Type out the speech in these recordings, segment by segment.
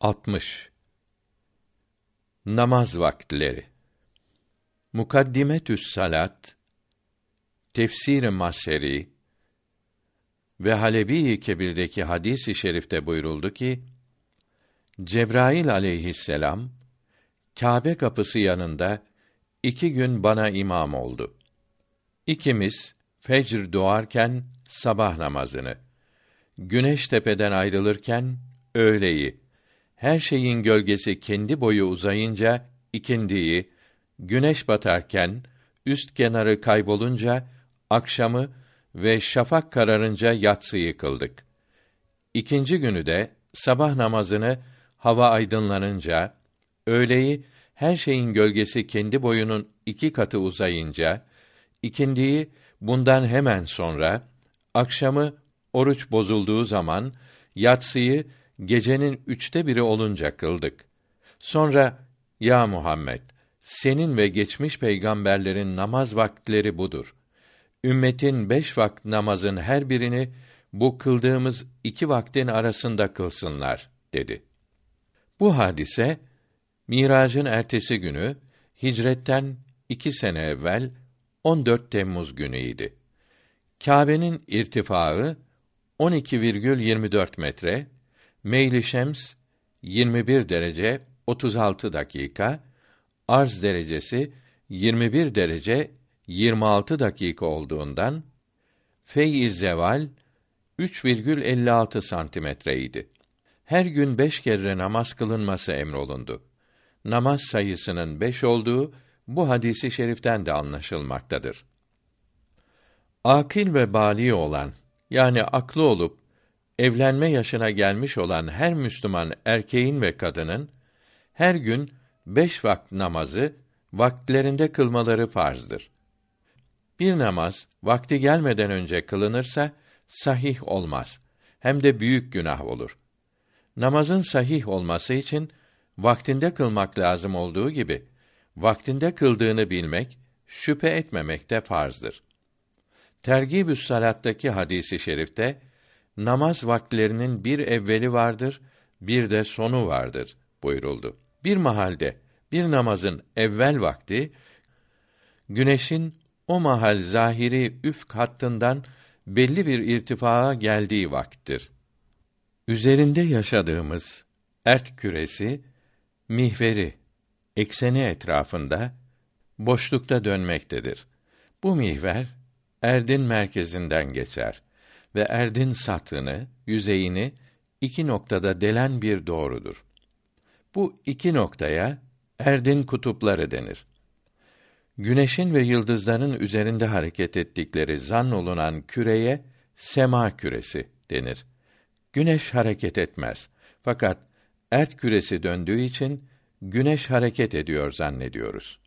60 Namaz vaktileri Mukaddimetü's Salat Tefsir-i Maseri ve Halebi Kebir'deki hadis-i şerifte buyuruldu ki Cebrail aleyhisselam Kâbe kapısı yanında iki gün bana imam oldu. İkimiz fecr doğarken sabah namazını, güneş tepeden ayrılırken öğleyi, her şeyin gölgesi kendi boyu uzayınca ikindiyi, güneş batarken üst kenarı kaybolunca akşamı ve şafak kararınca yatsıyı kıldık. İkinci günü de sabah namazını hava aydınlanınca, öğleyi her şeyin gölgesi kendi boyunun iki katı uzayınca, ikindiyi bundan hemen sonra, akşamı oruç bozulduğu zaman, yatsıyı gecenin üçte biri olunca kıldık. Sonra, ya Muhammed, senin ve geçmiş peygamberlerin namaz vakitleri budur. Ümmetin beş vakit namazın her birini bu kıldığımız iki vaktin arasında kılsınlar dedi. Bu hadise Miracın ertesi günü hicretten iki sene evvel 14 Temmuz günüydi. Kâbe'nin irtifaı 12,24 metre, meyli şems 21 derece 36 dakika, arz derecesi 21 derece 26 dakika olduğundan fey zeval 3,56 santimetreydi. Her gün beş kere namaz kılınması emrolundu. Namaz sayısının beş olduğu bu hadisi şeriften de anlaşılmaktadır. Akil ve bali olan yani aklı olup evlenme yaşına gelmiş olan her Müslüman erkeğin ve kadının her gün beş vakit namazı vaktlerinde kılmaları farzdır. Bir namaz vakti gelmeden önce kılınırsa sahih olmaz. Hem de büyük günah olur. Namazın sahih olması için vaktinde kılmak lazım olduğu gibi vaktinde kıldığını bilmek, şüphe etmemek de farzdır. Tergibü's Salat'taki hadisi şerifte namaz vakitlerinin bir evveli vardır, bir de sonu vardır buyuruldu. Bir mahalde bir namazın evvel vakti güneşin o mahal zahiri üfk hattından belli bir irtifaa geldiği vakittir. Üzerinde yaşadığımız ert küresi mihveri ekseni etrafında boşlukta dönmektedir. Bu mihver erdin merkezinden geçer ve erdin satını, yüzeyini iki noktada delen bir doğrudur. Bu iki noktaya erdin kutupları denir. Güneşin ve yıldızların üzerinde hareket ettikleri zan olunan küreye sema küresi denir. Güneş hareket etmez. Fakat ert küresi döndüğü için güneş hareket ediyor zannediyoruz.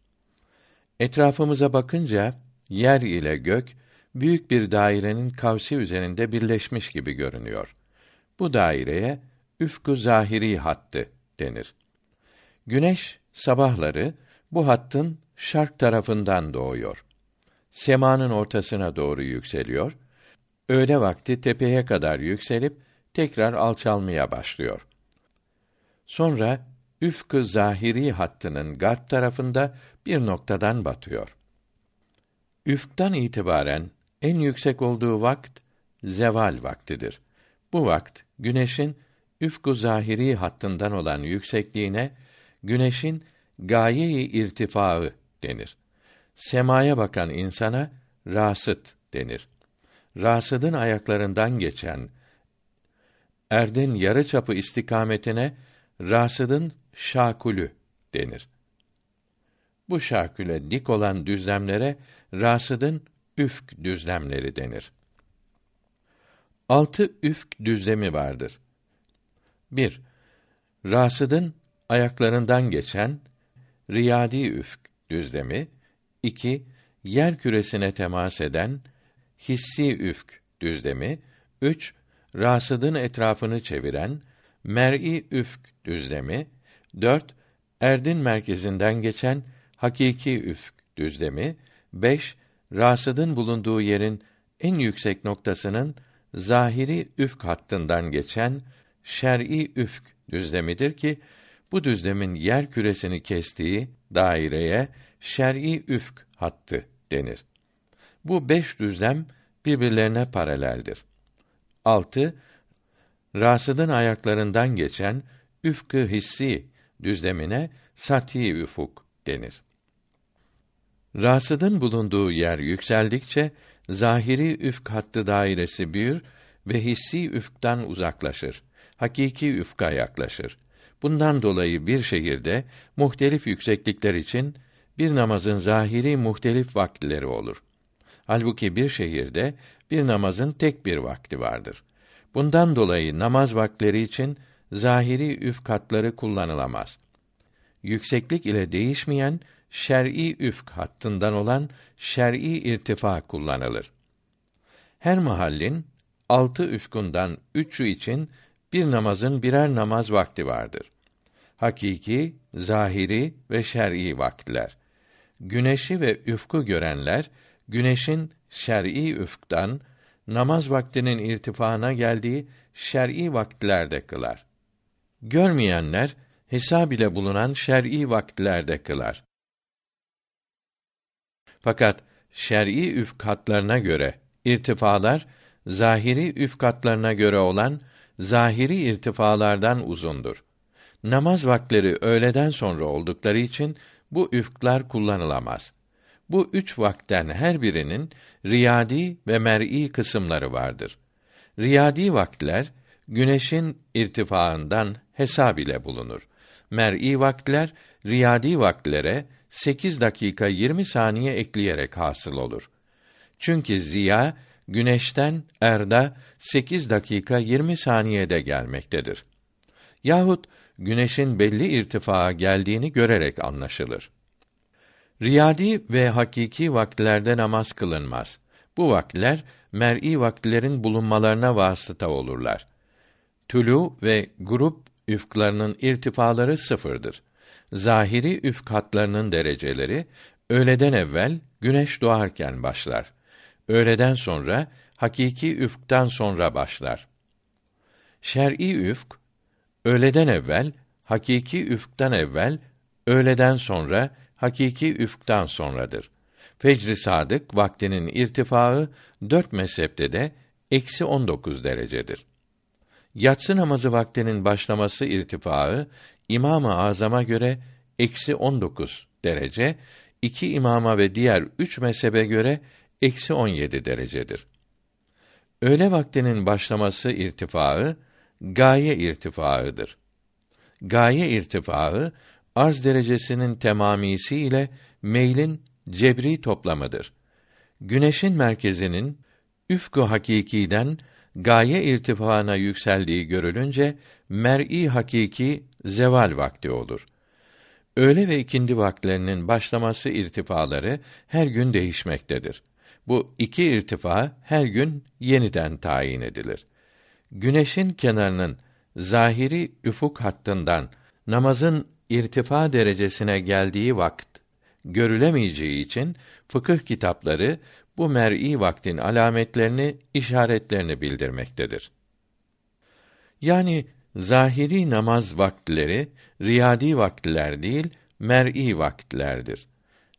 Etrafımıza bakınca yer ile gök büyük bir dairenin kavsi üzerinde birleşmiş gibi görünüyor. Bu daireye üfkü zahiri hattı denir. Güneş sabahları bu hattın şark tarafından doğuyor. Semanın ortasına doğru yükseliyor. Öğle vakti tepeye kadar yükselip tekrar alçalmaya başlıyor. Sonra üfkü zahiri hattının garp tarafında bir noktadan batıyor. Üfktan itibaren en yüksek olduğu vakt zeval vaktidir. Bu vakt güneşin üfkü zahiri hattından olan yüksekliğine güneşin gaye-i irtifaı denir. Semaya bakan insana rasıt denir. Rasıdın ayaklarından geçen erdin yarı çapı istikametine rasıdın şakulü denir. Bu şaküle dik olan düzlemlere rasıdın üfk düzlemleri denir. Altı üfk düzlemi vardır. 1. Rasıdın ayaklarından geçen riyadi üfk düzlemi, 2. Yer küresine temas eden hissi üfk düzlemi, 3. Rasıdın etrafını çeviren mer'i üfk düzlemi, 4. Erdin merkezinden geçen hakiki üfk düzlemi, 5. Rasıdın bulunduğu yerin en yüksek noktasının zahiri üfk hattından geçen şer'i üfk düzlemidir ki bu düzlemin yer küresini kestiği daireye şer'i üfk hattı denir. Bu beş düzlem birbirlerine paraleldir. 6. Rasıdın ayaklarından geçen üfkü hissi düzlemine sati üfuk denir. Rasıdın bulunduğu yer yükseldikçe zahiri üfk hattı dairesi büyür ve hissi üfktan uzaklaşır. Hakiki üfka yaklaşır. Bundan dolayı bir şehirde muhtelif yükseklikler için bir namazın zahiri muhtelif vakitleri olur. Halbuki bir şehirde bir namazın tek bir vakti vardır. Bundan dolayı namaz vakitleri için zahiri üfkatları kullanılamaz. Yükseklik ile değişmeyen şer'i üfk hattından olan şer'i irtifa kullanılır. Her mahallin altı üfkundan üçü için bir namazın birer namaz vakti vardır. Hakiki, zahiri ve şer'i vakitler. Güneşi ve üfku görenler güneşin şer'i üfktan namaz vaktinin irtifana geldiği şer'i vakitlerde kılar. Görmeyenler hesab ile bulunan şer'i vakitlerde kılar. Fakat şer'i üfkatlarına göre irtifalar zahiri üfkatlarına göre olan zahiri irtifalardan uzundur. Namaz vakleri öğleden sonra oldukları için bu üfklar kullanılamaz. Bu üç vakten her birinin riyadi ve mer'i kısımları vardır. Riyadi vakitler güneşin irtifaından hesab ile bulunur. Mer'i vakitler riyadi vaktlere 8 dakika 20 saniye ekleyerek hasıl olur. Çünkü ziya güneşten erda 8 dakika 20 saniyede gelmektedir. Yahut güneşin belli irtifaa geldiğini görerek anlaşılır. Riyadi ve hakiki vakitlerde namaz kılınmaz. Bu vakitler mer'i vakitlerin bulunmalarına vasıta olurlar. Tülü ve grup üfklarının irtifaları sıfırdır. Zahiri üfk hatlarının dereceleri öğleden evvel güneş doğarken başlar. Öğleden sonra hakiki üfktan sonra başlar. Şer'i üfk öğleden evvel, hakiki üfktan evvel, öğleden sonra hakiki üfktan sonradır. Fecr-i sadık vaktinin irtifaı dört mezhepte de eksi on dokuz derecedir. Yatsı namazı vaktinin başlaması irtifaı İmam-ı Azam'a göre eksi on dokuz derece, iki imama ve diğer üç mezhebe göre eksi on yedi derecedir. Öğle vaktinin başlaması irtifaı gaye irtifaıdır. Gaye irtifaı arz derecesinin temamisi ile meylin cebri toplamıdır. Güneşin merkezinin üfku hakikiden gaye irtifaına yükseldiği görülünce mer'i hakiki zeval vakti olur. Öğle ve ikindi vakitlerinin başlaması irtifaları her gün değişmektedir. Bu iki irtifa her gün yeniden tayin edilir. Güneşin kenarının zahiri üfuk hattından namazın irtifa derecesine geldiği vakt görülemeyeceği için fıkıh kitapları bu mer'i vaktin alametlerini, işaretlerini bildirmektedir. Yani zahiri namaz vakitleri riyadi vakitler değil, mer'i vakitlerdir.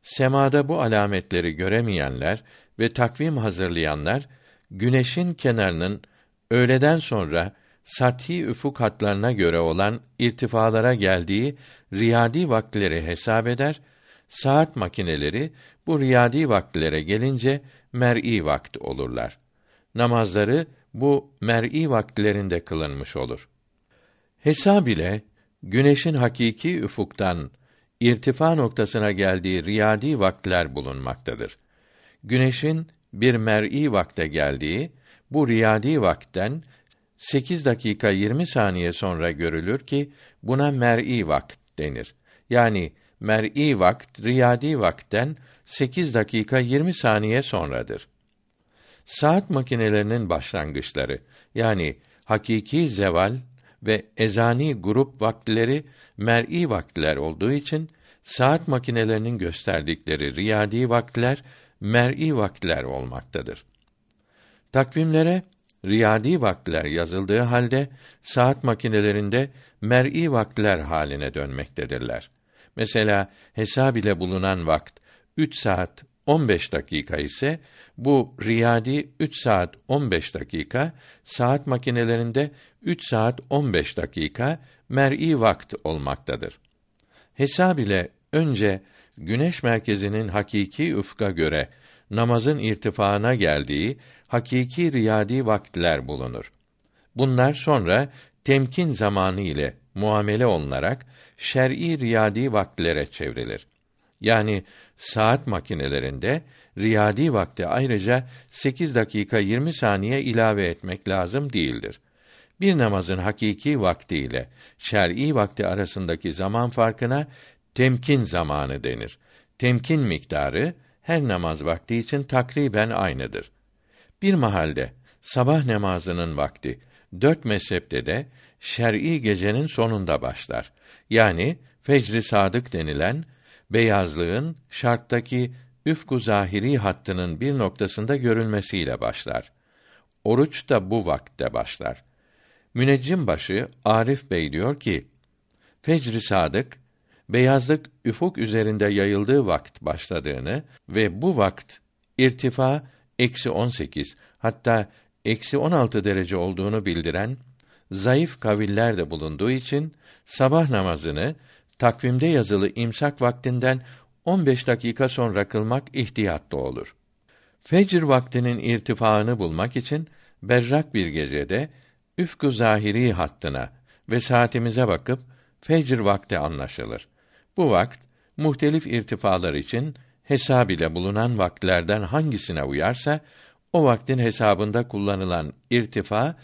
Semada bu alametleri göremeyenler ve takvim hazırlayanlar güneşin kenarının öğleden sonra sathi üfuk hatlarına göre olan irtifalara geldiği riyadi vakitleri hesap eder, saat makineleri bu riyadi vaktlere gelince mer'i vakt olurlar. Namazları bu mer'i vaktlerinde kılınmış olur. Hesab ile güneşin hakiki üfuktan irtifa noktasına geldiği riyadi vaktler bulunmaktadır. Güneşin bir mer'i vakte geldiği bu riyadi vakten 8 dakika 20 saniye sonra görülür ki buna mer'i vakt denir. Yani mer'i vakt riyadi vakten 8 dakika 20 saniye sonradır. Saat makinelerinin başlangıçları yani hakiki zeval ve ezani grup vaktileri mer'i vaktiler olduğu için saat makinelerinin gösterdikleri riyadi vaktiler mer'i vaktiler olmaktadır. Takvimlere riyadi vaktiler yazıldığı halde saat makinelerinde mer'i vaktiler haline dönmektedirler. Mesela hesab ile bulunan vakt 3 saat 15 dakika ise bu riyadi 3 saat 15 dakika, saat makinelerinde 3 saat 15 dakika mer'i vakt olmaktadır. Hesab ile önce güneş merkezinin hakiki ufka göre namazın irtifaına geldiği hakiki riyadi vaktiler bulunur. Bunlar sonra temkin zamanı ile muamele olunarak şer'i riyadi vaktlere çevrilir. Yani saat makinelerinde riyadi vakti ayrıca 8 dakika 20 saniye ilave etmek lazım değildir. Bir namazın hakiki vakti ile şer'i vakti arasındaki zaman farkına temkin zamanı denir. Temkin miktarı her namaz vakti için takriben aynıdır. Bir mahalde sabah namazının vakti dört mezhepte de şer'i gecenin sonunda başlar. Yani fecri sadık denilen beyazlığın şarttaki üfku zahiri hattının bir noktasında görülmesiyle başlar. Oruç da bu vakte başlar. Müneccim başı Arif Bey diyor ki: Fecri sadık beyazlık üfuk üzerinde yayıldığı vakt başladığını ve bu vakt irtifa eksi 18 hatta eksi 16 derece olduğunu bildiren zayıf kaviller de bulunduğu için sabah namazını takvimde yazılı imsak vaktinden 15 dakika sonra kılmak ihtiyatlı olur. Fecr vaktinin irtifaını bulmak için berrak bir gecede üfkü zahiri hattına ve saatimize bakıp fecr vakti anlaşılır. Bu vakt muhtelif irtifalar için hesab ile bulunan vaktlerden hangisine uyarsa o vaktin hesabında kullanılan irtifa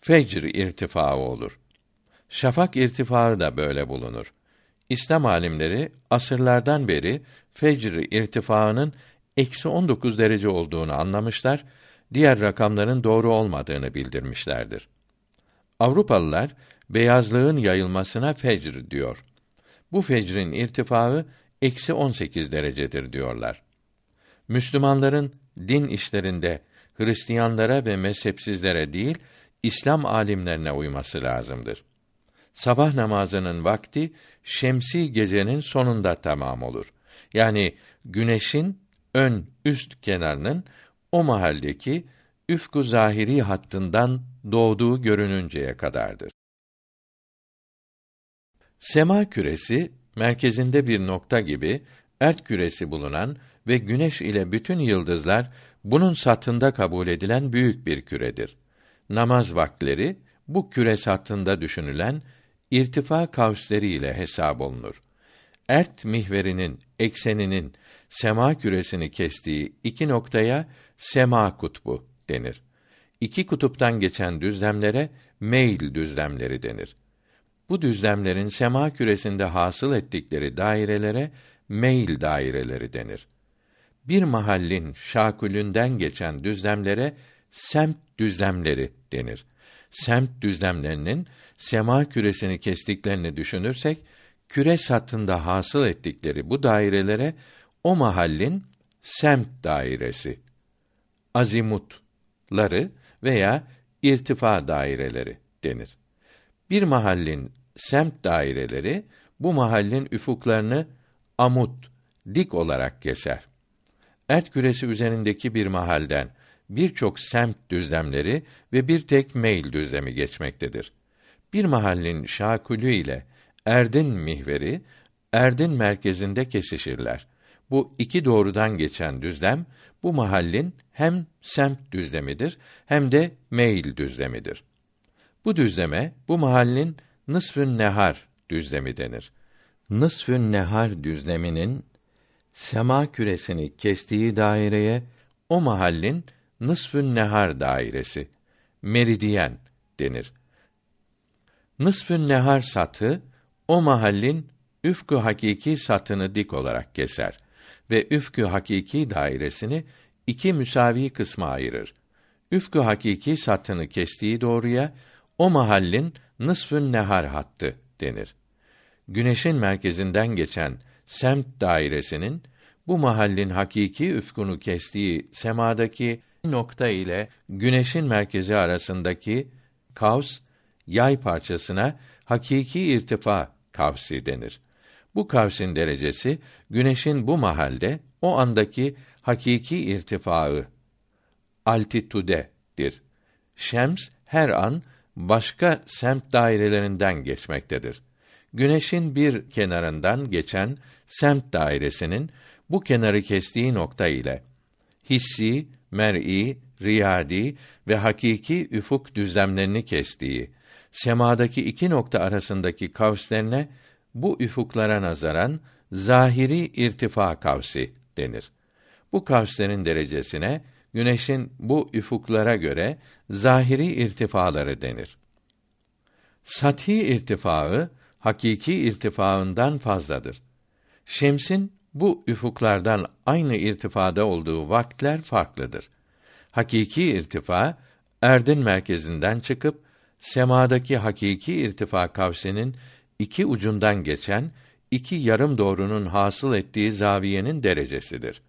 fecr irtifaı olur. Şafak irtifaı da böyle bulunur. İslam alimleri asırlardan beri fecr irtifaının eksi 19 derece olduğunu anlamışlar, diğer rakamların doğru olmadığını bildirmişlerdir. Avrupalılar beyazlığın yayılmasına fecr diyor. Bu fecrin irtifaı eksi 18 derecedir diyorlar. Müslümanların din işlerinde Hristiyanlara ve mezhepsizlere değil, İslam alimlerine uyması lazımdır. Sabah namazının vakti şemsi gecenin sonunda tamam olur. Yani güneşin ön üst kenarının o mahaldeki üfku zahiri hattından doğduğu görününceye kadardır. Sema küresi merkezinde bir nokta gibi ert küresi bulunan ve güneş ile bütün yıldızlar bunun satında kabul edilen büyük bir küredir. Namaz vaktleri bu küre satında düşünülen irtifa kavsleri ile hesap olunur. Ert mihverinin ekseninin sema küresini kestiği iki noktaya sema kutbu denir. İki kutuptan geçen düzlemlere meyl düzlemleri denir. Bu düzlemlerin sema küresinde hasıl ettikleri dairelere meyl daireleri denir. Bir mahallin şakülünden geçen düzlemlere semt düzlemleri denir. Semt düzlemlerinin sema küresini kestiklerini düşünürsek, küre satında hasıl ettikleri bu dairelere o mahallin semt dairesi, azimutları veya irtifa daireleri denir. Bir mahallin semt daireleri bu mahallin üfuklarını amut, dik olarak keser. Ert küresi üzerindeki bir mahalden birçok semt düzlemleri ve bir tek meyl düzlemi geçmektedir. Bir mahallin şakülü ile erdin mihveri erdin merkezinde kesişirler. Bu iki doğrudan geçen düzlem bu mahallin hem semt düzlemidir hem de meyil düzlemidir. Bu düzleme bu mahallin nısfün nehar düzlemi denir. Nısfün nehar düzleminin sema küresini kestiği daireye o mahallin nısfün nehar dairesi meridyen denir. Nısfün nehar satı o mahallin üfkü hakiki satını dik olarak keser ve üfkü hakiki dairesini iki müsavi kısma ayırır. Üfkü hakiki satını kestiği doğruya o mahallin nısfün nehar hattı denir. Güneşin merkezinden geçen semt dairesinin bu mahallin hakiki üfkunu kestiği semadaki nokta ile güneşin merkezi arasındaki kavs yay parçasına hakiki irtifa kavsi denir. Bu kavsin derecesi güneşin bu mahalde o andaki hakiki irtifaı altitude'dir. Şems her an başka semt dairelerinden geçmektedir. Güneşin bir kenarından geçen semt dairesinin bu kenarı kestiği nokta ile hissi, mer'i, riyadi ve hakiki üfuk düzlemlerini kestiği semadaki iki nokta arasındaki kavslerine bu üfuklara nazaran zahiri irtifa kavsi denir. Bu kavslerin derecesine güneşin bu üfuklara göre zahiri irtifaları denir. Sathi irtifaı hakiki irtifaından fazladır. Şems'in bu üfuklardan aynı irtifada olduğu vakitler farklıdır. Hakiki irtifa erdin merkezinden çıkıp semadaki hakiki irtifa kavsinin iki ucundan geçen iki yarım doğrunun hasıl ettiği zaviyenin derecesidir.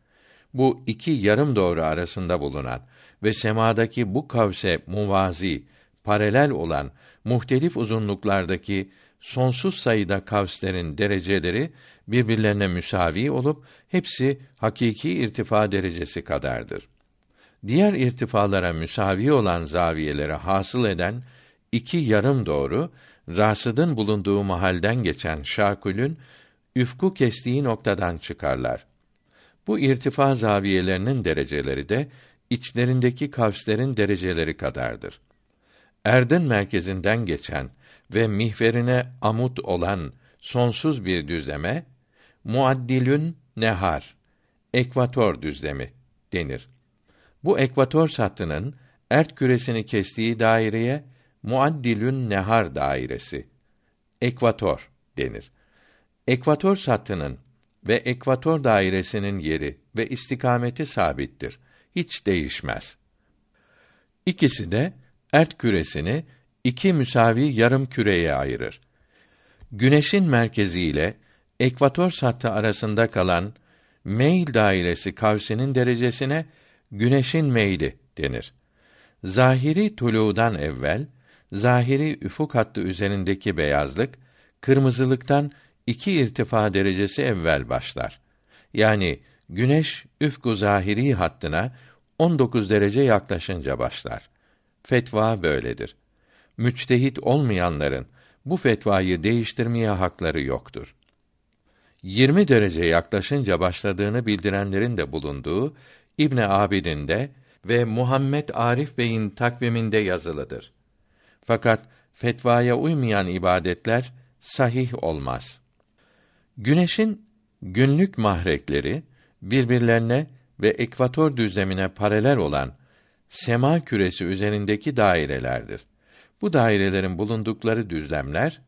Bu iki yarım doğru arasında bulunan ve semadaki bu kavse muvazi, paralel olan muhtelif uzunluklardaki sonsuz sayıda kavslerin dereceleri birbirlerine müsavi olup hepsi hakiki irtifa derecesi kadardır. Diğer irtifalara müsavi olan zaviyeleri hasıl eden iki yarım doğru rasıdın bulunduğu mahalden geçen şakülün üfku kestiği noktadan çıkarlar. Bu irtifa zaviyelerinin dereceleri de içlerindeki kavslerin dereceleri kadardır. Erdin merkezinden geçen ve mihverine amut olan sonsuz bir düzleme muaddilün nehar ekvator düzlemi denir. Bu ekvator sattının ert küresini kestiği daireye muaddilün nehar dairesi ekvator denir. Ekvator sattının ve ekvator dairesinin yeri ve istikameti sabittir. Hiç değişmez. İkisi de ert küresini iki müsavi yarım küreye ayırır. Güneşin merkezi ile ekvator sattı arasında kalan meyl dairesi kavsinin derecesine güneşin meyli denir. Zahiri tuludan evvel zahiri üfuk hattı üzerindeki beyazlık kırmızılıktan iki irtifa derecesi evvel başlar. Yani güneş üfku zahiri hattına 19 derece yaklaşınca başlar. Fetva böyledir. Müçtehit olmayanların bu fetvayı değiştirmeye hakları yoktur. 20 derece yaklaşınca başladığını bildirenlerin de bulunduğu İbn Abidin'de ve Muhammed Arif Bey'in takviminde yazılıdır. Fakat fetvaya uymayan ibadetler sahih olmaz. Güneşin günlük mahrekleri birbirlerine ve ekvator düzlemine paralel olan sema küresi üzerindeki dairelerdir. Bu dairelerin bulundukları düzlemler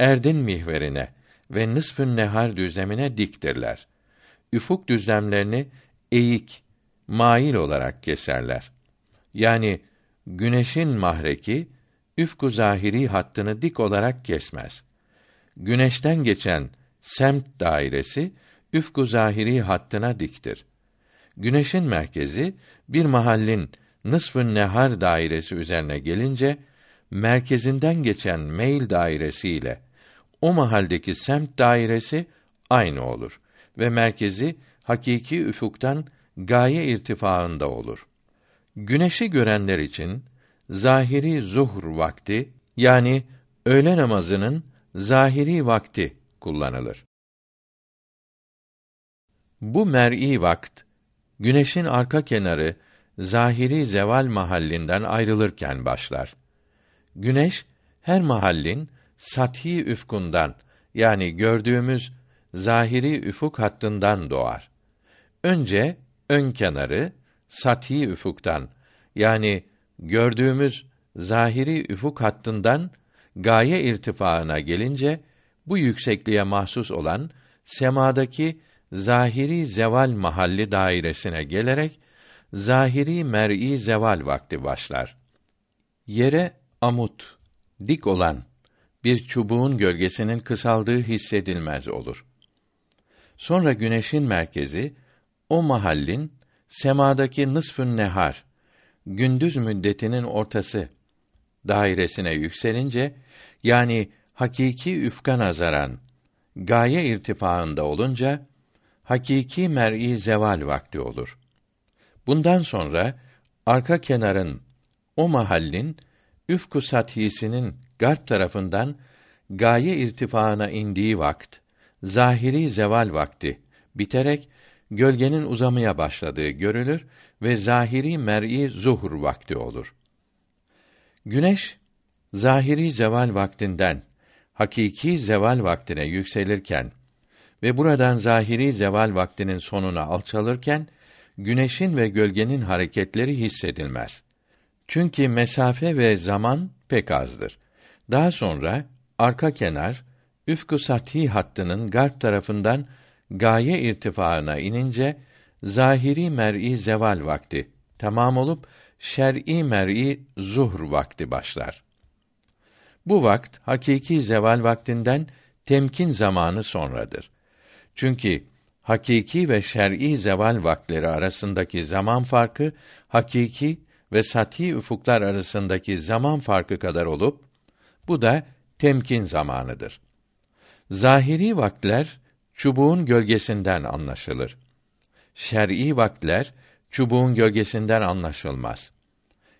erdin mihverine ve nısfün nehar düzlemine diktirler. Üfuk düzlemlerini eğik, mail olarak keserler. Yani güneşin mahreki üfku zahiri hattını dik olarak kesmez. Güneşten geçen semt dairesi üfku zahiri hattına diktir. Güneşin merkezi bir mahallin nısfın nehar dairesi üzerine gelince merkezinden geçen meyl dairesi ile o mahaldeki semt dairesi aynı olur ve merkezi hakiki üfuktan gaye irtifaında olur. Güneşi görenler için zahiri zuhr vakti yani öğle namazının zahiri vakti kullanılır. Bu mer'i vakt güneşin arka kenarı zahiri zeval mahallinden ayrılırken başlar. Güneş her mahallin sathi üfkundan yani gördüğümüz zahiri üfuk hattından doğar. Önce ön kenarı sathi üfuktan yani gördüğümüz zahiri üfuk hattından gaye irtifaına gelince bu yüksekliğe mahsus olan semadaki zahiri zeval mahalli dairesine gelerek zahiri mer'i zeval vakti başlar. Yere amut dik olan bir çubuğun gölgesinin kısaldığı hissedilmez olur. Sonra güneşin merkezi o mahallin semadaki nısfün nehar gündüz müddetinin ortası dairesine yükselince yani hakiki üfka nazaran gaye irtifaında olunca hakiki mer'i zeval vakti olur. Bundan sonra arka kenarın o mahallin üfku sathisinin garp tarafından gaye irtifaına indiği vakt zahiri zeval vakti biterek gölgenin uzamaya başladığı görülür ve zahiri mer'i zuhur vakti olur. Güneş zahiri zeval vaktinden hakiki zeval vaktine yükselirken ve buradan zahiri zeval vaktinin sonuna alçalırken güneşin ve gölgenin hareketleri hissedilmez. Çünkü mesafe ve zaman pek azdır. Daha sonra arka kenar üfku sathi hattının garp tarafından gaye irtifaına inince zahiri mer'i zeval vakti tamam olup şer'i mer'i zuhr vakti başlar. Bu vakt hakiki zeval vaktinden temkin zamanı sonradır. Çünkü hakiki ve şer'i zeval vaktleri arasındaki zaman farkı hakiki ve sati ufuklar arasındaki zaman farkı kadar olup bu da temkin zamanıdır. Zahiri vakitler çubuğun gölgesinden anlaşılır. Şer'i vakitler çubuğun gölgesinden anlaşılmaz.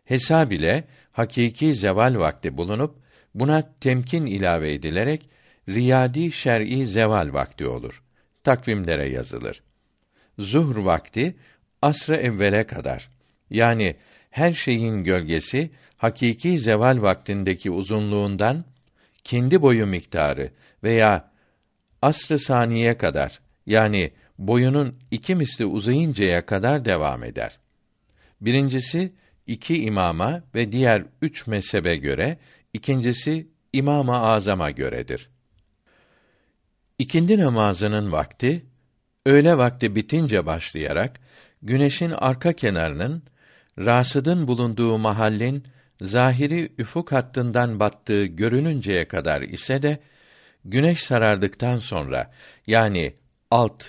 Hesab ile hakiki zeval vakti bulunup buna temkin ilave edilerek riyadi şer'i zeval vakti olur. Takvimlere yazılır. Zuhr vakti asr-ı evvele kadar yani her şeyin gölgesi hakiki zeval vaktindeki uzunluğundan kendi boyu miktarı veya asr-ı saniye kadar yani boyunun iki misli uzayıncaya kadar devam eder. Birincisi iki imama ve diğer üç mezhebe göre, ikincisi İmam-ı Azam'a göredir. İkindi namazının vakti öğle vakti bitince başlayarak güneşin arka kenarının rasıdın bulunduğu mahallin zahiri üfuk hattından battığı görününceye kadar ise de güneş sarardıktan sonra yani alt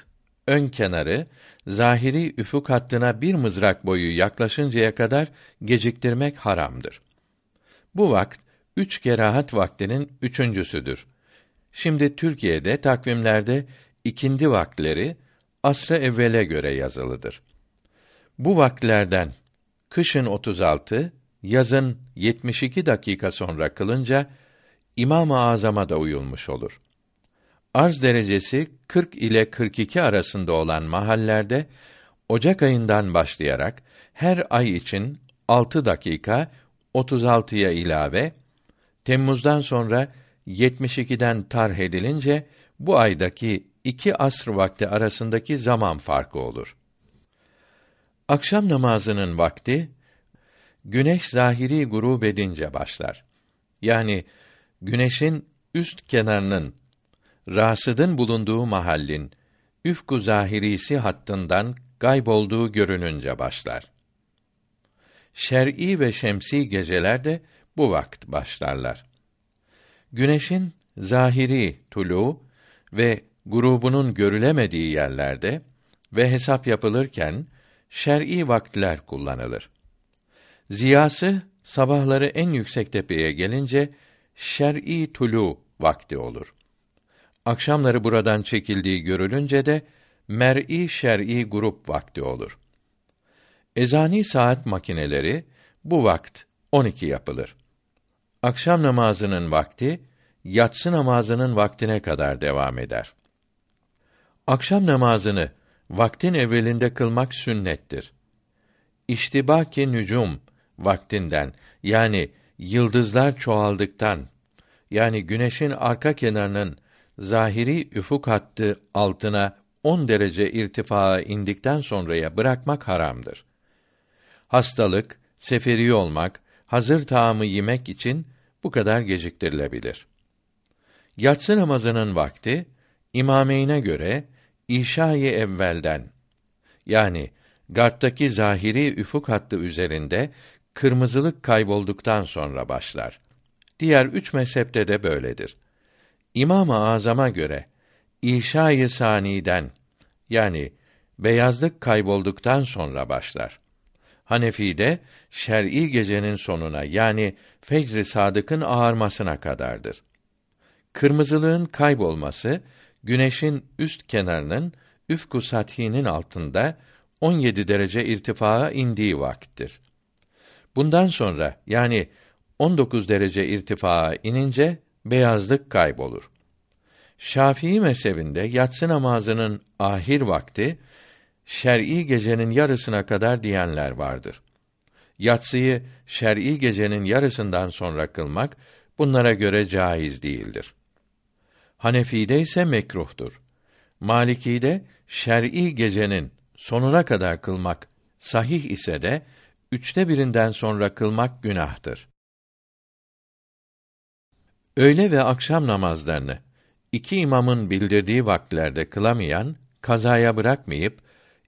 ön kenarı zahiri üfuk hattına bir mızrak boyu yaklaşıncaya kadar geciktirmek haramdır. Bu vakt üç kerahat vaktinin üçüncüsüdür. Şimdi Türkiye'de takvimlerde ikindi vakleri asra evvele göre yazılıdır. Bu vaklerden kışın 36, yazın 72 dakika sonra kılınca İmam-ı Azam'a da uyulmuş olur. Arz derecesi 40 ile 42 arasında olan mahallerde Ocak ayından başlayarak her ay için 6 dakika 36'ya ilave Temmuz'dan sonra 72'den tarh edilince bu aydaki iki asr vakti arasındaki zaman farkı olur. Akşam namazının vakti güneş zahiri gurub edince başlar. Yani güneşin üst kenarının rasıdın bulunduğu mahallin üfku zahirisi hattından gaybolduğu görününce başlar. Şer'i ve şemsi geceler de bu vakt başlarlar. Güneşin zahiri tulu ve grubunun görülemediği yerlerde ve hesap yapılırken şer'i vakitler kullanılır. Ziyası sabahları en yüksek tepeye gelince şer'i tulu vakti olur. Akşamları buradan çekildiği görülünce de mer'i şer'i grup vakti olur. Ezani saat makineleri bu vakt 12 yapılır. Akşam namazının vakti yatsı namazının vaktine kadar devam eder. Akşam namazını vaktin evvelinde kılmak sünnettir. İştibaki nücum vaktinden yani yıldızlar çoğaldıktan yani güneşin arka kenarının zahiri üfuk hattı altına 10 derece irtifaa indikten sonraya bırakmak haramdır. Hastalık, seferi olmak, hazır taamı yemek için bu kadar geciktirilebilir. Yatsı namazının vakti imameyne göre İşa-i evvelden yani garttaki zahiri üfuk hattı üzerinde kırmızılık kaybolduktan sonra başlar. Diğer üç mezhepte de böyledir. İmam-ı Azam'a göre İşa-i saniden yani beyazlık kaybolduktan sonra başlar. Hanefi'de şer'i gecenin sonuna yani fecr-i sadıkın ağarmasına kadardır. Kırmızılığın kaybolması güneşin üst kenarının üfku sathinin altında 17 derece irtifaya indiği vakittir. Bundan sonra yani 19 derece irtifaya inince beyazlık kaybolur. Şafii mezhebinde yatsı namazının ahir vakti şer'i gecenin yarısına kadar diyenler vardır. Yatsıyı şer'i gecenin yarısından sonra kılmak bunlara göre caiz değildir. Hanefi'de ise mekruhtur. Maliki'de şer'i gecenin sonuna kadar kılmak sahih ise de üçte birinden sonra kılmak günahtır. Öğle ve akşam namazlarını iki imamın bildirdiği vakitlerde kılamayan kazaya bırakmayıp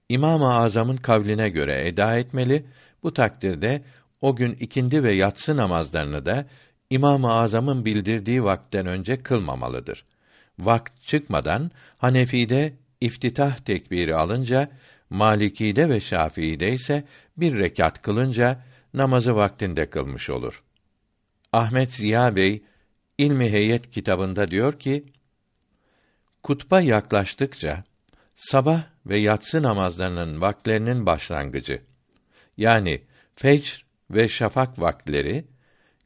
İmam-ı Azam'ın kavline göre eda etmeli. Bu takdirde o gün ikindi ve yatsı namazlarını da İmam-ı Azam'ın bildirdiği vakten önce kılmamalıdır. Vakt çıkmadan Hanefi'de iftitah tekbiri alınca, Maliki'de ve Şafii'de ise bir rekat kılınca namazı vaktinde kılmış olur. Ahmet Ziya Bey İlmi Heyet kitabında diyor ki: Kutba yaklaştıkça sabah ve yatsı namazlarının vaklerinin başlangıcı yani fecr ve şafak vakleri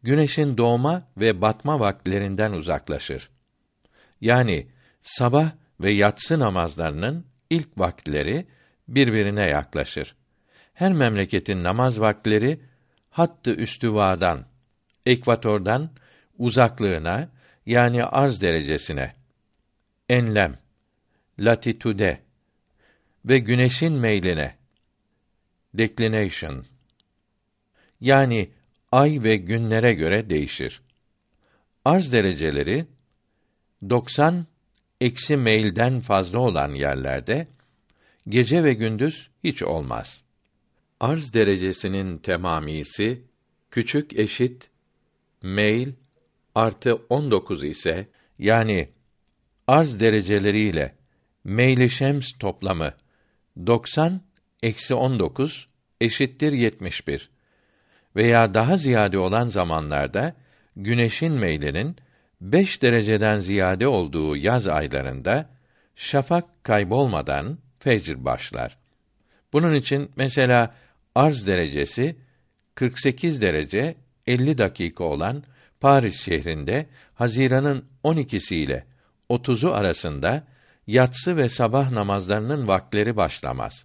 güneşin doğma ve batma vaklerinden uzaklaşır. Yani sabah ve yatsı namazlarının ilk vakitleri birbirine yaklaşır. Her memleketin namaz vakitleri hattı üstüvadan, ekvatordan uzaklığına yani arz derecesine enlem, latitude ve güneşin meyline declination yani ay ve günlere göre değişir. Arz dereceleri 90 eksi meylden fazla olan yerlerde gece ve gündüz hiç olmaz. Arz derecesinin temamisi küçük eşit meyl artı 19 ise yani arz dereceleriyle meyli şems toplamı 90 eksi 19 eşittir 71 veya daha ziyade olan zamanlarda güneşin meylinin 5 dereceden ziyade olduğu yaz aylarında şafak kaybolmadan fecr başlar. Bunun için mesela arz derecesi 48 derece 50 dakika olan Paris şehrinde Haziran'ın 12'si ile 30'u arasında yatsı ve sabah namazlarının vakleri başlamaz.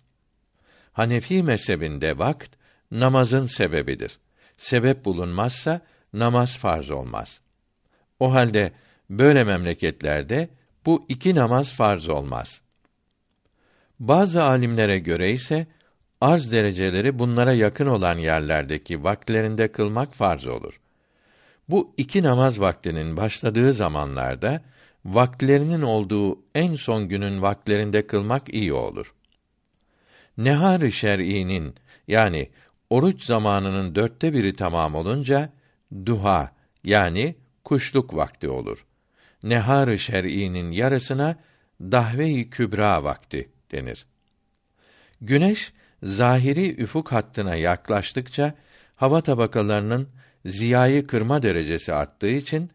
Hanefi mezhebinde vakt namazın sebebidir. Sebep bulunmazsa namaz farz olmaz. O halde böyle memleketlerde bu iki namaz farz olmaz. Bazı alimlere göre ise arz dereceleri bunlara yakın olan yerlerdeki vakitlerinde kılmak farz olur. Bu iki namaz vaktinin başladığı zamanlarda vaktlerinin olduğu en son günün vaktlerinde kılmak iyi olur. Nehar-ı şer'înin yani oruç zamanının dörtte biri tamam olunca duha yani kuşluk vakti olur. Nehar-ı şer'înin yarısına dahve-i kübra vakti denir. Güneş zahiri üfuk hattına yaklaştıkça hava tabakalarının ziyayı kırma derecesi arttığı için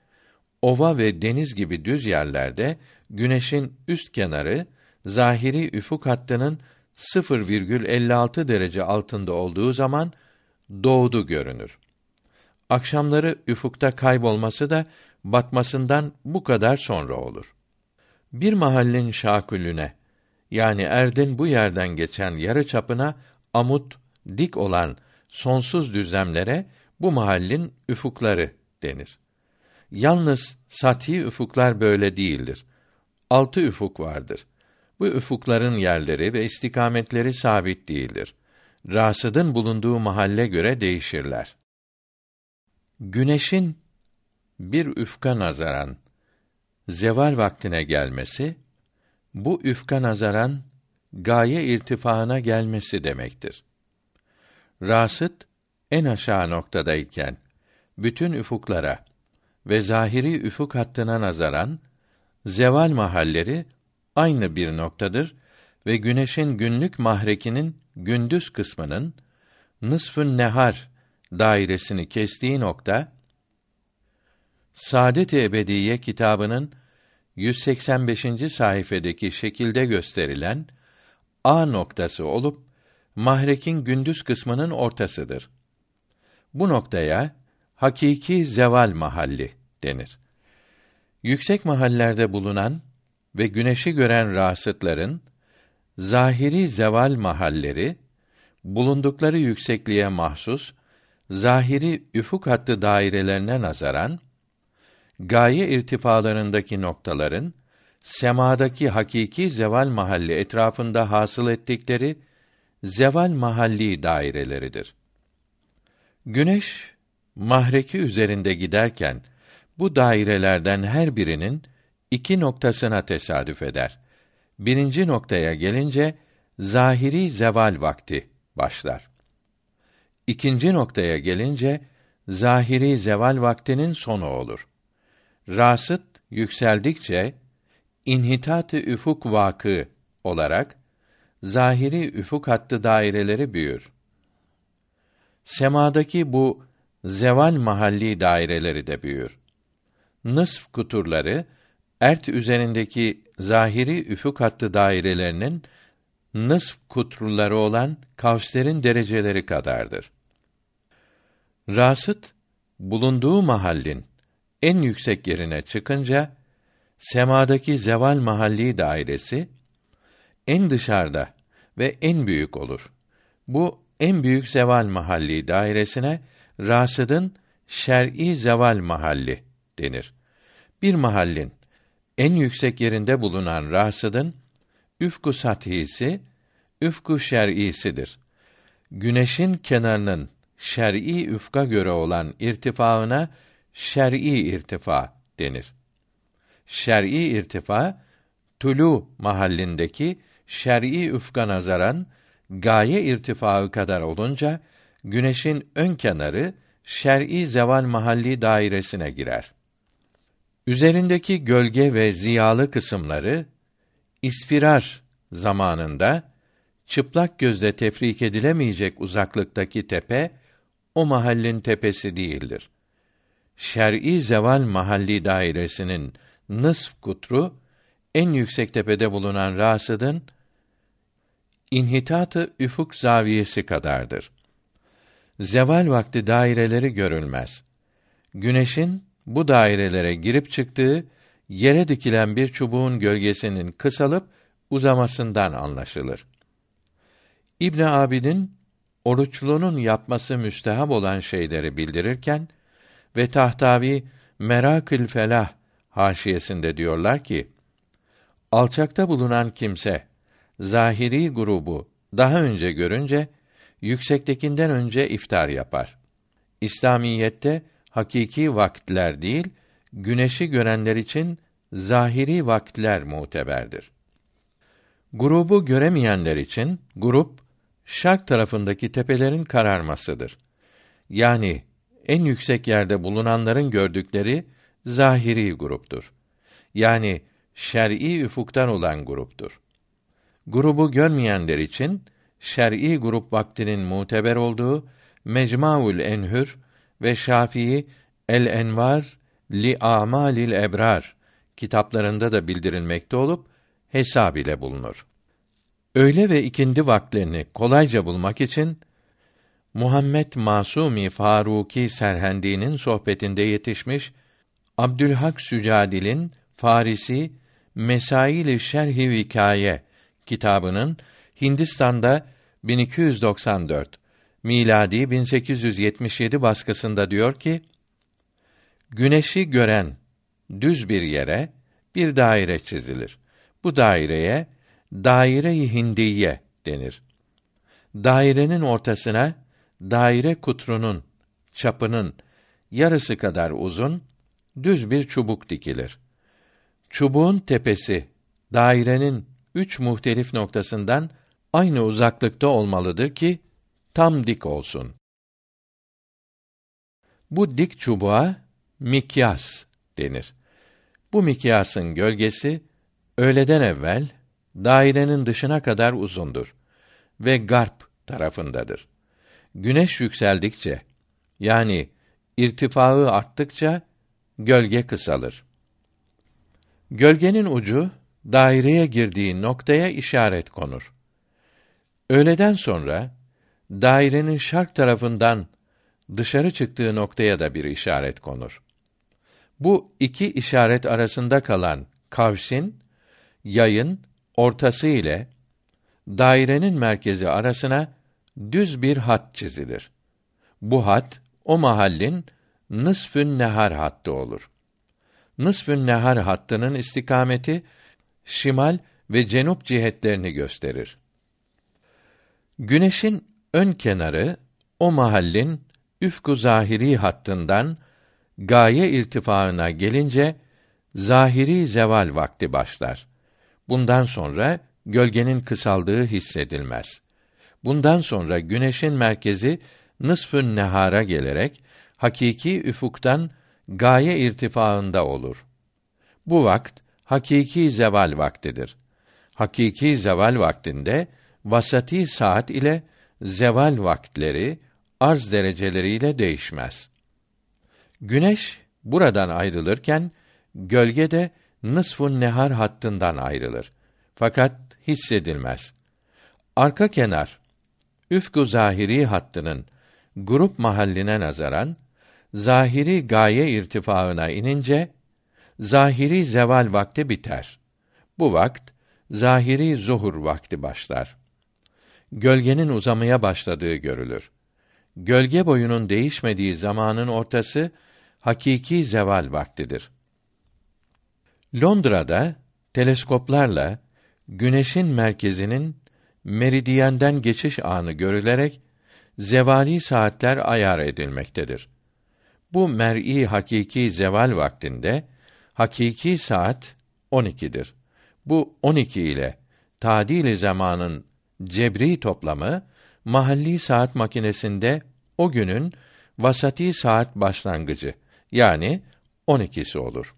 ova ve deniz gibi düz yerlerde güneşin üst kenarı zahiri üfuk hattının 0,56 derece altında olduğu zaman doğdu görünür. Akşamları üfukta kaybolması da batmasından bu kadar sonra olur. Bir mahallin şakülüne yani erdin bu yerden geçen yarı çapına amut dik olan sonsuz düzlemlere bu mahallin üfukları denir. Yalnız sathi üfuklar böyle değildir. Altı üfuk vardır. Bu üfukların yerleri ve istikametleri sabit değildir. Rasıdın bulunduğu mahalle göre değişirler. Güneşin bir üfka nazaran zeval vaktine gelmesi bu üfka nazaran gaye irtifaına gelmesi demektir. Rasıt en aşağı noktadayken bütün üfuklara ve zahiri üfuk hattına nazaran zeval mahalleri aynı bir noktadır ve güneşin günlük mahrekinin gündüz kısmının nısfın nehar dairesini kestiği nokta Saadet-i Ebediye kitabının 185. sayfedeki şekilde gösterilen A noktası olup mahrekin gündüz kısmının ortasıdır. Bu noktaya hakiki zeval mahalli denir. Yüksek mahallerde bulunan ve güneşi gören rasıtların zahiri zeval mahalleri bulundukları yüksekliğe mahsus zahiri üfuk hattı dairelerine nazaran gaye irtifalarındaki noktaların semadaki hakiki zeval mahalli etrafında hasıl ettikleri zeval mahalli daireleridir. Güneş mahreki üzerinde giderken bu dairelerden her birinin iki noktasına tesadüf eder. Birinci noktaya gelince zahiri zeval vakti başlar. İkinci noktaya gelince zahiri zeval vaktinin sonu olur. Rasıt yükseldikçe inhitat-ı üfuk vakı olarak zahiri üfuk hattı daireleri büyür. Semadaki bu zeval mahalli daireleri de büyür. Nısf kuturları ert üzerindeki zahiri üfuk hattı dairelerinin nısf kuturları olan kavslerin dereceleri kadardır. Rasıt bulunduğu mahallin en yüksek yerine çıkınca semadaki zeval mahalli dairesi en dışarıda ve en büyük olur. Bu en büyük zeval mahalli dairesine rasıdın şer'i zeval mahalli denir. Bir mahallin en yüksek yerinde bulunan rasıdın üfku sathisi üfku şer'isidir. Güneşin kenarının şer'i üfka göre olan irtifaına şer'i irtifa denir. Şer'i irtifa tulu mahallindeki şer'i üfka nazaran gaye irtifaı kadar olunca güneşin ön kenarı şer'i zeval mahalli dairesine girer. Üzerindeki gölge ve ziyalı kısımları isfirar zamanında çıplak gözle tefrik edilemeyecek uzaklıktaki tepe o mahallin tepesi değildir. Şer'i zeval mahalli dairesinin nısf kutru en yüksek tepede bulunan rasıdın inhitatı üfuk zaviyesi kadardır. Zeval vakti daireleri görülmez. Güneşin bu dairelere girip çıktığı yere dikilen bir çubuğun gölgesinin kısalıp uzamasından anlaşılır. İbn Abidin oruçlunun yapması müstehab olan şeyleri bildirirken ve Tahtavi Merakül Felah haşiyesinde diyorlar ki alçakta bulunan kimse zahiri grubu daha önce görünce yüksektekinden önce iftar yapar. İslamiyette hakiki vakitler değil, güneşi görenler için zahiri vakitler muteberdir. Grubu göremeyenler için grup şark tarafındaki tepelerin kararmasıdır. Yani en yüksek yerde bulunanların gördükleri zahiri gruptur. Yani şer'i üfuktan olan gruptur. Grubu görmeyenler için şer'i grup vaktinin muteber olduğu Mecmuaül Enhür ve Şafii El Envar li Amalil Ebrar kitaplarında da bildirilmekte olup hesab ile bulunur. Öğle ve ikindi vaklerini kolayca bulmak için Muhammed Masumi Faruki Serhendi'nin sohbetinde yetişmiş Abdülhak Sücadil'in Farisi Mesail-i Şerhi Vikaye kitabının Hindistan'da 1294 miladi 1877 baskısında diyor ki Güneşi gören düz bir yere bir daire çizilir. Bu daireye daire-i hindiye denir. Dairenin ortasına daire kutrunun çapının yarısı kadar uzun düz bir çubuk dikilir. Çubuğun tepesi dairenin üç muhtelif noktasından aynı uzaklıkta olmalıdır ki tam dik olsun. Bu dik çubuğa mikyas denir. Bu mikyasın gölgesi öğleden evvel dairenin dışına kadar uzundur ve garp tarafındadır. Güneş yükseldikçe yani irtifaı arttıkça gölge kısalır. Gölgenin ucu daireye girdiği noktaya işaret konur. Öğleden sonra dairenin şark tarafından dışarı çıktığı noktaya da bir işaret konur. Bu iki işaret arasında kalan kavsin yayın ortası ile dairenin merkezi arasına düz bir hat çizilir. Bu hat o mahallin nısfün nehar hattı olur. Nısfün nehar hattının istikameti şimal ve cenup cihetlerini gösterir. Güneşin ön kenarı o mahallin üfku zahiri hattından gaye irtifaına gelince zahiri zeval vakti başlar. Bundan sonra gölgenin kısaldığı hissedilmez. Bundan sonra güneşin merkezi nısfün nehara gelerek hakiki üfuktan gaye irtifaında olur. Bu vakt hakiki zeval vaktidir. Hakiki zeval vaktinde vasati saat ile zeval vaktleri arz dereceleriyle değişmez. Güneş buradan ayrılırken gölge de nısfun nehar hattından ayrılır. Fakat hissedilmez. Arka kenar üfku zahiri hattının grup mahalline nazaran zahiri gaye irtifaına inince zahiri zeval vakti biter. Bu vakt zahiri zuhur vakti başlar. Gölgenin uzamaya başladığı görülür. Gölge boyunun değişmediği zamanın ortası hakiki zeval vaktidir. Londra'da teleskoplarla güneşin merkezinin meridiyenden geçiş anı görülerek zevali saatler ayar edilmektedir. Bu mer'i hakiki zeval vaktinde hakiki saat 12'dir. Bu 12 ile tadil zamanın cebri toplamı mahalli saat makinesinde o günün vasati saat başlangıcı yani 12'si olur.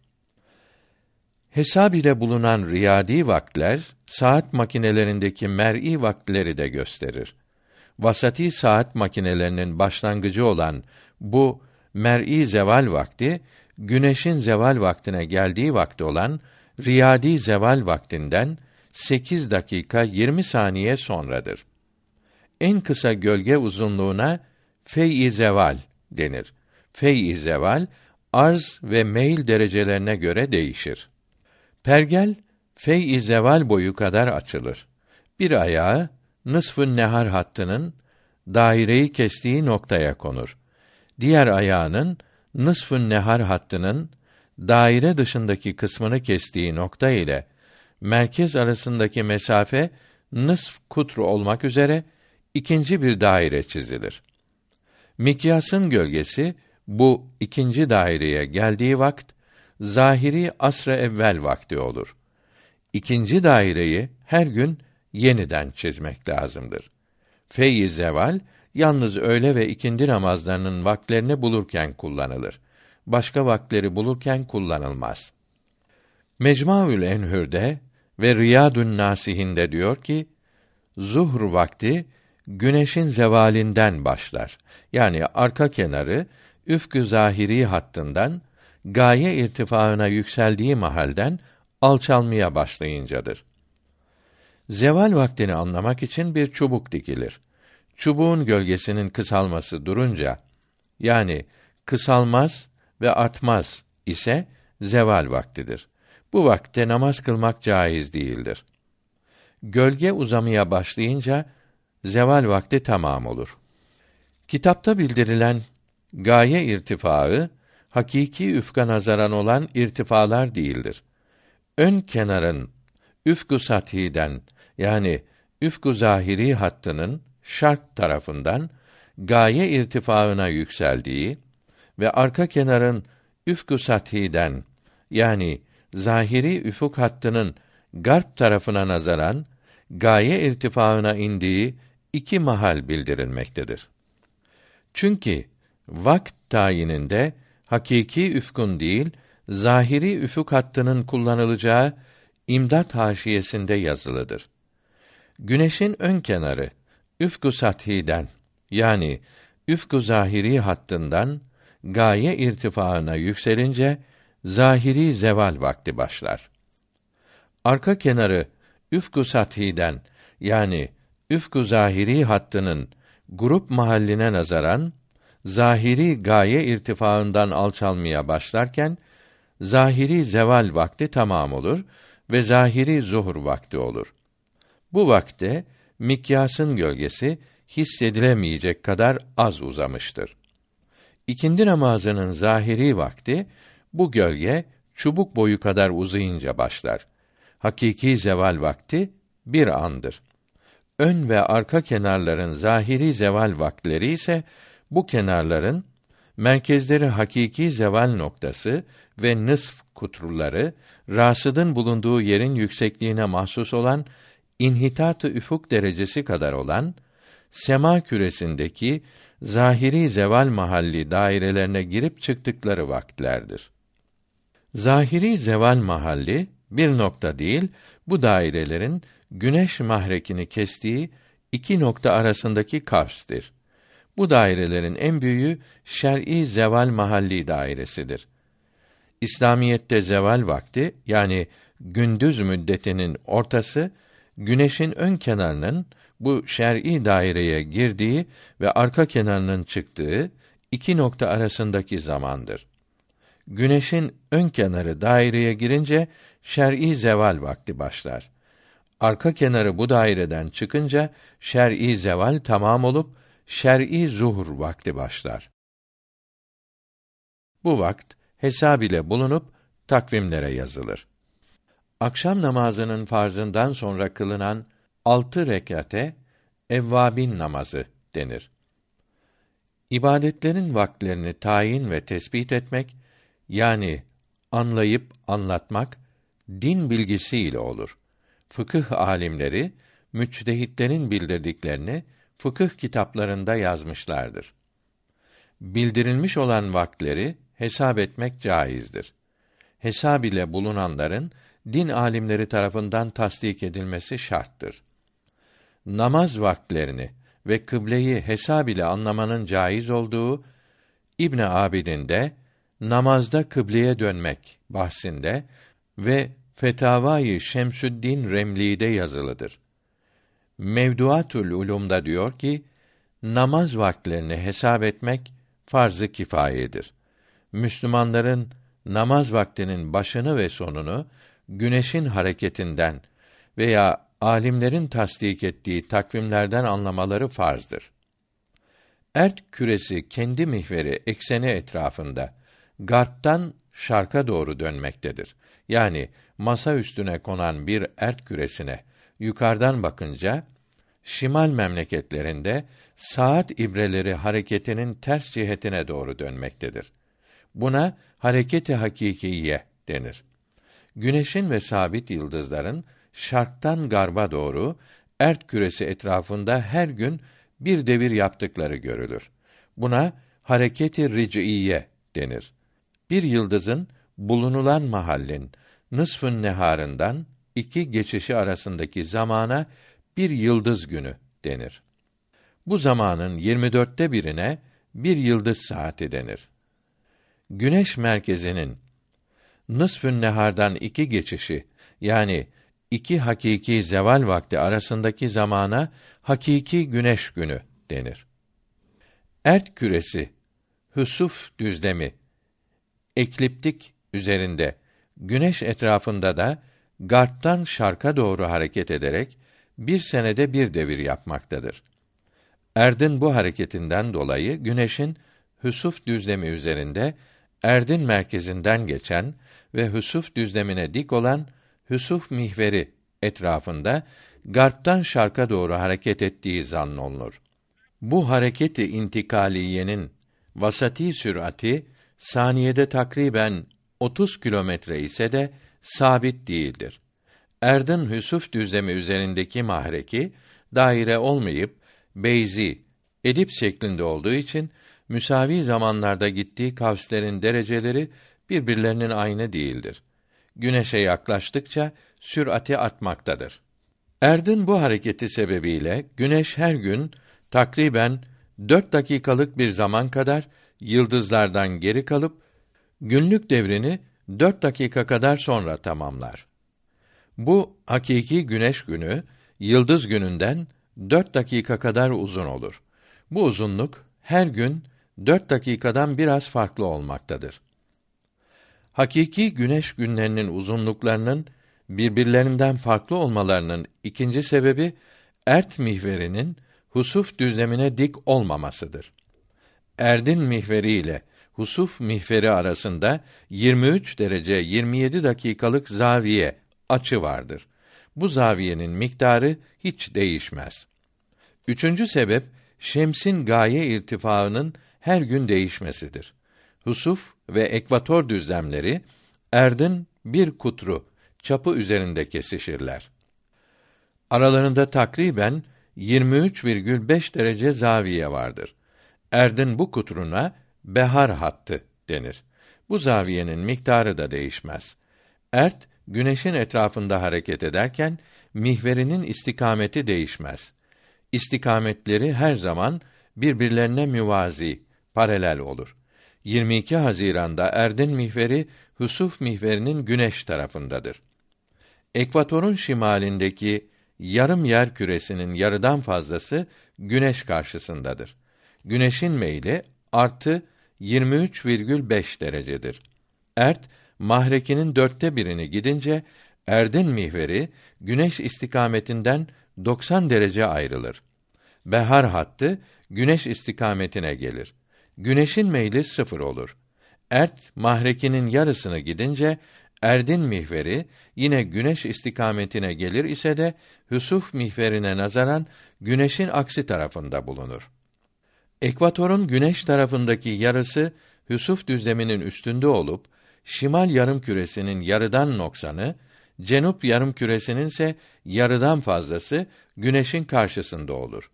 Hesab ile bulunan riyadi vaktler saat makinelerindeki mer'i vaktleri de gösterir. Vasati saat makinelerinin başlangıcı olan bu mer'i zeval vakti güneşin zeval vaktine geldiği vakti olan riyadi zeval vaktinden 8 dakika 20 saniye sonradır. En kısa gölge uzunluğuna fey-i zeval denir. Fey-i zeval arz ve meyil derecelerine göre değişir. Pergel fey-i zeval boyu kadar açılır. Bir ayağı nısfı nehar hattının daireyi kestiği noktaya konur. Diğer ayağının nısfı nehar hattının daire dışındaki kısmını kestiği nokta ile merkez arasındaki mesafe nısf kutru olmak üzere ikinci bir daire çizilir. Mikyasın gölgesi bu ikinci daireye geldiği vakt zahiri asra evvel vakti olur. İkinci daireyi her gün yeniden çizmek lazımdır. Feyz zeval yalnız öğle ve ikindi namazlarının vaklerini bulurken kullanılır. Başka vakleri bulurken kullanılmaz. Mecmuaül Enhür'de ve Riyadun Nasihinde diyor ki, zuhr vakti güneşin zevalinden başlar. Yani arka kenarı üfkü zahiri hattından gaye irtifaına yükseldiği mahalden alçalmaya başlayıncadır. Zeval vaktini anlamak için bir çubuk dikilir. Çubuğun gölgesinin kısalması durunca yani kısalmaz ve artmaz ise zeval vaktidir. Bu vakte namaz kılmak caiz değildir. Gölge uzamaya başlayınca zeval vakti tamam olur. Kitapta bildirilen gaye irtifaı hakiki üfka nazaran olan irtifalar değildir. Ön kenarın üfku sathiden yani üfku zahiri hattının şark tarafından gaye irtifaına yükseldiği ve arka kenarın üfku sathiden yani zahiri üfuk hattının garp tarafına nazaran gaye irtifaına indiği iki mahal bildirilmektedir. Çünkü vakt tayininde hakiki üfkun değil, zahiri üfuk hattının kullanılacağı imdat haşiyesinde yazılıdır. Güneşin ön kenarı üfku sathiden Yani üfku zahiri hattından gaye irtifaına yükselince zahiri zeval vakti başlar. Arka kenarı üfku sathiden yani üfku zahiri hattının grup mahalline nazaran zahiri gaye irtifaından alçalmaya başlarken zahiri zeval vakti tamam olur ve zahiri zuhur vakti olur. Bu vakte mikyasın gölgesi hissedilemeyecek kadar az uzamıştır. İkindi namazının zahiri vakti bu gölge çubuk boyu kadar uzayınca başlar. Hakiki zeval vakti bir andır. Ön ve arka kenarların zahiri zeval vaktleri ise bu kenarların merkezleri hakiki zeval noktası ve nısf kuturları rasıdın bulunduğu yerin yüksekliğine mahsus olan inhitat-ı üfuk derecesi kadar olan sema küresindeki zahiri zeval mahalli dairelerine girip çıktıkları vakitlerdir. Zahiri zeval mahalli bir nokta değil, bu dairelerin güneş mahrekini kestiği iki nokta arasındaki kavstir. Bu dairelerin en büyüğü şer'i zeval mahalli dairesidir. İslamiyette zeval vakti yani gündüz müddetinin ortası güneşin ön kenarının bu şer'i daireye girdiği ve arka kenarının çıktığı iki nokta arasındaki zamandır. Güneşin ön kenarı daireye girince şer'i zeval vakti başlar. Arka kenarı bu daireden çıkınca şer'i zeval tamam olup şer'i zuhur vakti başlar. Bu vakt hesab ile bulunup takvimlere yazılır. Akşam namazının farzından sonra kılınan altı rekate evvabin namazı denir. İbadetlerin vakitlerini tayin ve tespit etmek yani anlayıp anlatmak din bilgisiyle olur. Fıkıh alimleri müçtehitlerin bildirdiklerini fıkıh kitaplarında yazmışlardır. Bildirilmiş olan vakitleri hesap etmek caizdir. Hesab ile bulunanların din alimleri tarafından tasdik edilmesi şarttır. Namaz vakitlerini ve kıbleyi hesab ile anlamanın caiz olduğu İbn Abidin de namazda kıbleye dönmek bahsinde ve Fetavai Şemsüddin Remli'de yazılıdır. Mevduatul Ulum'da diyor ki, namaz vakitlerini hesap etmek farz-ı kifayedir. Müslümanların namaz vaktinin başını ve sonunu güneşin hareketinden veya alimlerin tasdik ettiği takvimlerden anlamaları farzdır. Ert küresi kendi mihveri ekseni etrafında garptan şarka doğru dönmektedir. Yani masa üstüne konan bir ert küresine yukarıdan bakınca şimal memleketlerinde saat ibreleri hareketinin ters cihetine doğru dönmektedir. Buna hareketi hakikiye denir. Güneşin ve sabit yıldızların şarktan garba doğru ert küresi etrafında her gün bir devir yaptıkları görülür. Buna hareketi ric'iye denir. Bir yıldızın bulunulan mahallin nısfın neharından iki geçişi arasındaki zamana bir yıldız günü denir. Bu zamanın 24'te birine bir yıldız saati denir. Güneş merkezinin nısfün nehardan iki geçişi yani iki hakiki zeval vakti arasındaki zamana hakiki güneş günü denir. Ert küresi, hüsuf düzlemi, ekliptik üzerinde, güneş etrafında da garptan şarka doğru hareket ederek bir senede bir devir yapmaktadır. Erdin bu hareketinden dolayı güneşin hüsuf düzlemi üzerinde erdin merkezinden geçen ve hüsuf düzlemine dik olan hüsuf mihveri etrafında garptan şarka doğru hareket ettiği zannolunur. Bu hareketi intikaliyenin vasati sürati saniyede takriben 30 kilometre ise de sabit değildir. Erdin Hüsuf düzlemi üzerindeki mahreki daire olmayıp beyzi, edip şeklinde olduğu için müsavi zamanlarda gittiği kavslerin dereceleri birbirlerinin aynı değildir. Güneşe yaklaştıkça sürati artmaktadır. Erdin bu hareketi sebebiyle güneş her gün takriben dört dakikalık bir zaman kadar yıldızlardan geri kalıp günlük devrini dört dakika kadar sonra tamamlar. Bu hakiki güneş günü yıldız gününden dört dakika kadar uzun olur. Bu uzunluk her gün dört dakikadan biraz farklı olmaktadır. Hakiki güneş günlerinin uzunluklarının birbirlerinden farklı olmalarının ikinci sebebi ert mihverinin husuf düzlemine dik olmamasıdır. Erdin mihveri ile husuf mihveri arasında 23 derece 27 dakikalık zaviye açı vardır. Bu zaviyenin miktarı hiç değişmez. Üçüncü sebep şemsin gaye irtifaının her gün değişmesidir. Husuf ve ekvator düzlemleri erdin bir kutru çapı üzerinde kesişirler. Aralarında takriben 23,5 derece zaviye vardır. Erdin bu kutruna behar hattı denir. Bu zaviyenin miktarı da değişmez. Ert güneşin etrafında hareket ederken mihverinin istikameti değişmez. İstikametleri her zaman birbirlerine müvazi, paralel olur. 22 Haziran'da Erdin mihveri Husuf mihverinin güneş tarafındadır. Ekvatorun şimalindeki yarım yer küresinin yarıdan fazlası güneş karşısındadır. Güneşin meyli artı 23,5 derecedir. Ert mahrekinin dörtte birini gidince Erdin mihveri güneş istikametinden 90 derece ayrılır. Behar hattı güneş istikametine gelir. Güneşin meyli sıfır olur. Ert mahrekinin yarısını gidince Erdin mihveri yine güneş istikametine gelir ise de Hüsuf mihverine nazaran güneşin aksi tarafında bulunur. Ekvatorun güneş tarafındaki yarısı Hüsuf düzleminin üstünde olup şimal yarım küresinin yarıdan noksanı, cenup yarım küresinin ise yarıdan fazlası güneşin karşısında olur.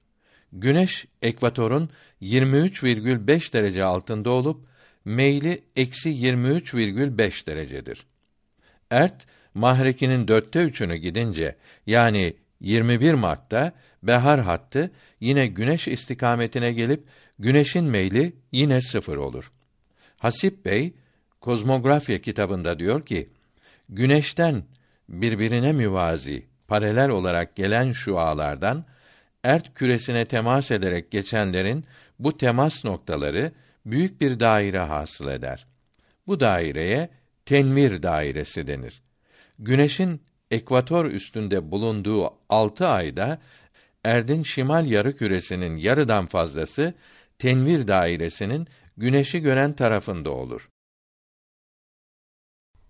Güneş ekvatorun 23,5 derece altında olup meyli eksi 23,5 derecedir. Ert mahrekinin dörtte üçünü gidince yani 21 Mart'ta behar hattı yine güneş istikametine gelip güneşin meyli yine sıfır olur. Hasip Bey Kozmografya kitabında diyor ki güneşten birbirine müvazi, paralel olarak gelen şualardan ert küresine temas ederek geçenlerin bu temas noktaları büyük bir daire hasıl eder. Bu daireye tenvir dairesi denir. Güneşin ekvator üstünde bulunduğu altı ayda erdin şimal yarı küresinin yarıdan fazlası tenvir dairesinin güneşi gören tarafında olur.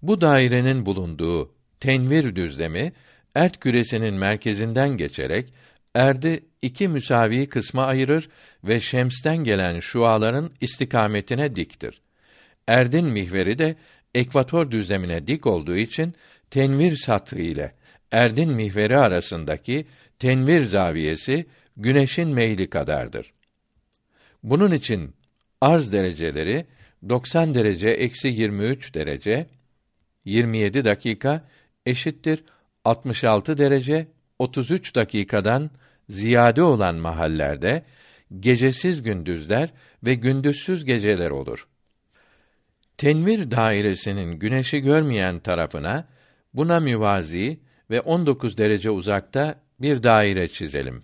Bu dairenin bulunduğu tenvir düzlemi ert küresinin merkezinden geçerek erdi iki müsavi kısma ayırır ve şemsten gelen şuaların istikametine diktir. Erdin mihveri de ekvator düzlemine dik olduğu için tenvir satrı ile erdin mihveri arasındaki tenvir zaviyesi güneşin meyli kadardır. Bunun için arz dereceleri 90 derece eksi 23 derece 27 dakika eşittir 66 derece 33 dakikadan ziyade olan mahallerde gecesiz gündüzler ve gündüzsüz geceler olur. Tenvir dairesinin güneşi görmeyen tarafına buna müvazi ve 19 derece uzakta bir daire çizelim.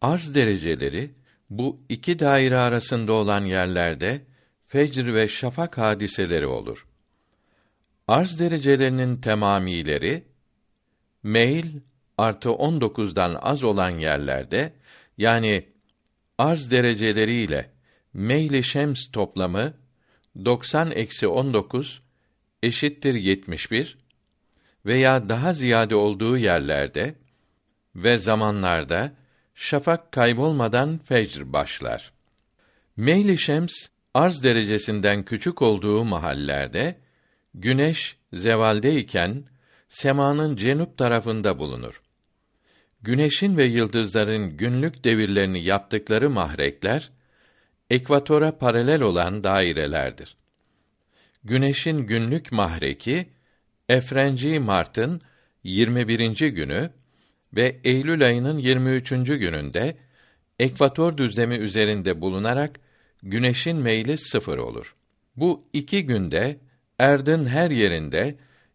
Arz dereceleri bu iki daire arasında olan yerlerde fecr ve şafak hadiseleri olur. Arz derecelerinin temamileri meyl artı 19'dan az olan yerlerde yani arz dereceleri ile meyli şems toplamı 90 eksi 19 eşittir 71 veya daha ziyade olduğu yerlerde ve zamanlarda şafak kaybolmadan fecr başlar. Meyli şems arz derecesinden küçük olduğu mahallerde güneş zevaldeyken semanın cenup tarafında bulunur. Güneşin ve yıldızların günlük devirlerini yaptıkları mahrekler ekvatora paralel olan dairelerdir. Güneşin günlük mahreki Efrenci Mart'ın 21. günü ve Eylül ayının 23. gününde ekvator düzlemi üzerinde bulunarak güneşin meyli sıfır olur. Bu iki günde erdin her yerinde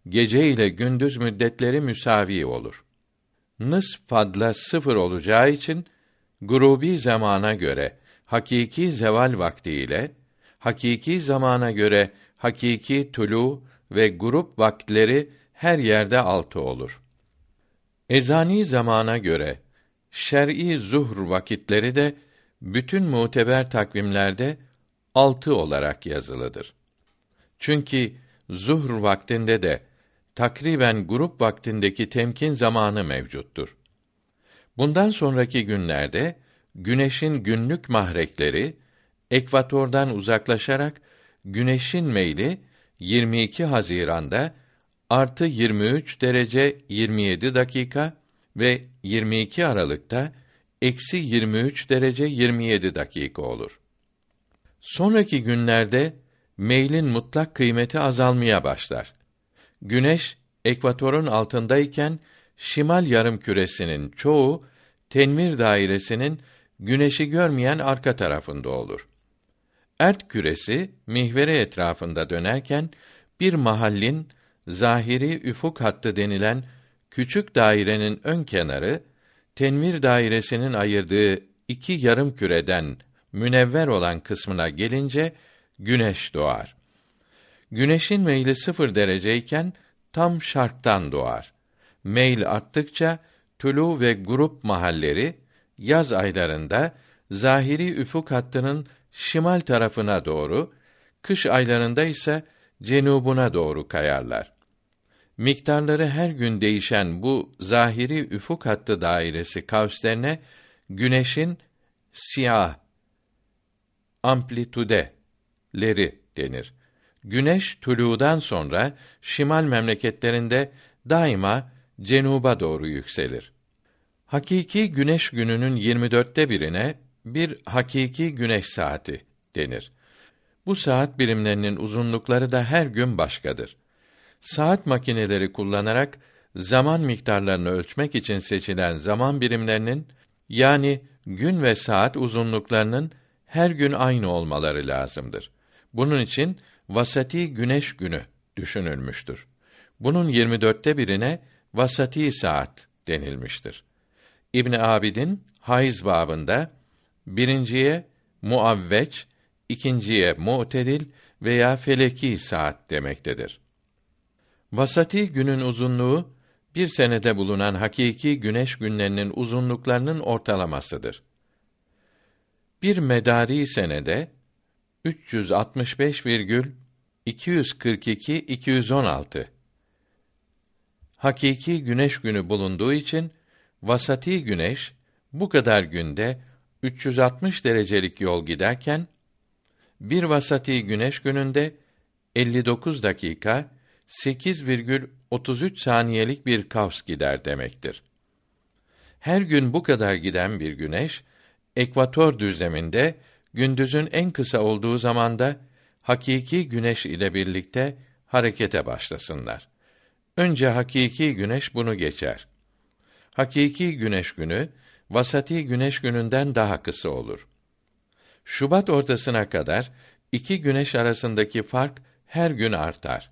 gece ile gündüz müddetleri müsavi olur. Nıs fadla sıfır olacağı için grubi zamana göre hakiki zeval vakti ile hakiki zamana göre hakiki tulu ve grup vaktleri her yerde altı olur. Ezani zamana göre şer'i zuhr vakitleri de bütün muteber takvimlerde altı olarak yazılıdır. Çünkü zuhr vaktinde de takriben grup vaktindeki temkin zamanı mevcuttur. Bundan sonraki günlerde güneşin günlük mahrekleri ekvatordan uzaklaşarak güneşin meyli 22 Haziran'da artı 23 derece 27 dakika ve 22 Aralık'ta eksi 23 derece 27 dakika olur. Sonraki günlerde meylin mutlak kıymeti azalmaya başlar. Güneş ekvatorun altındayken şimal yarım küresinin çoğu tenvir dairesinin güneşi görmeyen arka tarafında olur. Ert küresi mihvere etrafında dönerken bir mahallin zahiri üfuk hattı denilen küçük dairenin ön kenarı tenvir dairesinin ayırdığı iki yarım küreden münevver olan kısmına gelince güneş doğar. Güneşin meyli sıfır dereceyken tam şarktan doğar. Meyl arttıkça tulu ve grup mahalleri yaz aylarında zahiri üfuk hattının şimal tarafına doğru, kış aylarında ise cenubuna doğru kayarlar. Miktarları her gün değişen bu zahiri üfuk hattı dairesi kavslerine güneşin siyah amplitudeleri denir. Güneş tuludan sonra şimal memleketlerinde daima cenuba doğru yükselir. Hakiki güneş gününün 24'te birine bir hakiki güneş saati denir. Bu saat birimlerinin uzunlukları da her gün başkadır. Saat makineleri kullanarak zaman miktarlarını ölçmek için seçilen zaman birimlerinin yani gün ve saat uzunluklarının her gün aynı olmaları lazımdır. Bunun için vasati güneş günü düşünülmüştür. Bunun 24'te birine vasati saat denilmiştir. İbn Abidin hayız babında birinciye muavveç, ikinciye mu'tedil veya feleki saat demektedir. Vasati günün uzunluğu bir senede bulunan hakiki güneş günlerinin uzunluklarının ortalamasıdır. Bir medari senede 365,242 216 hakiki güneş günü bulunduğu için vasati güneş bu kadar günde 360 derecelik yol giderken bir vasati güneş gününde 59 dakika 8,33 saniyelik bir kavs gider demektir. Her gün bu kadar giden bir güneş ekvator düzleminde gündüzün en kısa olduğu zamanda hakiki güneş ile birlikte harekete başlasınlar. Önce hakiki güneş bunu geçer. Hakiki güneş günü vasati güneş gününden daha kısa olur. Şubat ortasına kadar iki güneş arasındaki fark her gün artar.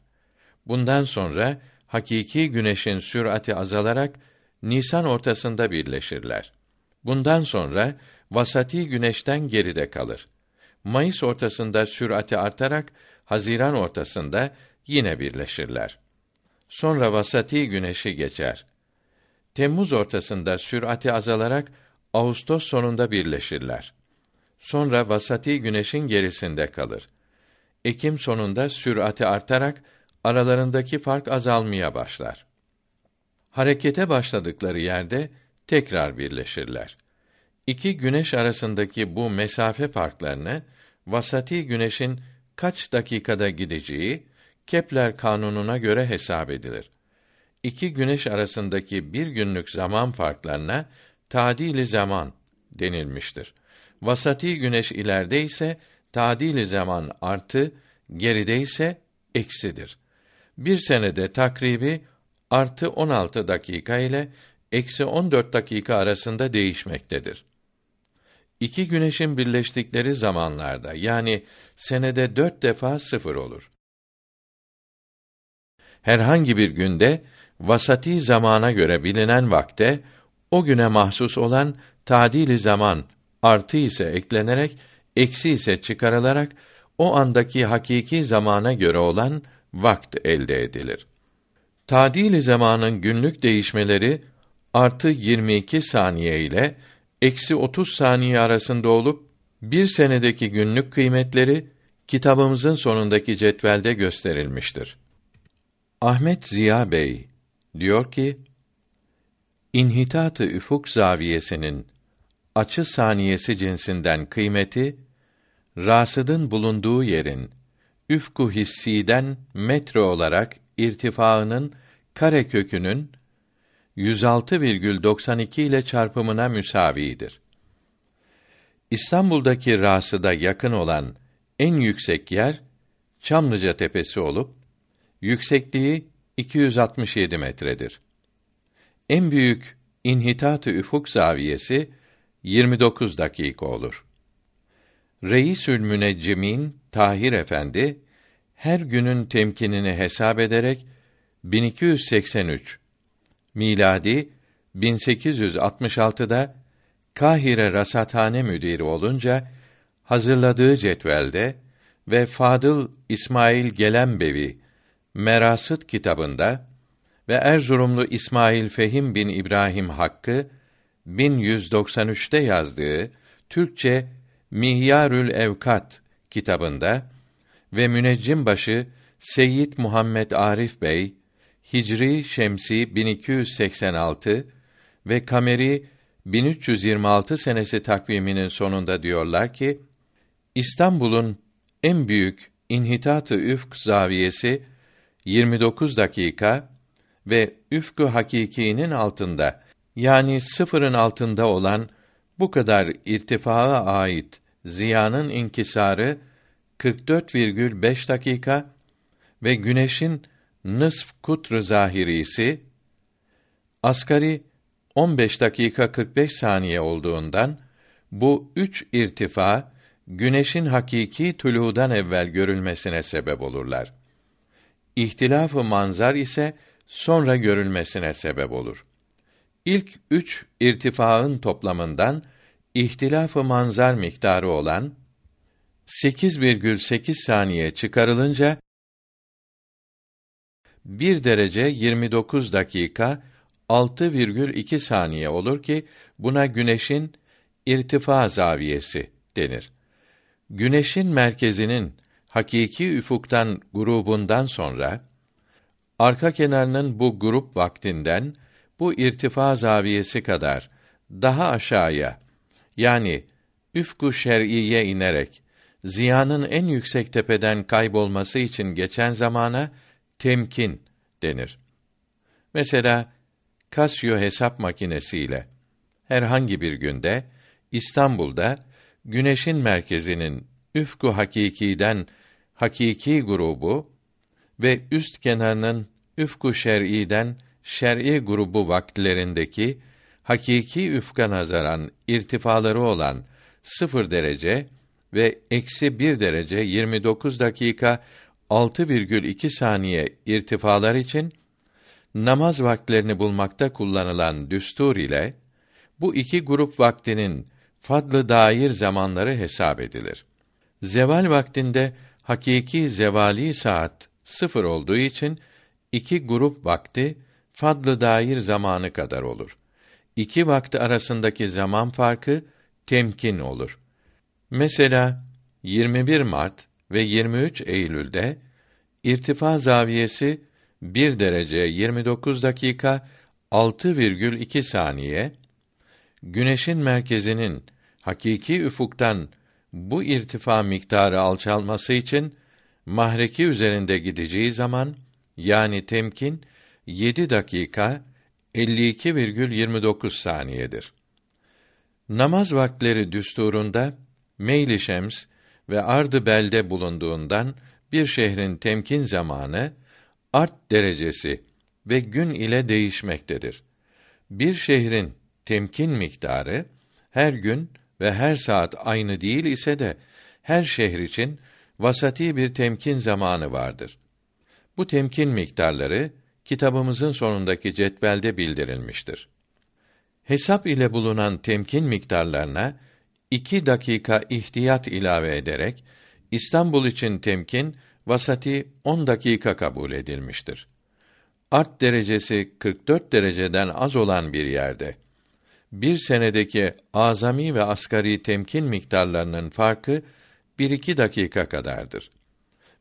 Bundan sonra hakiki güneşin sürati azalarak Nisan ortasında birleşirler. Bundan sonra vasati güneşten geride kalır. Mayıs ortasında sürati artarak Haziran ortasında yine birleşirler. Sonra vasati güneşi geçer. Temmuz ortasında sürati azalarak Ağustos sonunda birleşirler. Sonra vasati güneşin gerisinde kalır. Ekim sonunda sürati artarak aralarındaki fark azalmaya başlar. Harekete başladıkları yerde tekrar birleşirler. İki güneş arasındaki bu mesafe farklarını vasati güneşin kaç dakikada gideceği Kepler kanununa göre hesap edilir. İki güneş arasındaki bir günlük zaman farklarına tadili zaman denilmiştir. Vasati güneş ileride ise tadili zaman artı, geride ise eksidir. Bir senede takribi artı 16 dakika ile eksi 14 dakika arasında değişmektedir. iki güneşin birleştikleri zamanlarda yani senede dört defa sıfır olur. Herhangi bir günde vasati zamana göre bilinen vakte o güne mahsus olan tadili zaman artı ise eklenerek eksi ise çıkarılarak o andaki hakiki zamana göre olan vakt elde edilir. Tadili zamanın günlük değişmeleri artı 22 saniye ile eksi 30 saniye arasında olup bir senedeki günlük kıymetleri kitabımızın sonundaki cetvelde gösterilmiştir. Ahmet Ziya Bey diyor ki İnhitat-ı üfuk zaviyesinin açı saniyesi cinsinden kıymeti rasıdın bulunduğu yerin üfku hissiden metre olarak irtifaının kare kökünün 106,92 ile çarpımına müsavidir. İstanbul'daki rasıda yakın olan en yüksek yer Çamlıca Tepesi olup yüksekliği 267 metredir. En büyük inhitat-ı üfuk zaviyesi 29 dakika olur. Reisül Müneccimin Tahir Efendi her günün temkinini hesap ederek 1283 miladi 1866'da Kahire Rasathane müdiri olunca hazırladığı cetvelde ve Fadıl İsmail Gelembevi Merasıt kitabında ve Erzurumlu İsmail Fehim bin İbrahim Hakkı 1193'te yazdığı Türkçe Mihyarül Evkat kitabında ve müneccim başı Seyyid Muhammed Arif Bey Hicri Şemsi 1286 ve Kameri 1326 senesi takviminin sonunda diyorlar ki İstanbul'un en büyük inhitat-ı üfk zaviyesi 29 dakika ve üfkü hakikinin altında yani sıfırın altında olan bu kadar irtifaa ait ziyanın inkisarı 44,5 dakika ve güneşin nısf kutr zahirisi asgari 15 dakika 45 saniye olduğundan bu üç irtifa güneşin hakiki tuludan evvel görülmesine sebep olurlar. İhtilafı manzar ise sonra görülmesine sebep olur. İlk üç irtifaın toplamından ihtilafı manzar miktarı olan 8,8 saniye çıkarılınca 1 derece 29 dakika 6,2 saniye olur ki buna güneşin irtifa zaviyesi denir. Güneşin merkezinin hakiki üfuktan grubundan sonra arka kenarının bu grup vaktinden bu irtifa zaviyesi kadar daha aşağıya yani üfku şer'iye inerek ziyanın en yüksek tepeden kaybolması için geçen zamana temkin denir. Mesela Casio hesap makinesiyle herhangi bir günde İstanbul'da güneşin merkezinin üfku hakikiden hakiki grubu ve üst kenarının üfku şer'iden şer'i grubu vakitlerindeki hakiki üfka nazaran irtifaları olan sıfır derece ve eksi bir derece 29 dakika 6,2 saniye irtifalar için namaz vaktlerini bulmakta kullanılan düstur ile bu iki grup vaktinin fadlı dair zamanları hesap edilir. Zeval vaktinde hakiki zevali saat sıfır olduğu için iki grup vakti fadlı dair zamanı kadar olur. İki vakti arasındaki zaman farkı temkin olur. Mesela 21 Mart ve 23 Eylül'de irtifa zaviyesi 1 derece 29 dakika 6,2 saniye güneşin merkezinin hakiki üfuktan bu irtifa miktarı alçalması için mahreki üzerinde gideceği zaman yani temkin 7 dakika 52,29 saniyedir. Namaz vaktleri düsturunda meyli şems ve ardı belde bulunduğundan bir şehrin temkin zamanı art derecesi ve gün ile değişmektedir. Bir şehrin temkin miktarı her gün ve her saat aynı değil ise de her şehir için vasati bir temkin zamanı vardır. Bu temkin miktarları kitabımızın sonundaki cetvelde bildirilmiştir. Hesap ile bulunan temkin miktarlarına iki dakika ihtiyat ilave ederek İstanbul için temkin vasati 10 dakika kabul edilmiştir. Art derecesi 44 dereceden az olan bir yerde bir senedeki azami ve asgari temkin miktarlarının farkı bir iki dakika kadardır.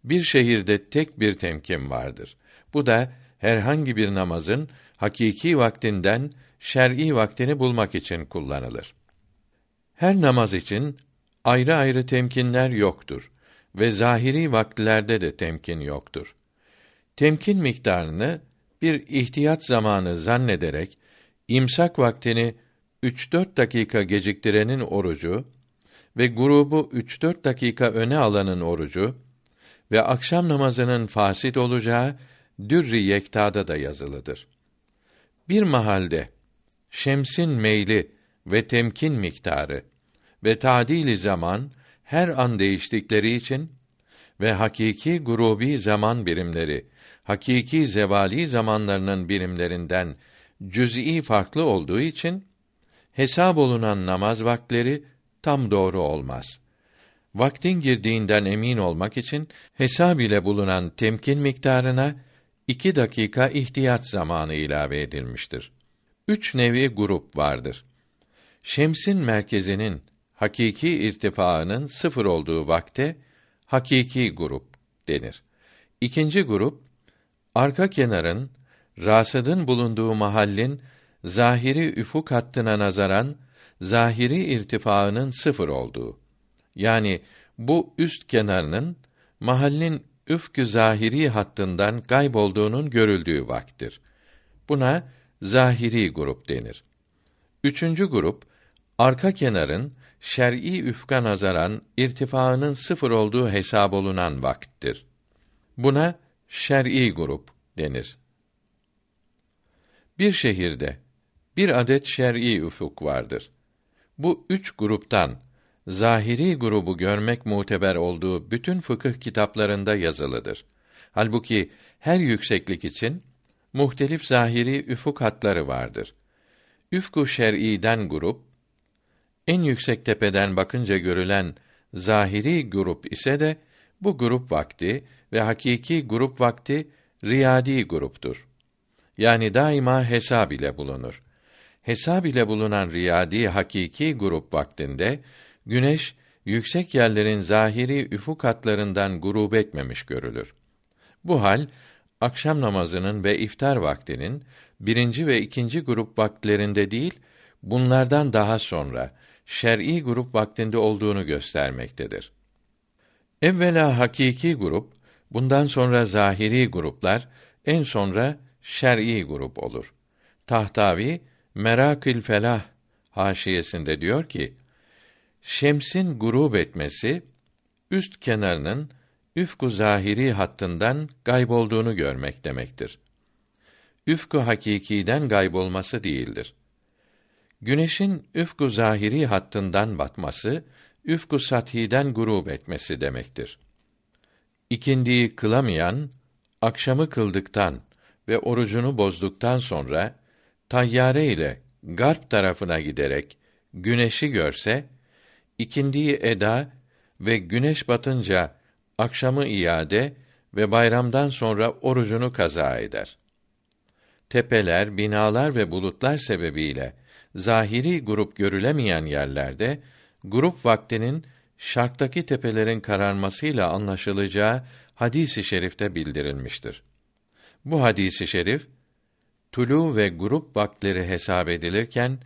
Bir şehirde tek bir temkin vardır. Bu da herhangi bir namazın hakiki vaktinden şer'i vaktini bulmak için kullanılır. Her namaz için ayrı ayrı temkinler yoktur ve zahiri vaktlerde de temkin yoktur. Temkin miktarını bir ihtiyat zamanı zannederek imsak vaktini 3-4 dakika geciktirenin orucu ve grubu 3-4 dakika öne alanın orucu ve akşam namazının fasit olacağı Dürri Yekta'da da yazılıdır. Bir mahalde şemsin meyli ve temkin miktarı ve tadili zaman her an değiştikleri için ve hakiki grubi zaman birimleri hakiki zevali zamanlarının birimlerinden cüz'i farklı olduğu için hesap olunan namaz vaktleri tam doğru olmaz. Vaktin girdiğinden emin olmak için hesab ile bulunan temkin miktarına iki dakika ihtiyat zamanı ilave edilmiştir. Üç nevi grup vardır. Şemsin merkezinin hakiki irtifaının sıfır olduğu vakte hakiki grup denir. İkinci grup arka kenarın rasadın bulunduğu mahallin zahiri üfuk hattına nazaran zahiri irtifaının sıfır olduğu. Yani bu üst kenarının mahallin üfkü zahiri hattından kaybolduğunun görüldüğü vaktir. Buna zahiri grup denir. Üçüncü grup arka kenarın şer'i üfka nazaran irtifaının sıfır olduğu hesab olunan vakittir. Buna şer'i grup denir. Bir şehirde bir adet şer'i ufuk vardır. Bu üç gruptan zahiri grubu görmek muteber olduğu bütün fıkıh kitaplarında yazılıdır. Halbuki her yükseklik için muhtelif zahiri üfuk hatları vardır. Üfku şer'iden grup en yüksek tepeden bakınca görülen zahiri grup ise de bu grup vakti ve hakiki grup vakti riyadi gruptur. Yani daima hesab ile bulunur hesab ile bulunan riyadi hakiki grup vaktinde güneş yüksek yerlerin zahiri üfuk hatlarından grup etmemiş görülür. Bu hal akşam namazının ve iftar vaktinin birinci ve ikinci grup vaktlerinde değil, bunlardan daha sonra şer'i grup vaktinde olduğunu göstermektedir. Evvela hakiki grup, bundan sonra zahiri gruplar, en sonra şer'i grup olur. Tahtavi Merakül Felah haşiyesinde diyor ki: Şemsin gurub etmesi üst kenarının üfku zahiri hattından gaybolduğunu görmek demektir. Üfku hakikiden gaybolması değildir. Güneşin üfku zahiri hattından batması, üfku sathiden gurub etmesi demektir. İkindiyi kılamayan, akşamı kıldıktan ve orucunu bozduktan sonra tayyare ile garp tarafına giderek güneşi görse ikindiyi eda ve güneş batınca akşamı iade ve bayramdan sonra orucunu kaza eder. Tepeler, binalar ve bulutlar sebebiyle zahiri grup görülemeyen yerlerde grup vaktinin şarktaki tepelerin kararmasıyla anlaşılacağı hadisi şerifte bildirilmiştir. Bu hadisi şerif tulu ve grup vaktleri hesap edilirken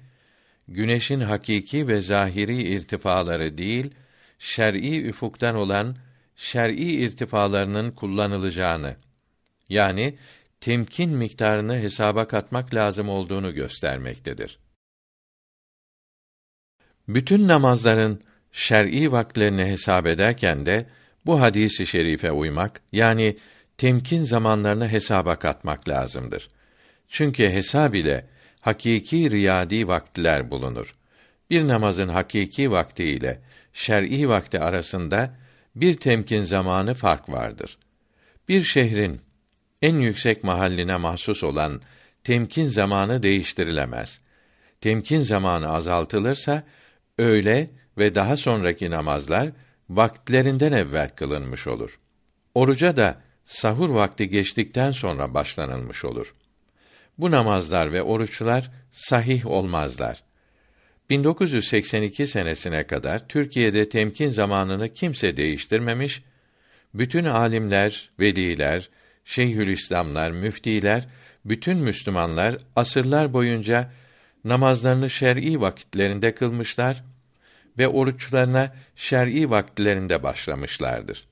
güneşin hakiki ve zahiri irtifaları değil, şer'i üfuktan olan şer'i irtifalarının kullanılacağını yani temkin miktarını hesaba katmak lazım olduğunu göstermektedir. Bütün namazların şer'i vaktlerini hesap ederken de bu hadisi şerife uymak yani temkin zamanlarını hesaba katmak lazımdır. Çünkü hesab ile hakiki riyadi vaktiler bulunur. Bir namazın hakiki vakti ile şer'i vakti arasında bir temkin zamanı fark vardır. Bir şehrin en yüksek mahalline mahsus olan temkin zamanı değiştirilemez. Temkin zamanı azaltılırsa öğle ve daha sonraki namazlar vaktlerinden evvel kılınmış olur. Oruca da sahur vakti geçtikten sonra başlanılmış olur. Bu namazlar ve oruçlar sahih olmazlar. 1982 senesine kadar Türkiye'de temkin zamanını kimse değiştirmemiş, bütün alimler, veliler, şeyhülislamlar, müftiler, bütün Müslümanlar asırlar boyunca namazlarını şer'i vakitlerinde kılmışlar ve oruçlarına şer'i vakitlerinde başlamışlardır.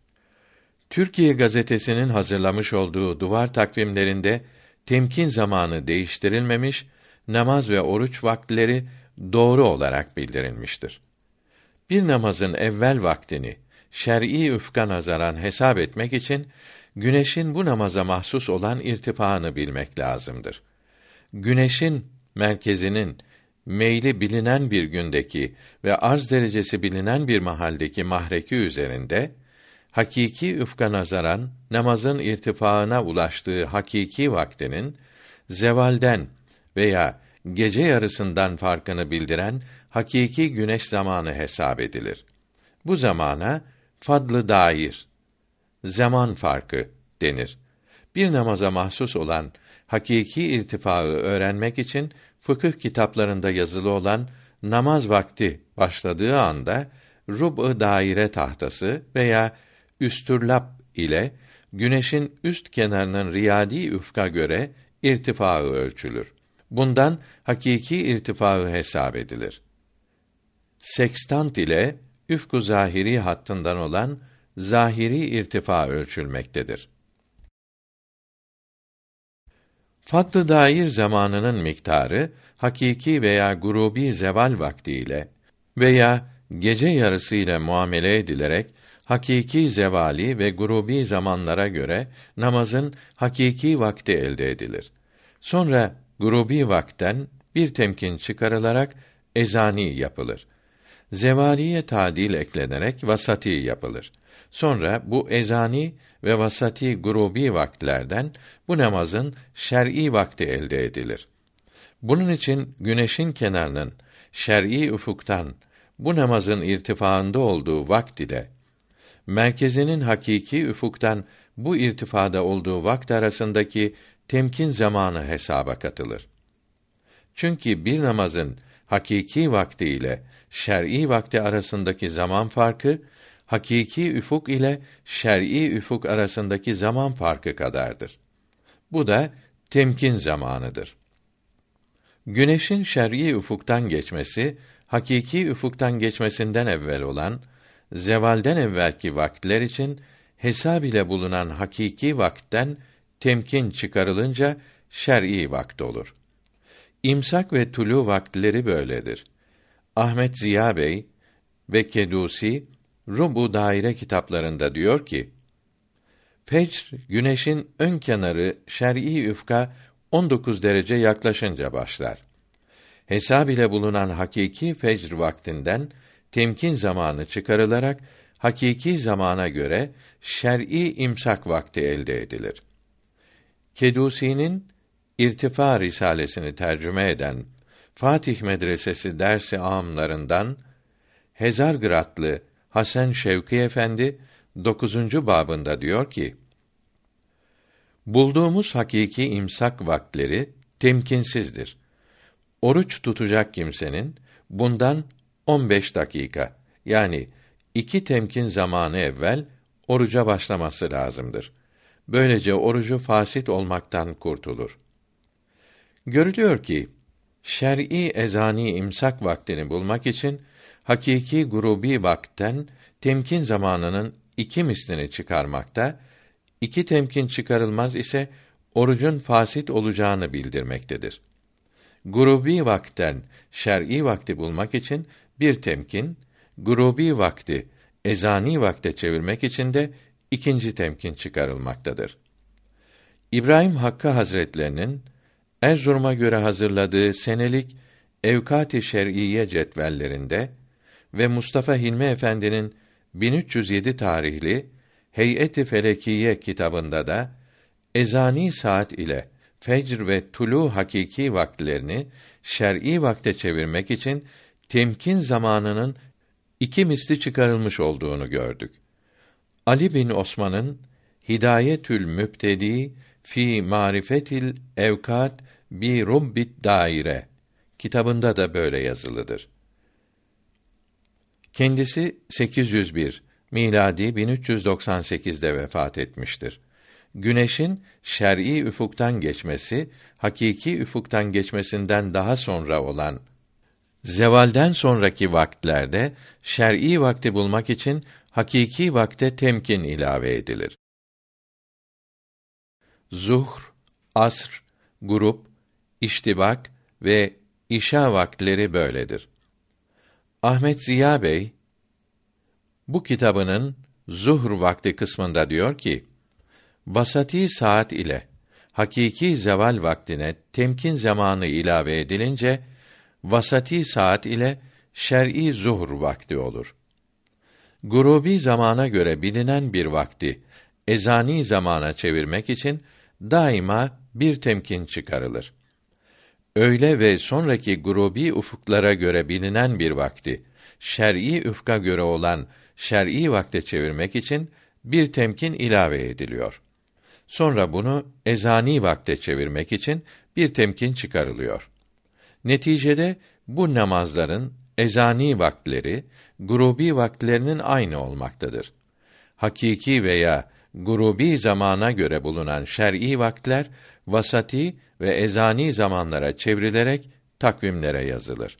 Türkiye gazetesinin hazırlamış olduğu duvar takvimlerinde temkin zamanı değiştirilmemiş, namaz ve oruç vakitleri doğru olarak bildirilmiştir. Bir namazın evvel vaktini şer'i üfka nazaran hesap etmek için güneşin bu namaza mahsus olan irtifaını bilmek lazımdır. Güneşin merkezinin meyli bilinen bir gündeki ve arz derecesi bilinen bir mahaldeki mahreki üzerinde hakiki üfka nazaran namazın irtifaına ulaştığı hakiki vaktinin zevalden veya gece yarısından farkını bildiren hakiki güneş zamanı hesap edilir. Bu zamana fadlı dair zaman farkı denir. Bir namaza mahsus olan hakiki irtifaı öğrenmek için fıkıh kitaplarında yazılı olan namaz vakti başladığı anda rub'ı daire tahtası veya üstürlap ile güneşin üst kenarının riyadi üfka göre irtifaı ölçülür. Bundan hakiki irtifaı hesap edilir. Sekstant ile üfku zahiri hattından olan zahiri irtifa ölçülmektedir. Fadlı dair zamanının miktarı hakiki veya gurubi zeval vakti ile veya gece yarısı ile muamele edilerek hakiki zevali ve grubi zamanlara göre namazın hakiki vakti elde edilir. Sonra grubi vakten bir temkin çıkarılarak ezani yapılır. Zevaliye tadil eklenerek vasati yapılır. Sonra bu ezani ve vasati grubi vaktlerden bu namazın şer'i vakti elde edilir. Bunun için güneşin kenarının şer'i ufuktan bu namazın irtifaında olduğu vakt ile merkezinin hakiki ufuktan bu irtifada olduğu vakt arasındaki temkin zamanı hesaba katılır. Çünkü bir namazın hakiki vakti ile şer'i vakti arasındaki zaman farkı hakiki üfuk ile şer'i üfuk arasındaki zaman farkı kadardır. Bu da temkin zamanıdır. Güneşin şer'i ufuktan geçmesi hakiki ufuktan geçmesinden evvel olan zevalden evvelki vakitler için hesab ile bulunan hakiki vakitten temkin çıkarılınca şer'i vakt olur. İmsak ve tulu vakitleri böyledir. Ahmet Ziya Bey ve Kedusi Rubu Daire kitaplarında diyor ki: Fecr güneşin ön kenarı şer'i üfka 19 derece yaklaşınca başlar. Hesab ile bulunan hakiki fecr vaktinden temkin zamanı çıkarılarak hakiki zamana göre şer'i imsak vakti elde edilir. Kedusi'nin İrtifa risalesini tercüme eden Fatih Medresesi dersi amlarından Hezargradlı Hasan Şevki Efendi 9. babında diyor ki: Bulduğumuz hakiki imsak vaktleri temkinsizdir. Oruç tutacak kimsenin bundan 15 dakika yani iki temkin zamanı evvel oruca başlaması lazımdır. Böylece orucu fasit olmaktan kurtulur. Görülüyor ki şer'i ezani imsak vaktini bulmak için hakiki grubi vakten temkin zamanının iki mislini çıkarmakta, iki temkin çıkarılmaz ise orucun fasit olacağını bildirmektedir. Grubi vakten şer'i vakti bulmak için bir temkin, grubi vakti ezani vakte çevirmek için de ikinci temkin çıkarılmaktadır. İbrahim Hakkı Hazretlerinin Erzurum'a göre hazırladığı senelik Evkat-ı Şer'iyye cetvellerinde ve Mustafa Hilmi Efendi'nin 1307 tarihli Heyet-i Felekiye kitabında da ezani saat ile fecr ve tulu hakiki vakitlerini şer'i vakte çevirmek için temkin zamanının iki misli çıkarılmış olduğunu gördük. Ali bin Osman'ın Hidayetül Mübtedi fi Marifetil Evkat bi Rubbit Daire kitabında da böyle yazılıdır. Kendisi 801 miladi 1398'de vefat etmiştir. Güneşin şer'i üfuktan geçmesi, hakiki üfuktan geçmesinden daha sonra olan zevalden sonraki vaktlerde şer'i vakti bulmak için hakiki vakte temkin ilave edilir. Zuhr, asr, grup, iştibak ve işa vaktleri böyledir. Ahmet Ziya Bey bu kitabının zuhr vakti kısmında diyor ki: Basati saat ile hakiki zeval vaktine temkin zamanı ilave edilince vasati saat ile şer'i zuhr vakti olur. Gurubi zamana göre bilinen bir vakti ezani zamana çevirmek için daima bir temkin çıkarılır. Öyle ve sonraki grubi ufuklara göre bilinen bir vakti şer'i üfka göre olan şer'i vakte çevirmek için bir temkin ilave ediliyor. Sonra bunu ezani vakte çevirmek için bir temkin çıkarılıyor. Neticede bu namazların ezani vaktleri grubi vaktlerinin aynı olmaktadır. Hakiki veya grubi zamana göre bulunan şer'i vaktler vasati ve ezani zamanlara çevrilerek takvimlere yazılır.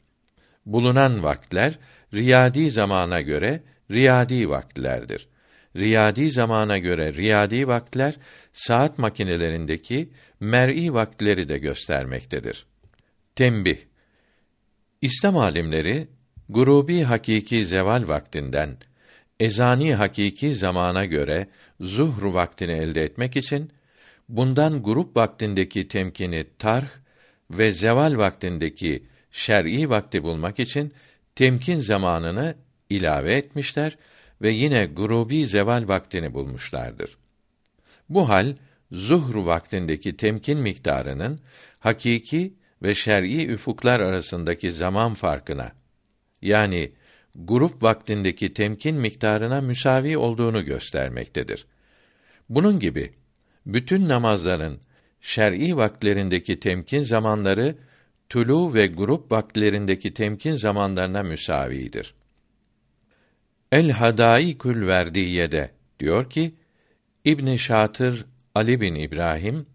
Bulunan vaktler riyadi zamana göre riyadi vaktlerdir. Riyadi zamana göre riyadi vaktler saat makinelerindeki mer'i vaktleri de göstermektedir. Tembih İslam alimleri grubi hakiki zeval vaktinden ezani hakiki zamana göre zuhr vaktini elde etmek için bundan grup vaktindeki temkini tarh ve zeval vaktindeki şer'i vakti bulmak için temkin zamanını ilave etmişler ve yine grubi zeval vaktini bulmuşlardır. Bu hal zuhr vaktindeki temkin miktarının hakiki ve şer'i üfuklar arasındaki zaman farkına yani grup vaktindeki temkin miktarına müsavi olduğunu göstermektedir. Bunun gibi bütün namazların şer'i vaktlerindeki temkin zamanları tulu ve grup vaktlerindeki temkin zamanlarına müsavidir. El Hadaikül Verdiye'de diyor ki İbn Şatır Ali bin İbrahim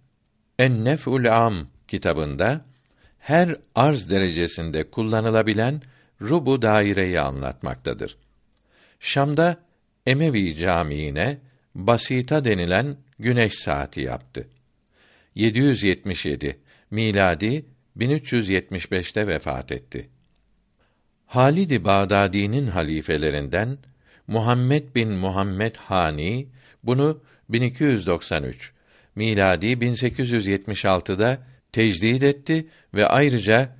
En Nef'ul Am kitabında her arz derecesinde kullanılabilen rubu daireyi anlatmaktadır. Şam'da Emevi Camii'ne basita denilen güneş saati yaptı. 777 miladi 1375'te vefat etti. Halid-i Bağdadi'nin halifelerinden Muhammed bin Muhammed Hani bunu 1293 miladi 1876'da tecdid etti ve ayrıca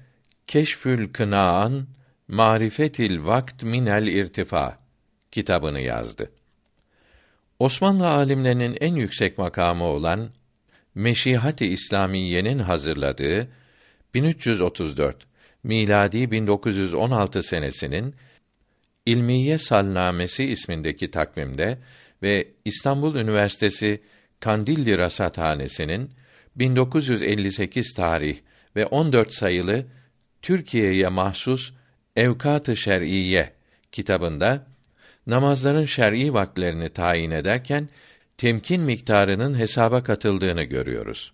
Keşfül Kınaan Marifetil Vakt minel irtifa kitabını yazdı. Osmanlı alimlerinin en yüksek makamı olan Meşihat-ı İslamiyenin hazırladığı 1334 miladi 1916 senesinin İlmiye Salnamesi ismindeki takvimde ve İstanbul Üniversitesi Kandilli Rasathanesi'nin 1958 tarih ve 14 sayılı Türkiye'ye mahsus Evkat-ı Şer'iyye kitabında namazların şer'i vakitlerini tayin ederken temkin miktarının hesaba katıldığını görüyoruz.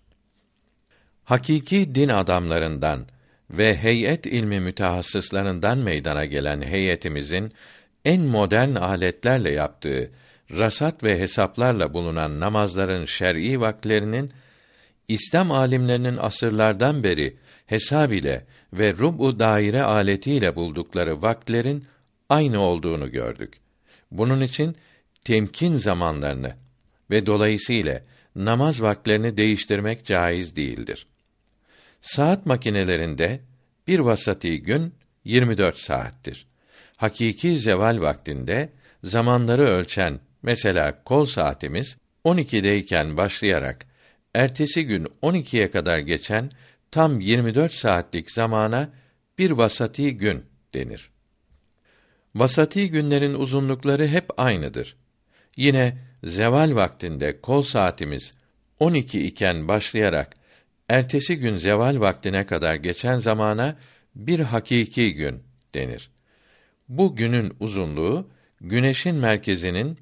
Hakiki din adamlarından ve heyet ilmi mütehassıslarından meydana gelen heyetimizin en modern aletlerle yaptığı rasat ve hesaplarla bulunan namazların şer'i vakitlerinin İslam alimlerinin asırlardan beri hesab ile ve rubu daire aletiyle buldukları vakitlerin aynı olduğunu gördük. Bunun için temkin zamanlarını ve dolayısıyla namaz vakitlerini değiştirmek caiz değildir. Saat makinelerinde bir vasati gün 24 saattir. Hakiki zeval vaktinde zamanları ölçen mesela kol saatimiz 12'deyken başlayarak ertesi gün 12'ye kadar geçen tam 24 saatlik zamana bir vasati gün denir. Vasati günlerin uzunlukları hep aynıdır. Yine zeval vaktinde kol saatimiz 12 iken başlayarak ertesi gün zeval vaktine kadar geçen zamana bir hakiki gün denir. Bu günün uzunluğu güneşin merkezinin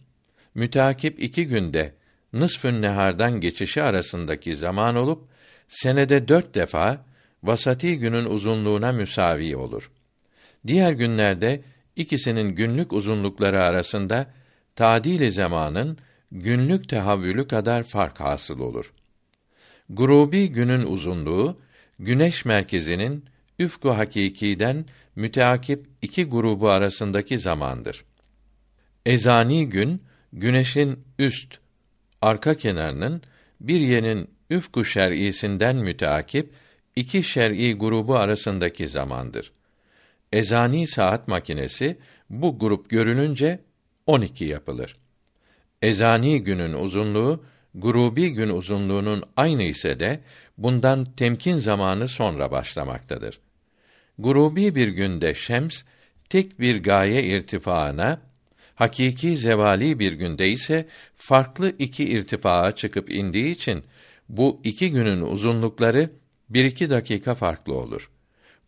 mütakip iki günde nısfün nehardan geçişi arasındaki zaman olup senede dört defa vasati günün uzunluğuna müsavi olur. Diğer günlerde ikisinin günlük uzunlukları arasında tadili zamanın günlük tehavvülü kadar fark hasıl olur. Grubi günün uzunluğu güneş merkezinin üfku hakikiden müteakip iki grubu arasındaki zamandır. Ezani gün güneşin üst arka kenarının bir yerin üfku şer'isinden müteakip iki şer'i grubu arasındaki zamandır. Ezani saat makinesi bu grup görününce 12 yapılır. Ezani günün uzunluğu grubi gün uzunluğunun aynı ise de bundan temkin zamanı sonra başlamaktadır. Grubi bir günde şems tek bir gaye irtifaına, hakiki zevali bir günde ise farklı iki irtifaa çıkıp indiği için bu iki günün uzunlukları bir iki dakika farklı olur.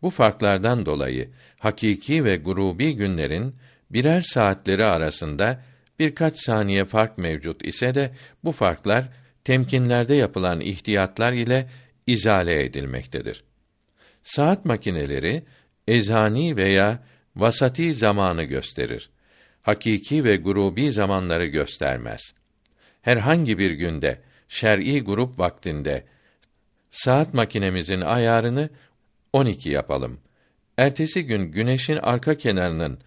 Bu farklardan dolayı hakiki ve grubi günlerin birer saatleri arasında birkaç saniye fark mevcut ise de bu farklar temkinlerde yapılan ihtiyatlar ile izale edilmektedir. Saat makineleri ezani veya vasati zamanı gösterir. Hakiki ve grubi zamanları göstermez. Herhangi bir günde şer'i grup vaktinde saat makinemizin ayarını 12 yapalım. Ertesi gün güneşin arka kenarının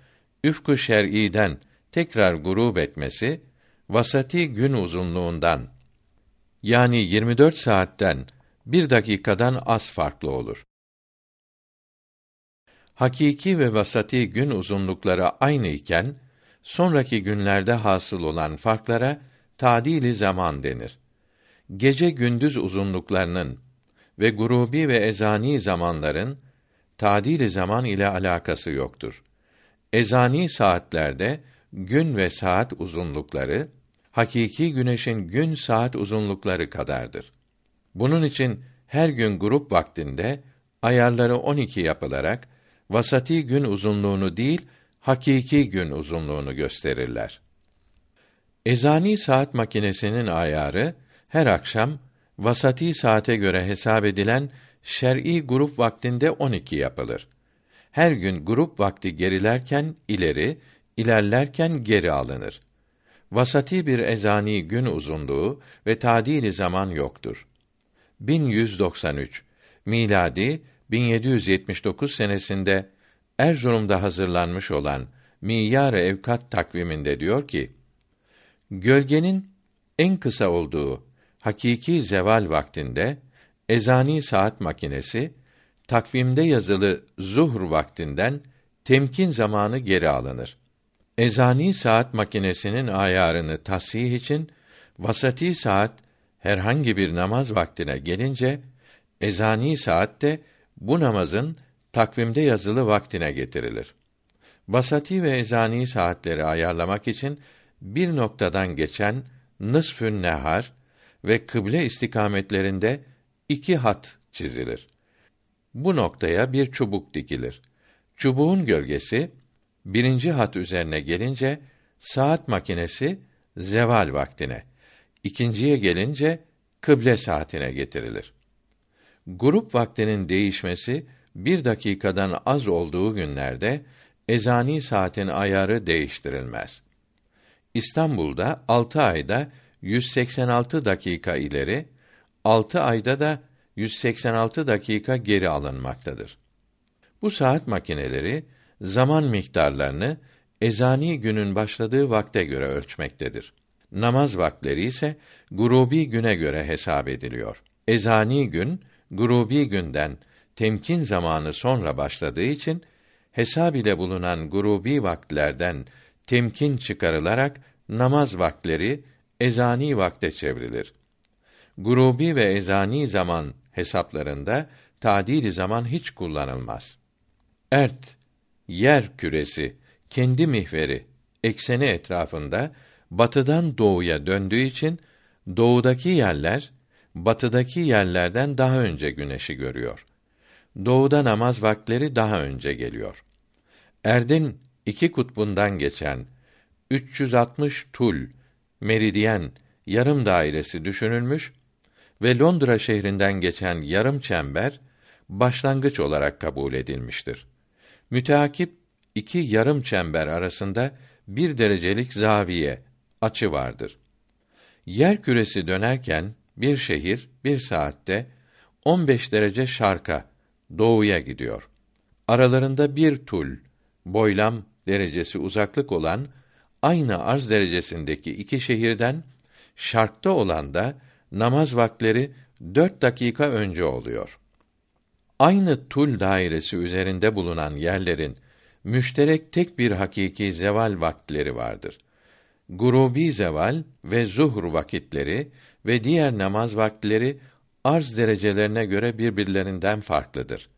üfku şer'iden tekrar grup etmesi vasati gün uzunluğundan yani 24 saatten bir dakikadan az farklı olur. Hakiki ve vasati gün uzunlukları aynı iken sonraki günlerde hasıl olan farklara tadili zaman denir. Gece gündüz uzunluklarının ve grubi ve ezani zamanların tadili zaman ile alakası yoktur. Ezani saatlerde gün ve saat uzunlukları hakiki güneşin gün saat uzunlukları kadardır. Bunun için her gün grup vaktinde ayarları 12 yapılarak vasati gün uzunluğunu değil, hakiki gün uzunluğunu gösterirler. Ezani saat makinesinin ayarı her akşam vasati saate göre hesap edilen şer'i grup vaktinde 12 yapılır. Her gün grup vakti gerilerken ileri, ilerlerken geri alınır. Vasati bir ezani gün uzunluğu ve tadili zaman yoktur. 1193 miladi 1779 senesinde Erzurum'da hazırlanmış olan Miyar Evkat takviminde diyor ki: Gölgenin en kısa olduğu hakiki zeval vaktinde ezani saat makinesi takvimde yazılı zuhr vaktinden temkin zamanı geri alınır. Ezani saat makinesinin ayarını tasih için vasati saat herhangi bir namaz vaktine gelince ezani saat de bu namazın takvimde yazılı vaktine getirilir. Vasati ve ezani saatleri ayarlamak için bir noktadan geçen nısfün nehar ve kıble istikametlerinde iki hat çizilir. Bu noktaya bir çubuk dikilir. Çubuğun gölgesi birinci hat üzerine gelince saat makinesi zeval vaktine, ikinciye gelince kıble saatine getirilir. Grup vaktinin değişmesi bir dakikadan az olduğu günlerde ezani saatin ayarı değiştirilmez. İstanbul'da altı ayda 186 dakika ileri, altı ayda da 186 dakika geri alınmaktadır. Bu saat makineleri zaman miktarlarını ezani günün başladığı vakte göre ölçmektedir. Namaz vaktleri ise grubi güne göre hesap ediliyor. Ezani gün grubi günden temkin zamanı sonra başladığı için hesab ile bulunan grubi vaktlerden temkin çıkarılarak namaz vaktleri ezani vakte çevrilir. Grubi ve ezani zaman hesaplarında tadili zaman hiç kullanılmaz. Ert, yer küresi, kendi mihveri, ekseni etrafında batıdan doğuya döndüğü için doğudaki yerler batıdaki yerlerden daha önce güneşi görüyor. Doğuda namaz vaktleri daha önce geliyor. Erdin iki kutbundan geçen 360 tul meridyen yarım dairesi düşünülmüş ve Londra şehrinden geçen yarım çember başlangıç olarak kabul edilmiştir. Müteakip iki yarım çember arasında bir derecelik zaviye açı vardır. Yer küresi dönerken bir şehir bir saatte 15 derece şarka doğuya gidiyor. Aralarında bir tul boylam derecesi uzaklık olan aynı arz derecesindeki iki şehirden şarkta olan da namaz vakleri dört dakika önce oluyor. Aynı tul dairesi üzerinde bulunan yerlerin müşterek tek bir hakiki zeval vakitleri vardır. Gurubi zeval ve zuhr vakitleri ve diğer namaz vakitleri arz derecelerine göre birbirlerinden farklıdır.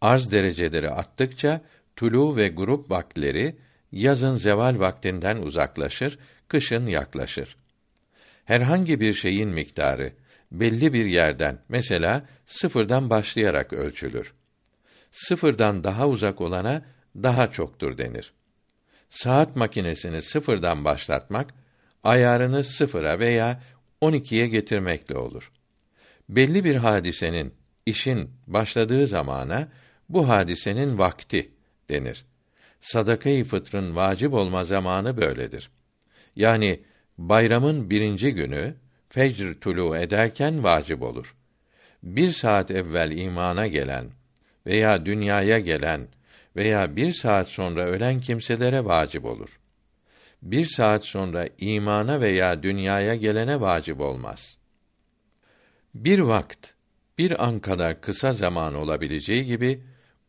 Arz dereceleri arttıkça tulu ve grup vakitleri yazın zeval vaktinden uzaklaşır, kışın yaklaşır. Herhangi bir şeyin miktarı belli bir yerden mesela sıfırdan başlayarak ölçülür. Sıfırdan daha uzak olana daha çoktur denir. Saat makinesini sıfırdan başlatmak ayarını sıfıra veya 12'ye getirmekle olur. Belli bir hadisenin, işin başladığı zamana bu hadisenin vakti denir. Sadakayı fıtrın vacip olma zamanı böyledir. Yani bayramın birinci günü fecr tulu ederken vacip olur. Bir saat evvel imana gelen veya dünyaya gelen veya bir saat sonra ölen kimselere vacip olur. Bir saat sonra imana veya dünyaya gelene vacip olmaz. Bir vakt, bir an kadar kısa zaman olabileceği gibi,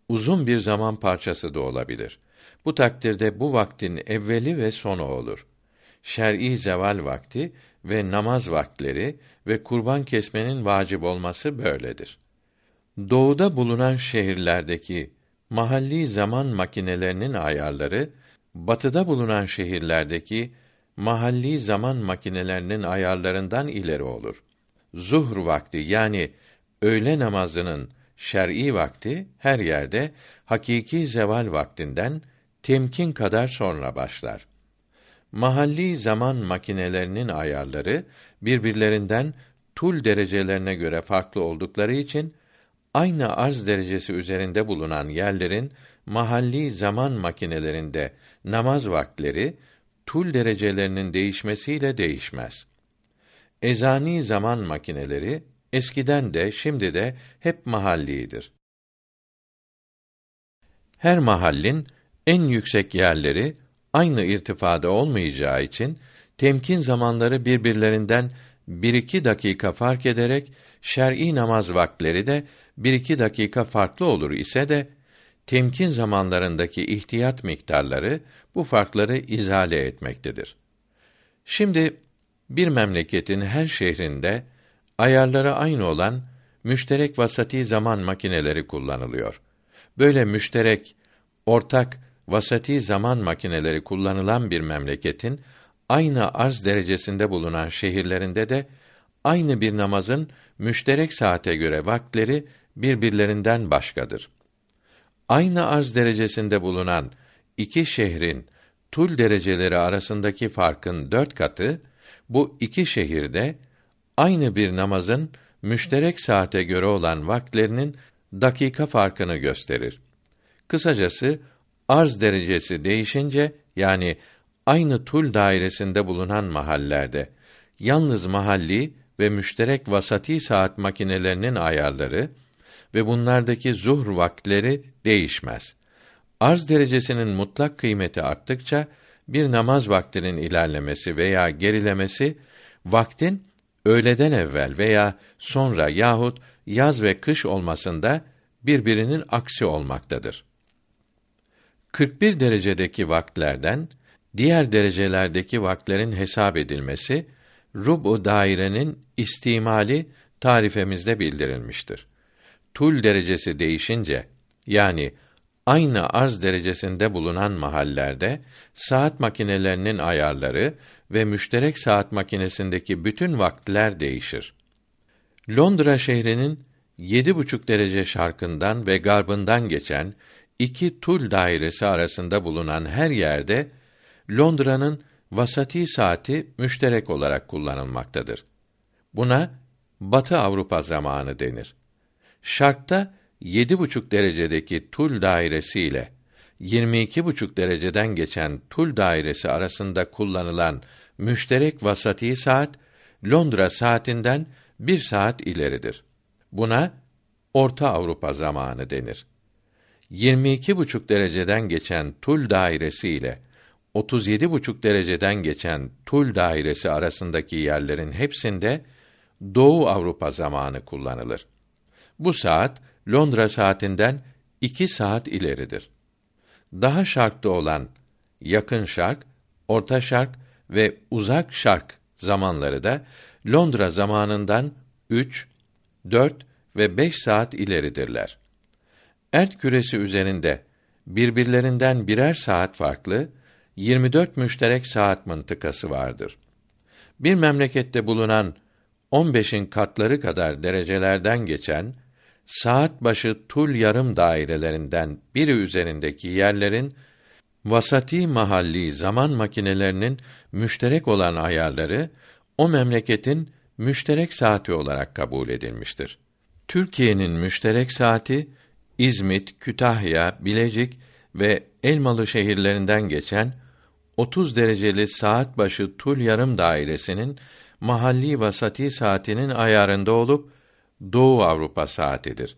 uzun bir zaman parçası da olabilir. Bu takdirde bu vaktin evveli ve sonu olur. Şer'i zeval vakti ve namaz vaktleri ve kurban kesmenin vacip olması böyledir. Doğuda bulunan şehirlerdeki mahalli zaman makinelerinin ayarları batıda bulunan şehirlerdeki mahalli zaman makinelerinin ayarlarından ileri olur. Zuhr vakti yani öğle namazının şer'i vakti her yerde hakiki zeval vaktinden temkin kadar sonra başlar. Mahalli zaman makinelerinin ayarları birbirlerinden tul derecelerine göre farklı oldukları için aynı arz derecesi üzerinde bulunan yerlerin mahalli zaman makinelerinde namaz vaktleri tul derecelerinin değişmesiyle değişmez. Ezani zaman makineleri eskiden de şimdi de hep mahallidir. Her mahallin en yüksek yerleri aynı irtifada olmayacağı için temkin zamanları birbirlerinden bir iki dakika fark ederek şer'i namaz vaktleri de bir iki dakika farklı olur ise de temkin zamanlarındaki ihtiyat miktarları bu farkları izale etmektedir. Şimdi bir memleketin her şehrinde ayarları aynı olan müşterek vasati zaman makineleri kullanılıyor. Böyle müşterek, ortak vasati zaman makineleri kullanılan bir memleketin aynı arz derecesinde bulunan şehirlerinde de aynı bir namazın müşterek saate göre vakleri birbirlerinden başkadır. Aynı arz derecesinde bulunan iki şehrin tul dereceleri arasındaki farkın dört katı bu iki şehirde aynı bir namazın müşterek saate göre olan vakitlerinin dakika farkını gösterir. Kısacası arz derecesi değişince yani aynı tul dairesinde bulunan mahallerde yalnız mahalli ve müşterek vasati saat makinelerinin ayarları ve bunlardaki zuhr vakitleri değişmez. Arz derecesinin mutlak kıymeti arttıkça bir namaz vaktinin ilerlemesi veya gerilemesi vaktin öğleden evvel veya sonra yahut yaz ve kış olmasında birbirinin aksi olmaktadır. 41 derecedeki vaktlerden diğer derecelerdeki vaktlerin hesap edilmesi rubu dairenin istimali tarifemizde bildirilmiştir. Tul derecesi değişince yani aynı arz derecesinde bulunan mahallerde saat makinelerinin ayarları ve müşterek saat makinesindeki bütün vaktler değişir. Londra şehrinin yedi buçuk derece şarkından ve garbından geçen iki tul dairesi arasında bulunan her yerde Londra'nın vasati saati müşterek olarak kullanılmaktadır. Buna Batı Avrupa zamanı denir. Şarkta yedi buçuk derecedeki tul dairesi ile yirmi iki buçuk dereceden geçen tul dairesi arasında kullanılan müşterek vasati saat Londra saatinden bir saat ileridir. Buna Orta Avrupa zamanı denir. 22 buçuk dereceden geçen tul dairesi ile 37 buçuk dereceden geçen tul dairesi arasındaki yerlerin hepsinde Doğu Avrupa zamanı kullanılır. Bu saat Londra saatinden iki saat ileridir. Daha şarkta olan yakın şark, orta şark ve uzak şark zamanları da Londra zamanından 3, 4 ve 5 saat ileridirler. Ert küresi üzerinde birbirlerinden birer saat farklı 24 müşterek saat mıntıkası vardır. Bir memlekette bulunan 15'in katları kadar derecelerden geçen saat başı tul yarım dairelerinden biri üzerindeki yerlerin vasati mahalli zaman makinelerinin müşterek olan ayarları o memleketin müşterek saati olarak kabul edilmiştir. Türkiye'nin müşterek saati İzmit, Kütahya, Bilecik ve Elmalı şehirlerinden geçen 30 dereceli saat başı tul yarım dairesinin mahalli vasati saatinin ayarında olup Doğu Avrupa saatidir.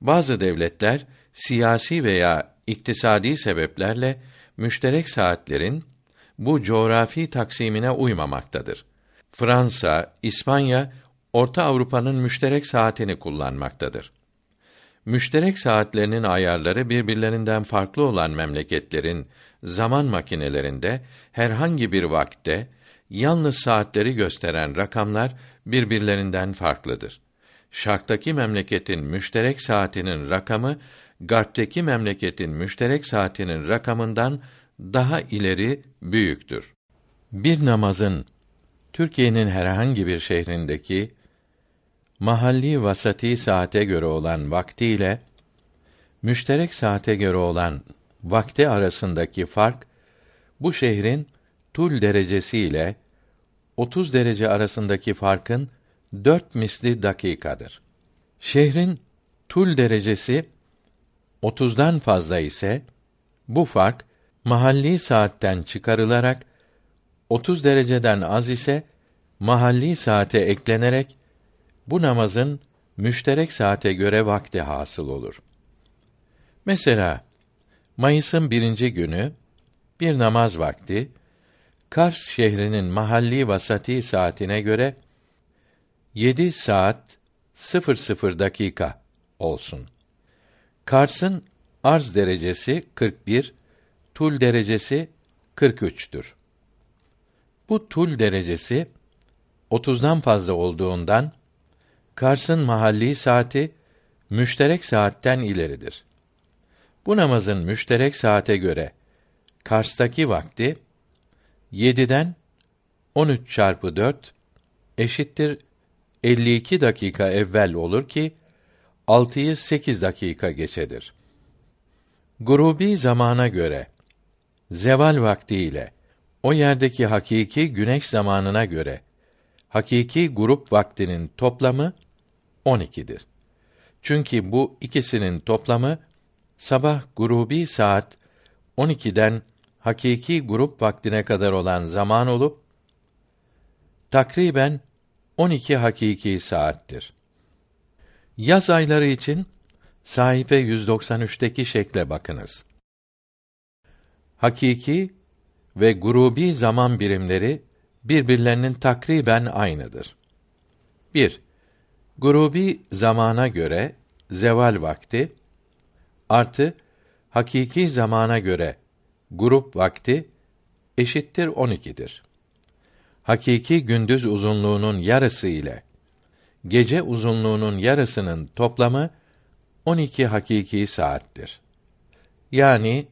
Bazı devletler siyasi veya iktisadi sebeplerle müşterek saatlerin bu coğrafi taksimine uymamaktadır. Fransa, İspanya Orta Avrupa'nın müşterek saatini kullanmaktadır. Müşterek saatlerinin ayarları birbirlerinden farklı olan memleketlerin zaman makinelerinde herhangi bir vakte yalnız saatleri gösteren rakamlar birbirlerinden farklıdır. Şarktaki memleketin müşterek saatinin rakamı garpteki memleketin müşterek saatinin rakamından daha ileri büyüktür. Bir namazın Türkiye'nin herhangi bir şehrindeki mahalli vasati saate göre olan vakti ile müşterek saate göre olan vakti arasındaki fark bu şehrin tul derecesi ile 30 derece arasındaki farkın dört misli dakikadır. Şehrin tul derecesi 30'dan fazla ise bu fark mahalli saatten çıkarılarak 30 dereceden az ise mahalli saate eklenerek bu namazın müşterek saate göre vakti hasıl olur. Mesela Mayıs'ın birinci günü bir namaz vakti Kars şehrinin mahalli vasati saatine göre 7 saat 00 dakika olsun. Kars'ın arz derecesi 41, tul derecesi 43'tür. Bu tul derecesi 30'dan fazla olduğundan Kars'ın mahalli saati müşterek saatten ileridir. Bu namazın müşterek saate göre Kars'taki vakti 7'den 13 çarpı 4 eşittir 52 dakika evvel olur ki 6'yı 8 dakika geçedir. Grubi zamana göre zeval vakti ile o yerdeki hakiki güneş zamanına göre hakiki grup vaktinin toplamı 12'dir. Çünkü bu ikisinin toplamı sabah grubi saat 12'den hakiki grup vaktine kadar olan zaman olup takriben 12 hakiki saattir. Yaz ayları için sayfa 193'teki şekle bakınız. Hakiki ve grubi zaman birimleri birbirlerinin takriben aynıdır. 1. Grubi zamana göre zeval vakti artı hakiki zamana göre grup vakti eşittir 12'dir. Hakiki gündüz uzunluğunun yarısı ile gece uzunluğunun yarısının toplamı 12 hakiki saattir. Yani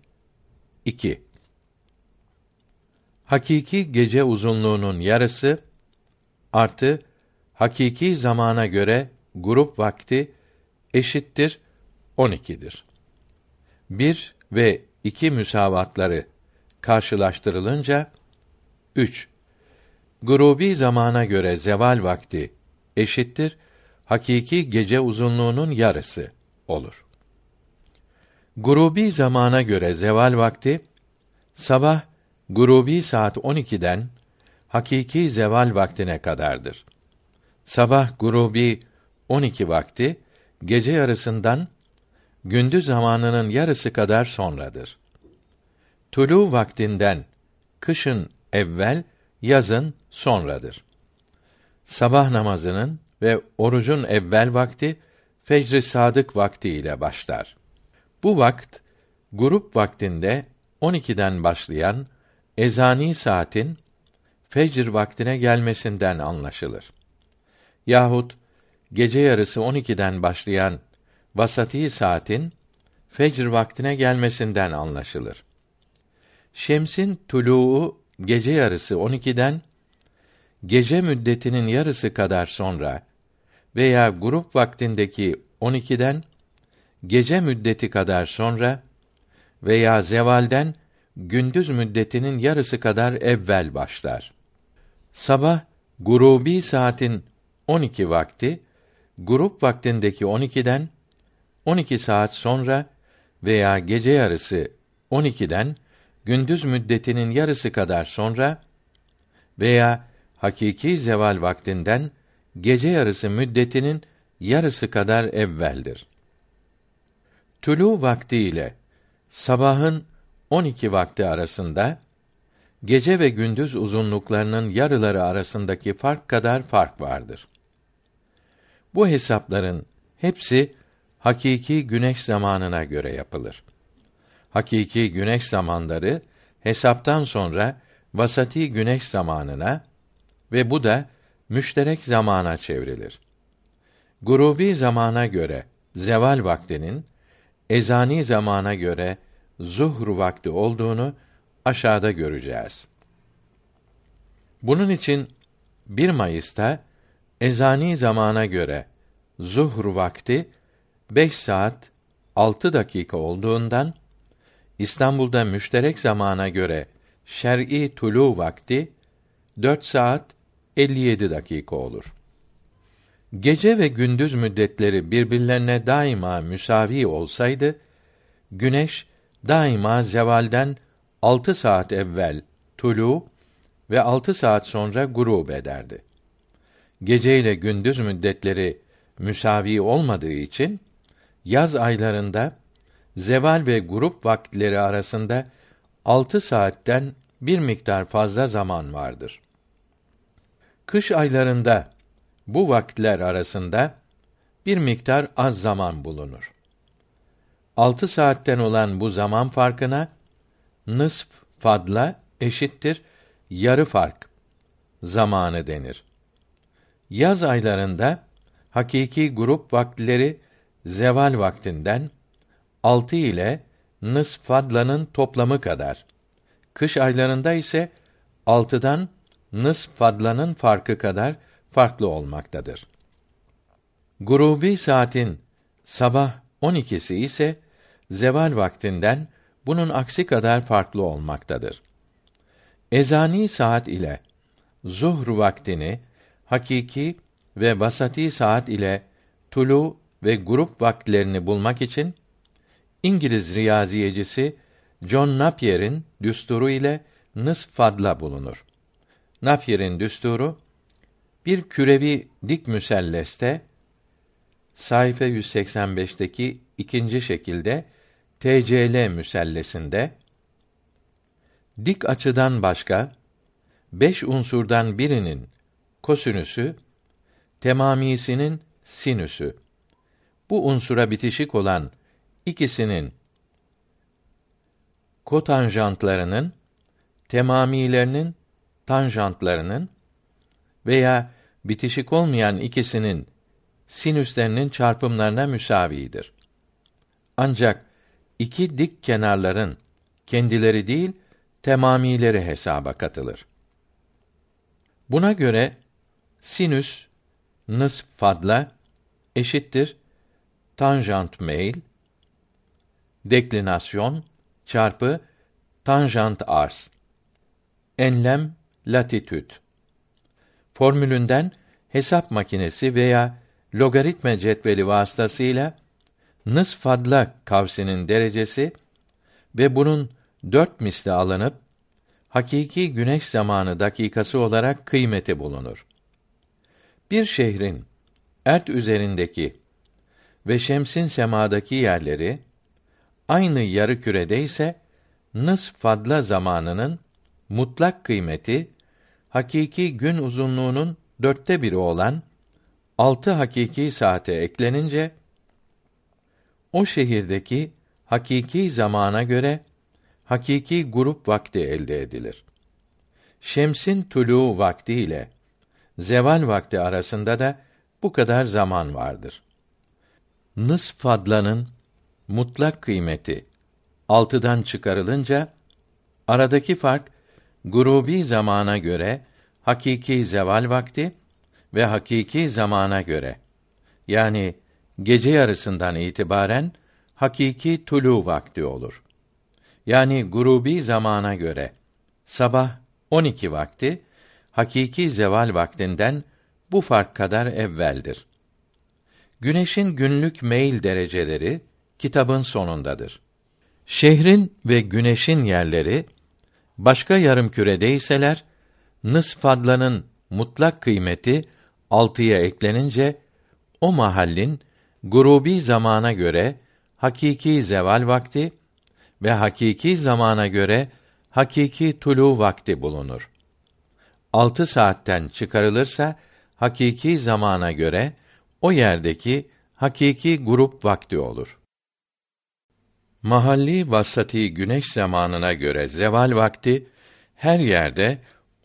2. Hakiki gece uzunluğunun yarısı artı hakiki zamana göre grup vakti eşittir 12'dir. 1 ve 2 müsavatları karşılaştırılınca 3 Grubi zamana göre zeval vakti eşittir hakiki gece uzunluğunun yarısı olur. Grubi zamana göre zeval vakti sabah grubi saat 12'den hakiki zeval vaktine kadardır. Sabah grubi 12 vakti gece yarısından gündüz zamanının yarısı kadar sonradır. Tulu vaktinden kışın evvel, yazın sonradır. Sabah namazının ve orucun evvel vakti fecr-i sadık vakti ile başlar. Bu vakt grup vaktinde 12'den başlayan ezani saatin fecr vaktine gelmesinden anlaşılır. Yahut gece yarısı 12'den başlayan vasati saatin fecr vaktine gelmesinden anlaşılır. Şemsin tuluğu gece yarısı 12'den gece müddetinin yarısı kadar sonra veya grup vaktindeki 12'den gece müddeti kadar sonra veya zevalden gündüz müddetinin yarısı kadar evvel başlar. Sabah gurubi saatin 12 vakti grup vaktindeki 12'den 12 saat sonra veya gece yarısı 12'den gündüz müddetinin yarısı kadar sonra veya hakiki zeval vaktinden gece yarısı müddetinin yarısı kadar evveldir. Tulu vakti ile sabahın 12 vakti arasında gece ve gündüz uzunluklarının yarıları arasındaki fark kadar fark vardır. Bu hesapların hepsi hakiki güneş zamanına göre yapılır. Hakiki güneş zamanları hesaptan sonra vasati güneş zamanına ve bu da müşterek zamana çevrilir. Grubi zamana göre zeval vaktinin ezani zamana göre zuhr vakti olduğunu aşağıda göreceğiz. Bunun için 1 Mayıs'ta ezani zamana göre zuhr vakti 5 saat 6 dakika olduğundan İstanbul'da müşterek zamana göre şer'i tulu vakti 4 saat 57 dakika olur. Gece ve gündüz müddetleri birbirlerine daima müsavi olsaydı, güneş daima zevalden 6 saat evvel tulu ve 6 saat sonra gurub ederdi. Gece ile gündüz müddetleri müsavi olmadığı için yaz aylarında zeval ve grup vakitleri arasında altı saatten bir miktar fazla zaman vardır. Kış aylarında bu vakitler arasında bir miktar az zaman bulunur. Altı saatten olan bu zaman farkına nısf fadla eşittir yarı fark zamanı denir. Yaz aylarında hakiki grup vakitleri zeval vaktinden altı ile nısf fadlanın toplamı kadar. Kış aylarında ise altıdan nısf fadlanın farkı kadar farklı olmaktadır. Grubi saatin sabah 12'si ise zeval vaktinden bunun aksi kadar farklı olmaktadır. Ezani saat ile zuhr vaktini hakiki ve vasati saat ile tulu ve grup vakitlerini bulmak için İngiliz riyaziyecisi John Napier'in düsturu ile nısf fadla bulunur. Napier'in düsturu bir kürevi dik müselleste sayfa 185'teki ikinci şekilde TCL müsellesinde dik açıdan başka beş unsurdan birinin kosinüsü temamisinin sinüsü bu unsura bitişik olan ikisinin kotanjantlarının temamilerinin tanjantlarının veya bitişik olmayan ikisinin sinüslerinin çarpımlarına müsavidir. Ancak iki dik kenarların kendileri değil temamileri hesaba katılır. Buna göre sinüs nısf fadla eşittir tanjant meyl deklinasyon çarpı tanjant arz enlem latitüd formülünden hesap makinesi veya logaritma cetveli vasıtasıyla nısf fadla kavsinin derecesi ve bunun dört misli alınıp hakiki güneş zamanı dakikası olarak kıymeti bulunur. Bir şehrin ert üzerindeki ve şemsin semadaki yerleri aynı yarı kürede ise nıs fadla zamanının mutlak kıymeti hakiki gün uzunluğunun dörtte biri olan altı hakiki saate eklenince o şehirdeki hakiki zamana göre hakiki grup vakti elde edilir. Şemsin tulu vakti ile zeval vakti arasında da bu kadar zaman vardır. Nıs fadlanın mutlak kıymeti altıdan çıkarılınca aradaki fark grubi zamana göre hakiki zeval vakti ve hakiki zamana göre yani gece yarısından itibaren hakiki tulu vakti olur. Yani grubi zamana göre sabah 12 vakti hakiki zeval vaktinden bu fark kadar evveldir. Güneşin günlük meyil dereceleri kitabın sonundadır. Şehrin ve güneşin yerleri başka yarım küredeyseler nıs fadlanın mutlak kıymeti altıya eklenince o mahallin grubi zamana göre hakiki zeval vakti ve hakiki zamana göre hakiki tulu vakti bulunur. Altı saatten çıkarılırsa hakiki zamana göre o yerdeki hakiki grup vakti olur. Mahalli vasati güneş zamanına göre zeval vakti her yerde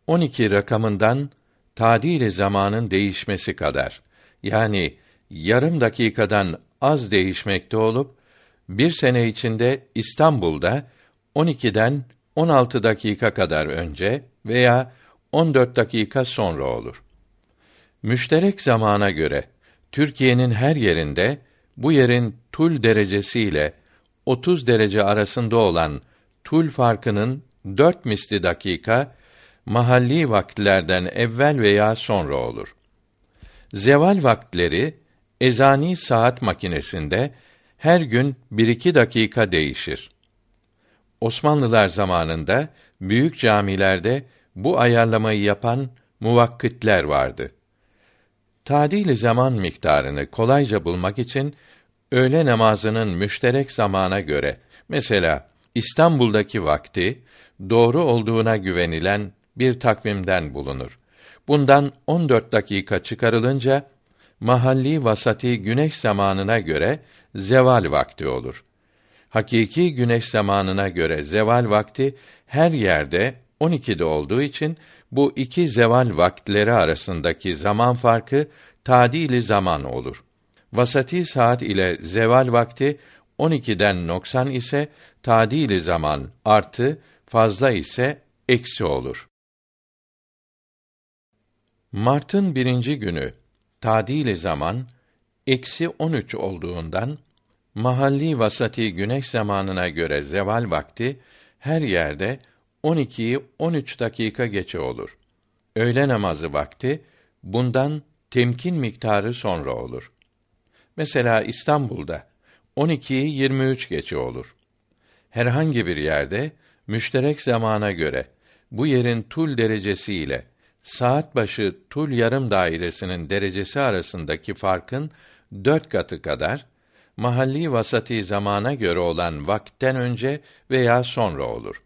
12 rakamından tadil zamanın değişmesi kadar yani yarım dakikadan az değişmekte olup bir sene içinde İstanbul'da 12'den 16 dakika kadar önce veya 14 dakika sonra olur. Müşterek zamana göre Türkiye'nin her yerinde bu yerin tul derecesiyle 30 derece arasında olan tul farkının dört misli dakika mahalli vakitlerden evvel veya sonra olur. Zeval vaktleri ezani saat makinesinde her gün bir iki dakika değişir. Osmanlılar zamanında büyük camilerde bu ayarlamayı yapan muvakkitler vardı. Tadil zaman miktarını kolayca bulmak için öğle namazının müşterek zamana göre mesela İstanbul'daki vakti doğru olduğuna güvenilen bir takvimden bulunur. Bundan 14 dakika çıkarılınca mahalli vasati güneş zamanına göre zeval vakti olur. Hakiki güneş zamanına göre zeval vakti her yerde 12'de olduğu için bu iki zeval vaktleri arasındaki zaman farkı tadili zaman olur. Vasati saat ile zeval vakti 12'den noksan ise tadili zaman artı fazla ise eksi olur. Mart'ın birinci günü tadili zaman eksi 13 olduğundan mahalli vasati güneş zamanına göre zeval vakti her yerde 12'yi 13 dakika geçe olur. Öğle namazı vakti bundan temkin miktarı sonra olur. Mesela İstanbul'da 12'yi 23 geçe olur. Herhangi bir yerde müşterek zamana göre bu yerin tul derecesi ile saat başı tul yarım dairesinin derecesi arasındaki farkın dört katı kadar mahalli vasati zamana göre olan vakitten önce veya sonra olur.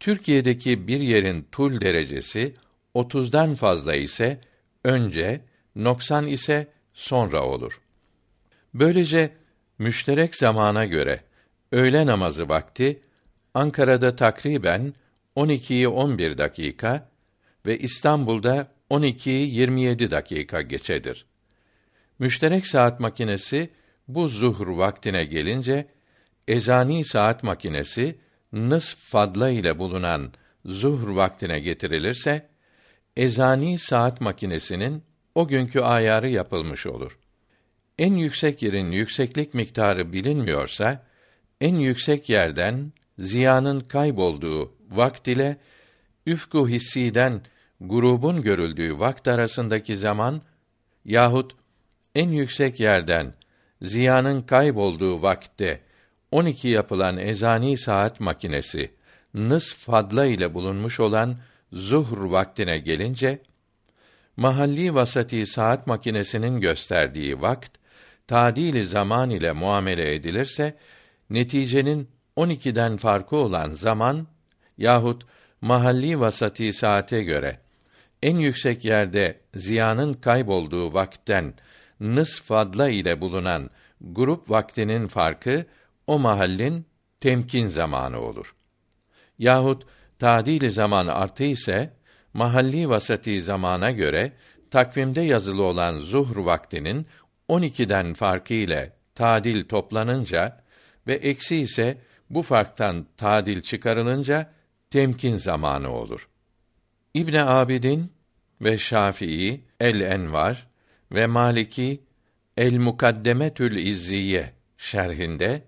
Türkiye'deki bir yerin tul derecesi 30'dan fazla ise önce, noksan ise sonra olur. Böylece müşterek zamana göre öğle namazı vakti Ankara'da takriben 12'yi 11 dakika ve İstanbul'da 12'yi 27 dakika geçedir. Müşterek saat makinesi bu zuhr vaktine gelince ezani saat makinesi nısf fadla ile bulunan zuhr vaktine getirilirse ezani saat makinesinin o günkü ayarı yapılmış olur. En yüksek yerin yükseklik miktarı bilinmiyorsa en yüksek yerden ziyanın kaybolduğu vakt ile üfku hissiden grubun görüldüğü vakt arasındaki zaman yahut en yüksek yerden ziyanın kaybolduğu vakitte 12 yapılan ezani saat makinesi nısf fadla ile bulunmuş olan zuhr vaktine gelince mahalli vasati saat makinesinin gösterdiği vakt tadili zaman ile muamele edilirse neticenin 12'den farkı olan zaman yahut mahalli vasati saate göre en yüksek yerde ziyanın kaybolduğu vakten nıs fadla ile bulunan grup vaktinin farkı o mahallin temkin zamanı olur. Yahut tadili zaman artı ise mahalli vasati zamana göre takvimde yazılı olan zuhr vaktinin 12'den farkı ile tadil toplanınca ve eksi ise bu farktan tadil çıkarılınca temkin zamanı olur. İbn Abidin ve Şafii El Envar ve Maliki El Mukaddemetül İzziye şerhinde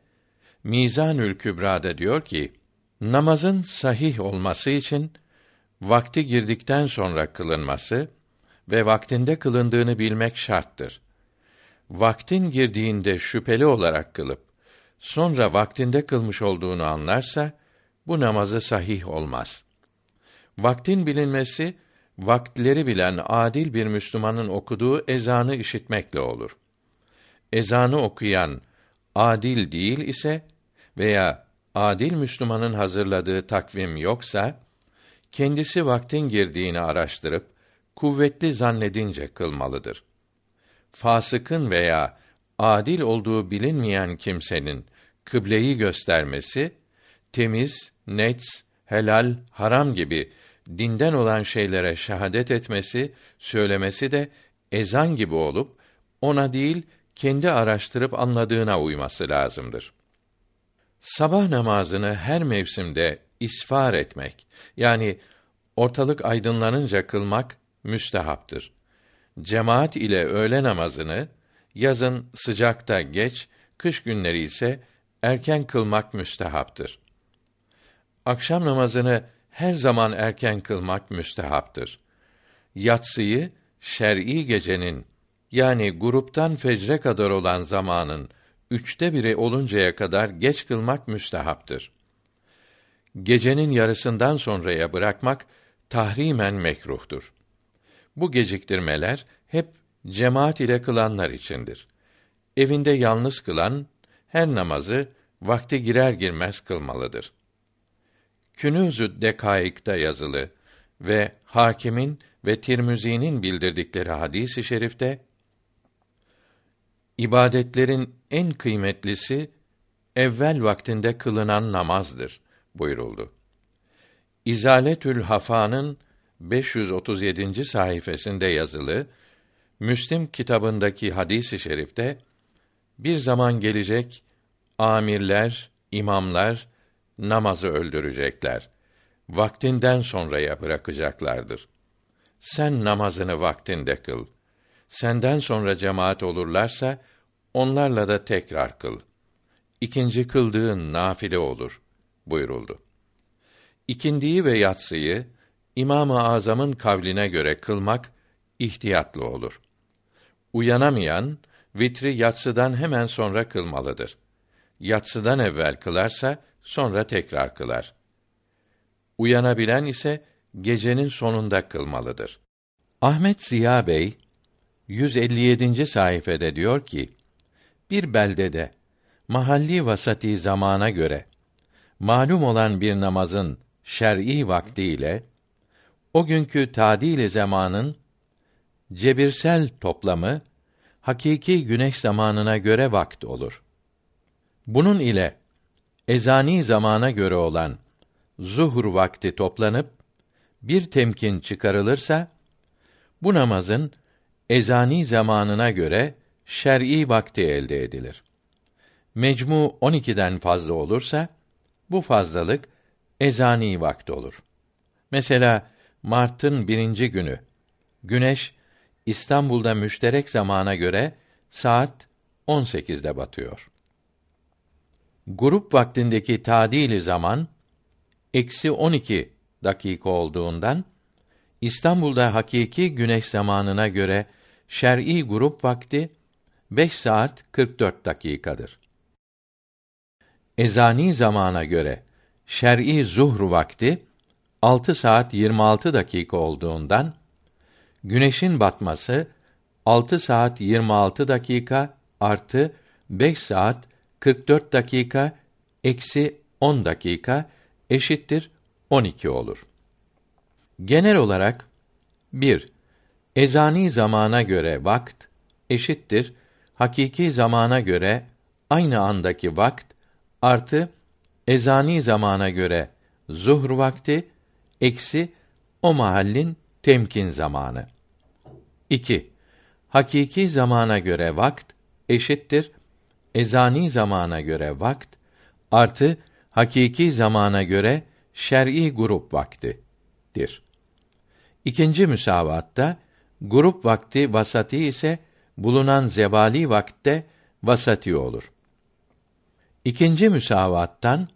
Mizanül Kübra'da diyor ki namazın sahih olması için vakti girdikten sonra kılınması ve vaktinde kılındığını bilmek şarttır. Vaktin girdiğinde şüpheli olarak kılıp sonra vaktinde kılmış olduğunu anlarsa bu namazı sahih olmaz. Vaktin bilinmesi vaktleri bilen adil bir Müslümanın okuduğu ezanı işitmekle olur. Ezanı okuyan adil değil ise veya adil Müslümanın hazırladığı takvim yoksa kendisi vaktin girdiğini araştırıp kuvvetli zannedince kılmalıdır. Fasıkın veya adil olduğu bilinmeyen kimsenin kıbleyi göstermesi temiz, net, helal, haram gibi dinden olan şeylere şehadet etmesi, söylemesi de ezan gibi olup ona değil kendi araştırıp anladığına uyması lazımdır. Sabah namazını her mevsimde isfar etmek yani ortalık aydınlanınca kılmak müstehaptır. Cemaat ile öğle namazını yazın sıcakta geç, kış günleri ise erken kılmak müstehaptır. Akşam namazını her zaman erken kılmak müstehaptır. Yatsıyı şer'i gecenin yani gruptan fecre kadar olan zamanın üçte biri oluncaya kadar geç kılmak müstehaptır. Gecenin yarısından sonraya bırakmak tahrimen mekruhtur. Bu geciktirmeler hep cemaat ile kılanlar içindir. Evinde yalnız kılan her namazı vakti girer girmez kılmalıdır. Künüzü Dekaik'ta yazılı ve Hakimin ve Tirmizi'nin bildirdikleri hadisi i şerifte ibadetlerin en kıymetlisi evvel vaktinde kılınan namazdır buyuruldu. İzaletül Hafa'nın 537. sayfasında yazılı Müslim kitabındaki hadisi i şerifte bir zaman gelecek amirler, imamlar namazı öldürecekler. Vaktinden sonraya bırakacaklardır. Sen namazını vaktinde kıl. Senden sonra cemaat olurlarsa onlarla da tekrar kıl. İkinci kıldığın nafile olur buyuruldu. İkindiyi ve yatsıyı İmam-ı Azam'ın kavline göre kılmak ihtiyatlı olur. Uyanamayan vitri yatsıdan hemen sonra kılmalıdır. Yatsıdan evvel kılarsa sonra tekrar kılar. Uyanabilen ise gecenin sonunda kılmalıdır. Ahmet Ziya Bey 157. sayfede diyor ki: Bir beldede mahalli vasati zamana göre malum olan bir namazın şer'i vakti ile o günkü tadil zamanın cebirsel toplamı hakiki güneş zamanına göre vakt olur. Bunun ile ezani zamana göre olan zuhur vakti toplanıp bir temkin çıkarılırsa bu namazın ezani zamanına göre şer'i vakti elde edilir. Mecmu 12'den fazla olursa bu fazlalık ezani vakti olur. Mesela Mart'ın birinci günü güneş İstanbul'da müşterek zamana göre saat 18'de batıyor. Grup vaktindeki tadili zaman eksi 12 dakika olduğundan İstanbul'da hakiki güneş zamanına göre şer'i grup vakti 5 saat 44 dakikadır. Ezani zamana göre şer'i zuhr vakti 6 saat 26 dakika olduğundan güneşin batması 6 saat 26 dakika artı 5 saat 44 dakika eksi 10 dakika eşittir 12 olur. Genel olarak 1. Ezani zamana göre vakt eşittir hakiki zamana göre aynı andaki vakt artı ezani zamana göre zuhr vakti eksi o mahallin temkin zamanı. 2. Hakiki zamana göre vakt eşittir ezani zamana göre vakt artı hakiki zamana göre şer'i grup vaktidir. İkinci müsavatta grup vakti vasati ise bulunan zevali vakte vasati olur. İkinci müsavattan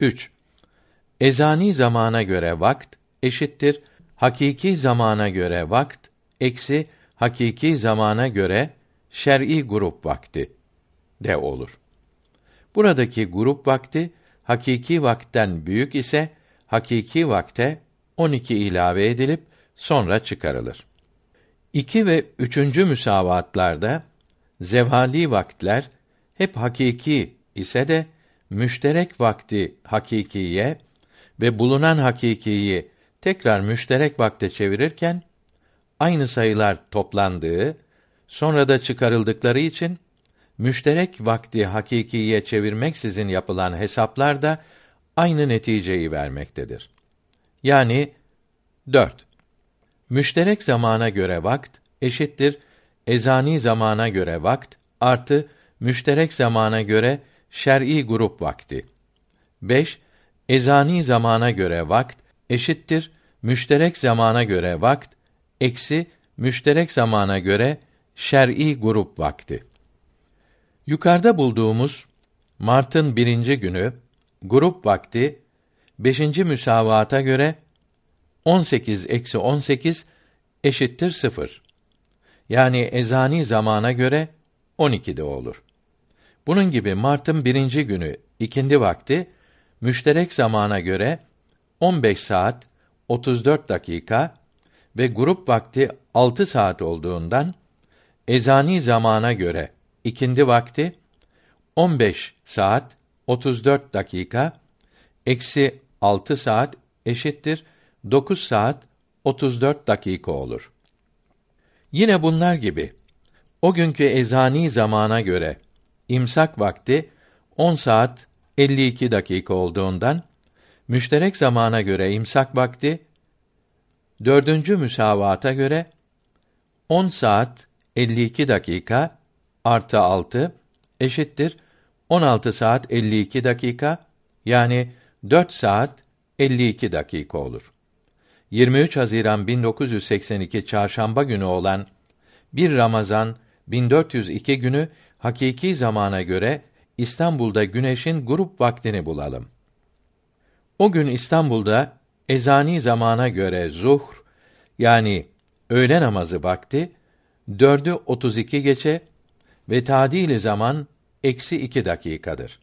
3. Ezani zamana göre vakt eşittir hakiki zamana göre vakt eksi hakiki zamana göre şer'i grup vakti de olur. Buradaki grup vakti hakiki vakten büyük ise hakiki vakte 12 ilave edilip sonra çıkarılır. 2 ve üçüncü müsavatlarda zevali vaktler hep hakiki ise de müşterek vakti hakikiye ve bulunan hakikiyi tekrar müşterek vakte çevirirken aynı sayılar toplandığı sonra da çıkarıldıkları için müşterek vakti hakikiye çevirmeksizin yapılan hesaplar da aynı neticeyi vermektedir. Yani 4. Müşterek zamana göre vakt eşittir ezani zamana göre vakt artı müşterek zamana göre şer'i grup vakti. 5. Ezani zamana göre vakt eşittir müşterek zamana göre vakt eksi müşterek zamana göre şer'i grup vakti. Yukarıda bulduğumuz Mart'ın birinci günü grup vakti beşinci müsavata göre 18 eksi 18 eşittir sıfır. Yani ezani zamana göre 12'de olur. Bunun gibi Mart'ın birinci günü ikindi vakti müşterek zamana göre 15 saat 34 dakika ve grup vakti 6 saat olduğundan ezani zamana göre ikindi vakti 15 saat 34 dakika eksi 6 saat eşittir 9 saat 34 dakika olur. Yine bunlar gibi o günkü ezani zamana göre imsak vakti 10 saat 52 dakika olduğundan müşterek zamana göre imsak vakti dördüncü müsavata göre 10 saat 52 dakika artı 6 eşittir 16 saat 52 dakika yani 4 saat 52 dakika olur. 23 Haziran 1982 çarşamba günü olan 1 Ramazan 1402 günü hakiki zamana göre İstanbul'da güneşin grup vaktini bulalım. O gün İstanbul'da ezani zamana göre zuhr yani öğle namazı vakti dördü 32 geçe ve tadili zaman eksi iki dakikadır.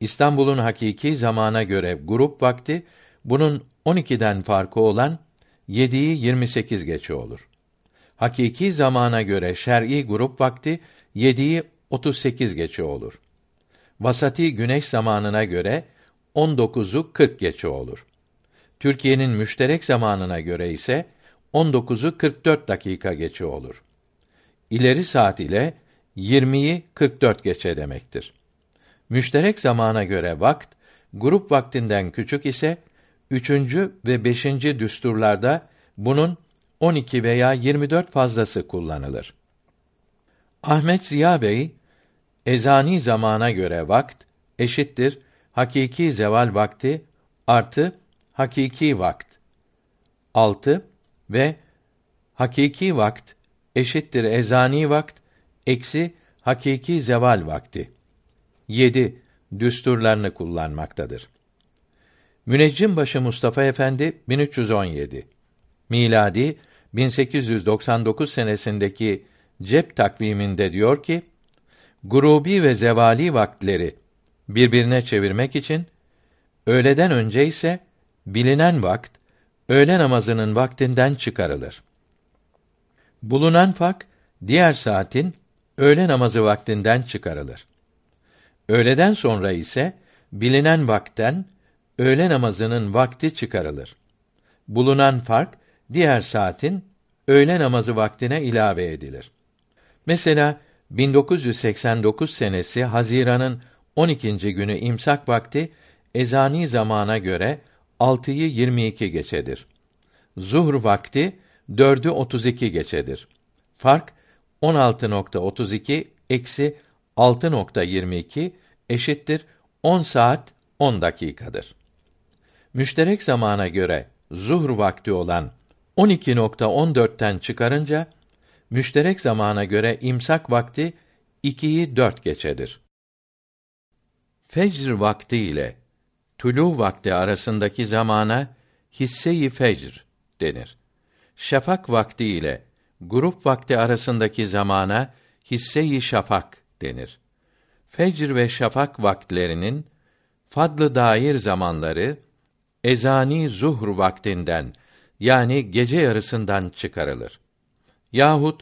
İstanbul'un hakiki zamana göre grup vakti bunun 12'den farkı olan 7'yi 28 geçe olur. Hakiki zamana göre şer'i grup vakti 7'yi 38 geçe olur. Vasati güneş zamanına göre 19'u 40 geçe olur. Türkiye'nin müşterek zamanına göre ise 19'u 44 dakika geçe olur. ileri saat ile 20'yi 44 geçe demektir. Müşterek zamana göre vakt grup vaktinden küçük ise üçüncü ve beşinci düsturlarda bunun 12 veya 24 fazlası kullanılır. Ahmet Ziya Bey, ezani zamana göre vakt eşittir hakiki zeval vakti artı hakiki vakt. 6 ve hakiki vakt eşittir ezani vakt eksi hakiki zeval vakti. 7 düsturlarını kullanmaktadır. Müneccimbaşı Mustafa Efendi 1317 miladi 1899 senesindeki cep takviminde diyor ki grubi ve zevali vakitleri birbirine çevirmek için öğleden önce ise bilinen vakt öğle namazının vaktinden çıkarılır. Bulunan fak diğer saatin öğle namazı vaktinden çıkarılır. Öğleden sonra ise bilinen vakten öğle namazının vakti çıkarılır. Bulunan fark diğer saatin öğle namazı vaktine ilave edilir. Mesela 1989 senesi Haziran'ın 12. günü imsak vakti ezani zamana göre 6'yı 22 geçedir. Zuhr vakti 4'ü 32 geçedir. Fark 16.32 eksi 6.22 eşittir 10 saat 10 dakikadır. Müşterek zamana göre zuhr vakti olan 12.14'ten çıkarınca müşterek zamana göre imsak vakti 2'yi 4 geçedir. Fecr vakti ile tulu vakti arasındaki zamana hisse-i fecr denir. Şafak vakti ile grup vakti arasındaki zamana hisse-i şafak denir. Fecr ve şafak vaktlerinin fadlı dair zamanları ezani zuhr vaktinden yani gece yarısından çıkarılır. Yahut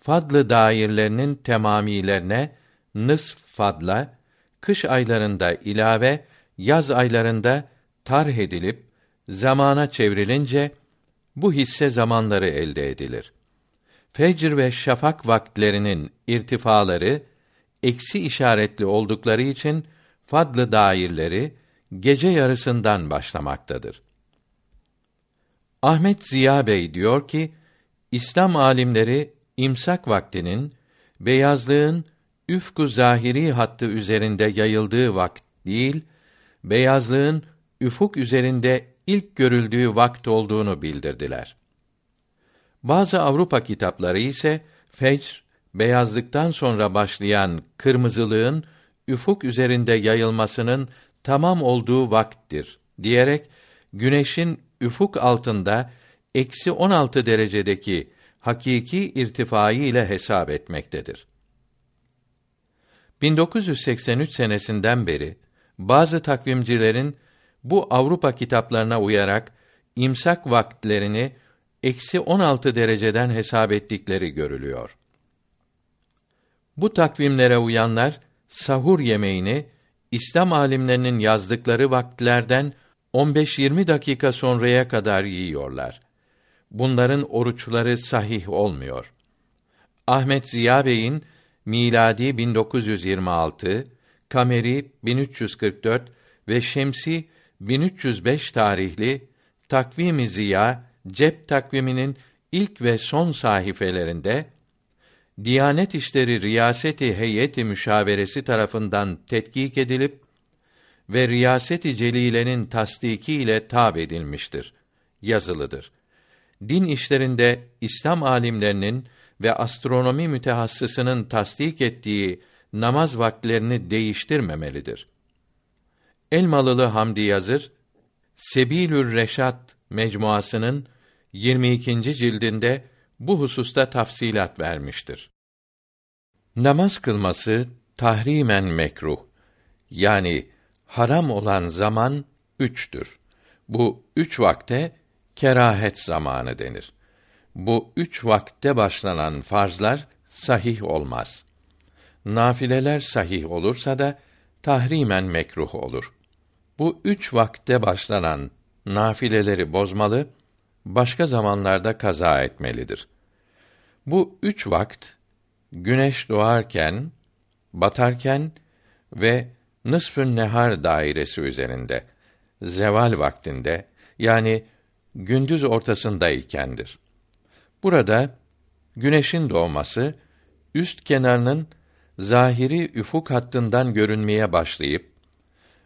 fadlı dairlerinin temamilerine nısf fadla kış aylarında ilave yaz aylarında tarh edilip zamana çevrilince bu hisse zamanları elde edilir. Fecr ve şafak vaktlerinin irtifaları eksi işaretli oldukları için fadlı dairleri gece yarısından başlamaktadır. Ahmet Ziya Bey diyor ki, İslam alimleri imsak vaktinin beyazlığın üfku zahiri hattı üzerinde yayıldığı vakt değil, beyazlığın üfuk üzerinde ilk görüldüğü vakt olduğunu bildirdiler. Bazı Avrupa kitapları ise fecr beyazlıktan sonra başlayan kırmızılığın üfuk üzerinde yayılmasının tamam olduğu vakttir diyerek güneşin üfuk altında eksi 16 derecedeki hakiki irtifayı ile hesap etmektedir. 1983 senesinden beri bazı takvimcilerin bu Avrupa kitaplarına uyarak imsak vaktlerini eksi 16 dereceden hesap ettikleri görülüyor. Bu takvimlere uyanlar sahur yemeğini İslam alimlerinin yazdıkları vakitlerden 15-20 dakika sonraya kadar yiyorlar. Bunların oruçları sahih olmuyor. Ahmet Ziya Bey'in miladi 1926, kameri 1344 ve şemsi 1305 tarihli Takvim-i Ziya cep takviminin ilk ve son sahifelerinde Diyanet İşleri Riyaseti Heyeti Müşaveresi tarafından tetkik edilip ve Riyaseti Celile'nin tasdiki ile tab edilmiştir. Yazılıdır. Din işlerinde İslam alimlerinin ve astronomi mütehassısının tasdik ettiği namaz vakitlerini değiştirmemelidir. Elmalılı Hamdi Yazır Sebilür Reşat mecmuasının 22. cildinde bu hususta tafsilat vermiştir. Namaz kılması tahrimen mekruh. Yani haram olan zaman üçtür. Bu üç vakte kerahet zamanı denir. Bu üç vakte başlanan farzlar sahih olmaz. Nafileler sahih olursa da tahrimen mekruh olur. Bu üç vakte başlanan nafileleri bozmalı, başka zamanlarda kaza etmelidir. Bu üç vakt güneş doğarken, batarken ve nısfün nehar dairesi üzerinde zeval vaktinde yani gündüz ortasındaykendir. Burada güneşin doğması üst kenarının zahiri üfuk hattından görünmeye başlayıp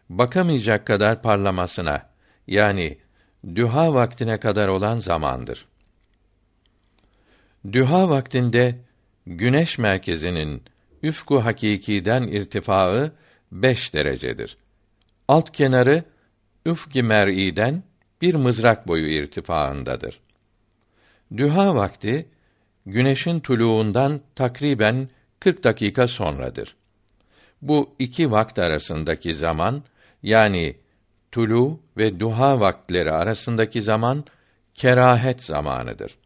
bakamayacak kadar parlamasına yani düha vaktine kadar olan zamandır. Düha vaktinde güneş merkezinin üfku hakikiden irtifaı beş derecedir. Alt kenarı üfki mer'iden bir mızrak boyu irtifaındadır. Düha vakti güneşin tuluğundan takriben 40 dakika sonradır. Bu iki vakt arasındaki zaman yani tulu ve duha vaktleri arasındaki zaman kerahet zamanıdır.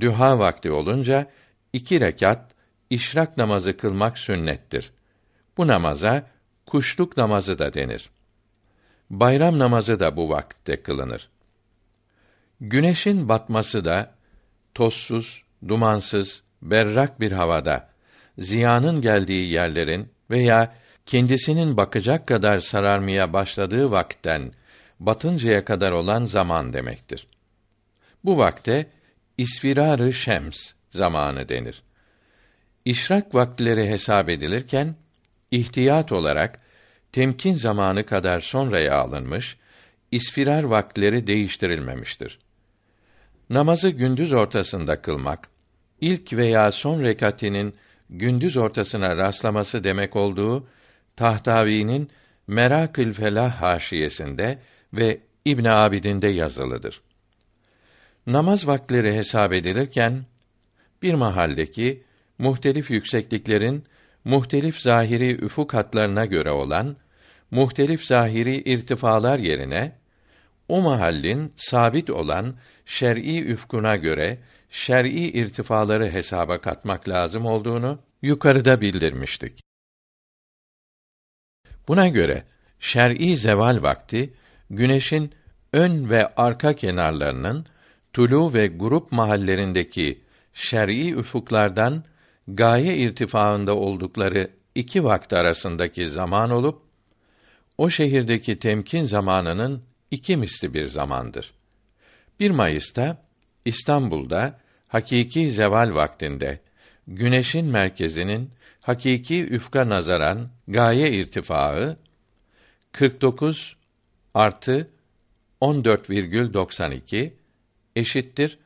Duha vakti olunca iki rekat işrak namazı kılmak sünnettir. Bu namaza kuşluk namazı da denir. Bayram namazı da bu vakitte kılınır. Güneşin batması da tozsuz, dumansız, berrak bir havada ziyanın geldiği yerlerin veya kendisinin bakacak kadar sararmaya başladığı vakten batıncaya kadar olan zaman demektir. Bu vakte isfirar-ı şems zamanı denir. İşrak vaktileri hesap edilirken ihtiyat olarak temkin zamanı kadar sonraya alınmış, isfirar vaktileri değiştirilmemiştir. Namazı gündüz ortasında kılmak, ilk veya son rekatinin gündüz ortasına rastlaması demek olduğu Tahtavi'nin Merakül Felah haşiyesinde ve İbn Abidin'de yazılıdır. Namaz vakleri hesap edilirken bir mahaldeki muhtelif yüksekliklerin muhtelif zahiri üfuk hatlarına göre olan muhtelif zahiri irtifalar yerine o mahallin sabit olan şer'i üfkuna göre şer'i irtifaları hesaba katmak lazım olduğunu yukarıda bildirmiştik. Buna göre şer'i zeval vakti güneşin ön ve arka kenarlarının tulu ve grup mahallerindeki şer'i üfuklardan gaye irtifaında oldukları iki vakit arasındaki zaman olup o şehirdeki temkin zamanının iki misli bir zamandır. 1 Mayıs'ta İstanbul'da hakiki zeval vaktinde güneşin merkezinin hakiki üfka nazaran gaye irtifaı 49 artı 14,92 eşittir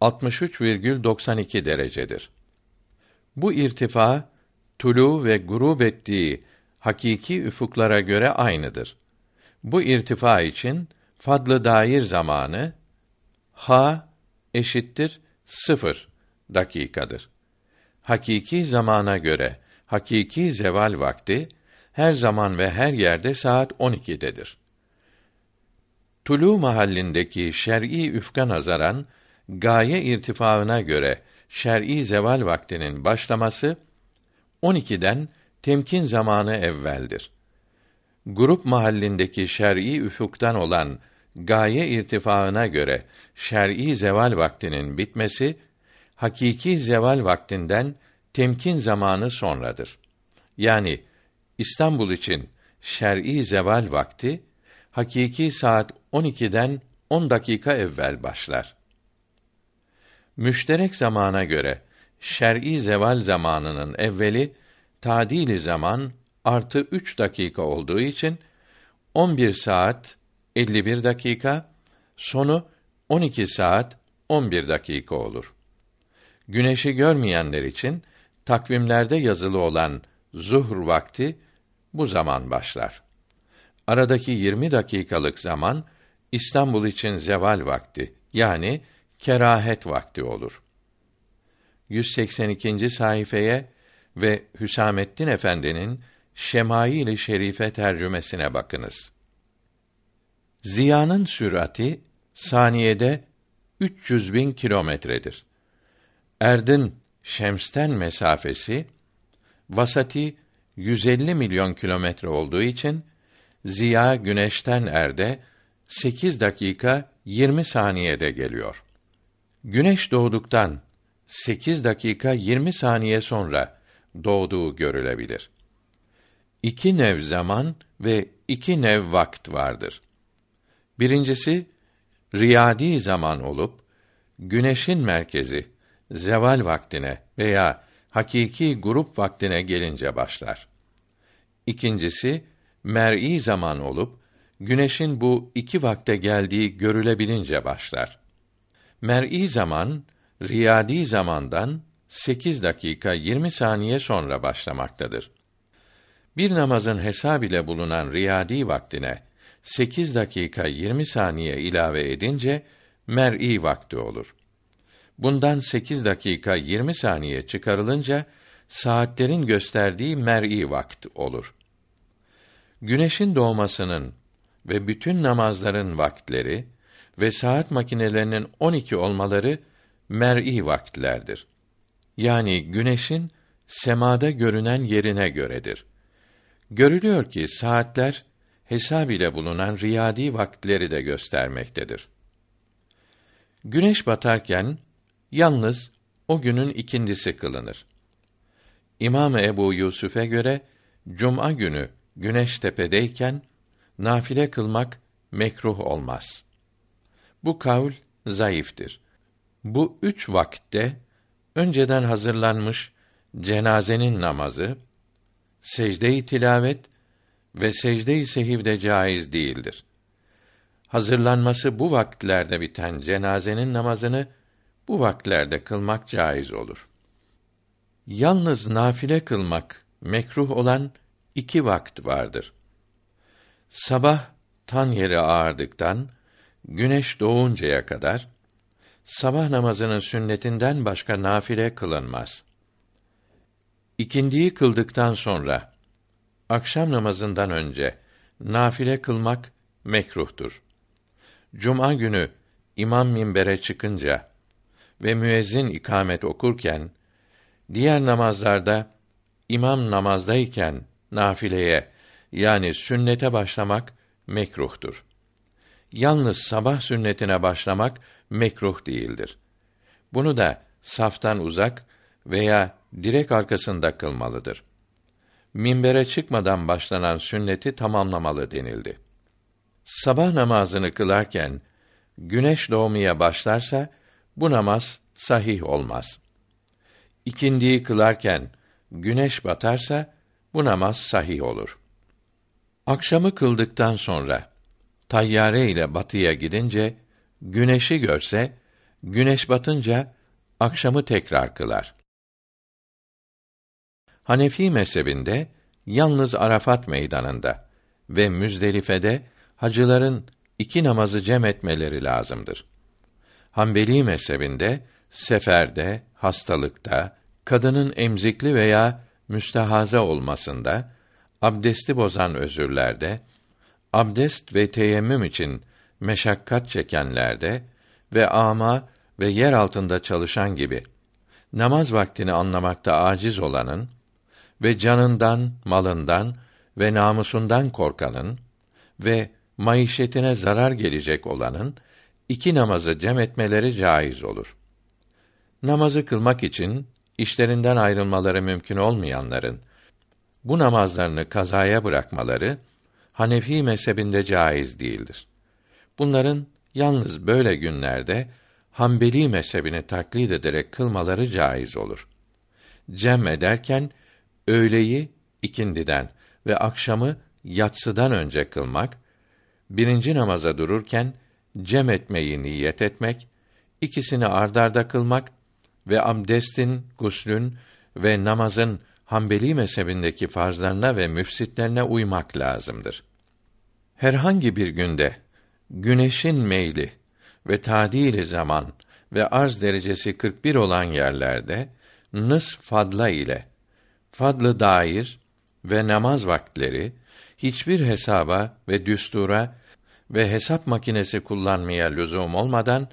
63,92 derecedir. Bu irtifa tulu ve gurub ettiği hakiki üfuklara göre aynıdır. Bu irtifa için fadlı dair zamanı ha eşittir sıfır dakikadır. Hakiki zamana göre hakiki zeval vakti her zaman ve her yerde saat 12'dedir. Tulu mahallindeki şer'i üfka nazaran gaye irtifaına göre şer'i zeval vaktinin başlaması 12'den temkin zamanı evveldir. Grup mahallindeki şer'i üfuktan olan gaye irtifaına göre şer'i zeval vaktinin bitmesi hakiki zeval vaktinden temkin zamanı sonradır. Yani İstanbul için şer'i zeval vakti hakiki saat 12'den 10 dakika evvel başlar. Müşterek zamana göre şer'i zeval zamanının evveli tadili zaman artı 3 dakika olduğu için 11 saat 51 dakika, sonu 12 saat 11 dakika olur. Güneşi görmeyenler için takvimlerde yazılı olan zuhr vakti bu zaman başlar. Aradaki 20 dakikalık zaman İstanbul için zeval vakti yani kerahet vakti olur. 182. sayfaya ve Hüsamettin Efendi'nin Şemail-i Şerife tercümesine bakınız. Ziyanın sürati saniyede 300 bin kilometredir. Erdin Şems'ten mesafesi vasati 150 milyon kilometre olduğu için ziya güneşten erde 8 dakika 20 saniyede geliyor. Güneş doğduktan 8 dakika 20 saniye sonra doğduğu görülebilir. İki nev zaman ve iki nev vakt vardır. Birincisi riyadi zaman olup güneşin merkezi zeval vaktine veya hakiki grup vaktine gelince başlar. İkincisi mer'i zaman olup güneşin bu iki vakte geldiği görülebilince başlar. Mer'i zaman riyadi zamandan 8 dakika 20 saniye sonra başlamaktadır. Bir namazın hesab ile bulunan riyadi vaktine 8 dakika 20 saniye ilave edince mer'i vakti olur. Bundan 8 dakika 20 saniye çıkarılınca saatlerin gösterdiği mer'i vakt olur. Güneşin doğmasının ve bütün namazların vaktleri ve saat makinelerinin 12 olmaları mer'i vaktlerdir. Yani güneşin semada görünen yerine göredir. Görülüyor ki saatler hesab ile bulunan riyadi vaktleri de göstermektedir. Güneş batarken yalnız o günün ikindisi kılınır. İmam Ebu Yusuf'e göre cuma günü güneş tepedeyken nafile kılmak mekruh olmaz. Bu kavl zayıftır. Bu üç vakitte önceden hazırlanmış cenazenin namazı, secde-i tilavet ve secde-i sehiv de caiz değildir. Hazırlanması bu vakitlerde biten cenazenin namazını bu vakitlerde kılmak caiz olur. Yalnız nafile kılmak mekruh olan iki vakt vardır. Sabah tan yeri ağardıktan güneş doğuncaya kadar sabah namazının sünnetinden başka nafile kılınmaz. İkindiyi kıldıktan sonra akşam namazından önce nafile kılmak mekruhtur. Cuma günü imam minbere çıkınca ve müezzin ikamet okurken diğer namazlarda imam namazdayken nafileye yani sünnete başlamak mekruhtur. Yalnız sabah sünnetine başlamak mekruh değildir. Bunu da saftan uzak veya direk arkasında kılmalıdır. Minbere çıkmadan başlanan sünneti tamamlamalı denildi. Sabah namazını kılarken güneş doğmaya başlarsa bu namaz sahih olmaz. İkindiyi kılarken güneş batarsa bu namaz sahih olur. Akşamı kıldıktan sonra tayyare ile batıya gidince güneşi görse güneş batınca akşamı tekrar kılar. Hanefi mezhebinde yalnız Arafat meydanında ve Müzdelife'de hacıların iki namazı cem etmeleri lazımdır. Hanbeli mezhebinde seferde, hastalıkta, kadının emzikli veya müstehaza olmasında, abdesti bozan özürlerde, abdest ve teyemmüm için meşakkat çekenlerde ve ama ve yer altında çalışan gibi namaz vaktini anlamakta aciz olanın ve canından, malından ve namusundan korkanın ve maişetine zarar gelecek olanın iki namazı cem etmeleri caiz olur. Namazı kılmak için işlerinden ayrılmaları mümkün olmayanların bu namazlarını kazaya bırakmaları Hanefi mezhebinde caiz değildir. Bunların yalnız böyle günlerde Hanbeli mezhebini taklit ederek kılmaları caiz olur. Cem ederken öğleyi ikindiden ve akşamı yatsıdan önce kılmak, birinci namaza dururken cem etmeyi niyet etmek, ikisini ardarda kılmak ve abdestin, guslün ve namazın Hanbeli mezhebindeki farzlarına ve müfsitlerine uymak lazımdır. Herhangi bir günde güneşin meyli ve tadili zaman ve arz derecesi 41 olan yerlerde nıs fadla ile fadlı dair ve namaz vaktleri hiçbir hesaba ve düstura ve hesap makinesi kullanmaya lüzum olmadan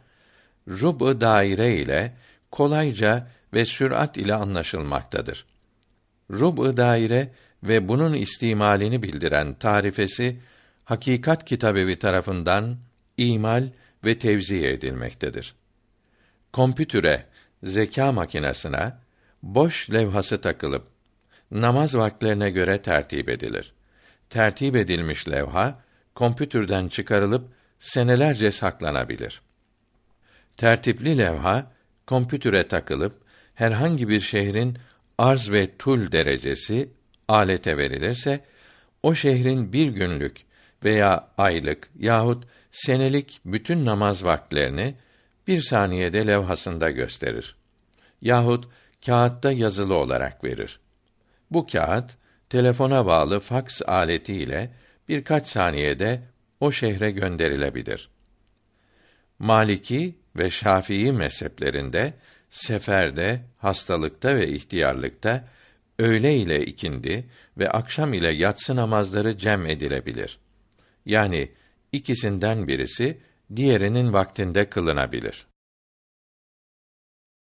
rub daire ile kolayca ve sürat ile anlaşılmaktadır. Rub daire ve bunun istimalini bildiren tarifesi Hakikat Kitabevi tarafından imal ve tevzi edilmektedir. Kompütüre zeka makinesine boş levhası takılıp namaz vaktlerine göre tertip edilir. Tertip edilmiş levha kompütürden çıkarılıp senelerce saklanabilir. Tertipli levha kompütüre takılıp herhangi bir şehrin arz ve tul derecesi alete verilirse o şehrin bir günlük veya aylık yahut senelik bütün namaz vaktlerini bir saniyede levhasında gösterir. Yahut kağıtta yazılı olarak verir. Bu kağıt telefona bağlı faks aleti ile birkaç saniyede o şehre gönderilebilir. Maliki ve Şafii mezheplerinde seferde, hastalıkta ve ihtiyarlıkta öğle ile ikindi ve akşam ile yatsı namazları cem edilebilir. Yani ikisinden birisi diğerinin vaktinde kılınabilir.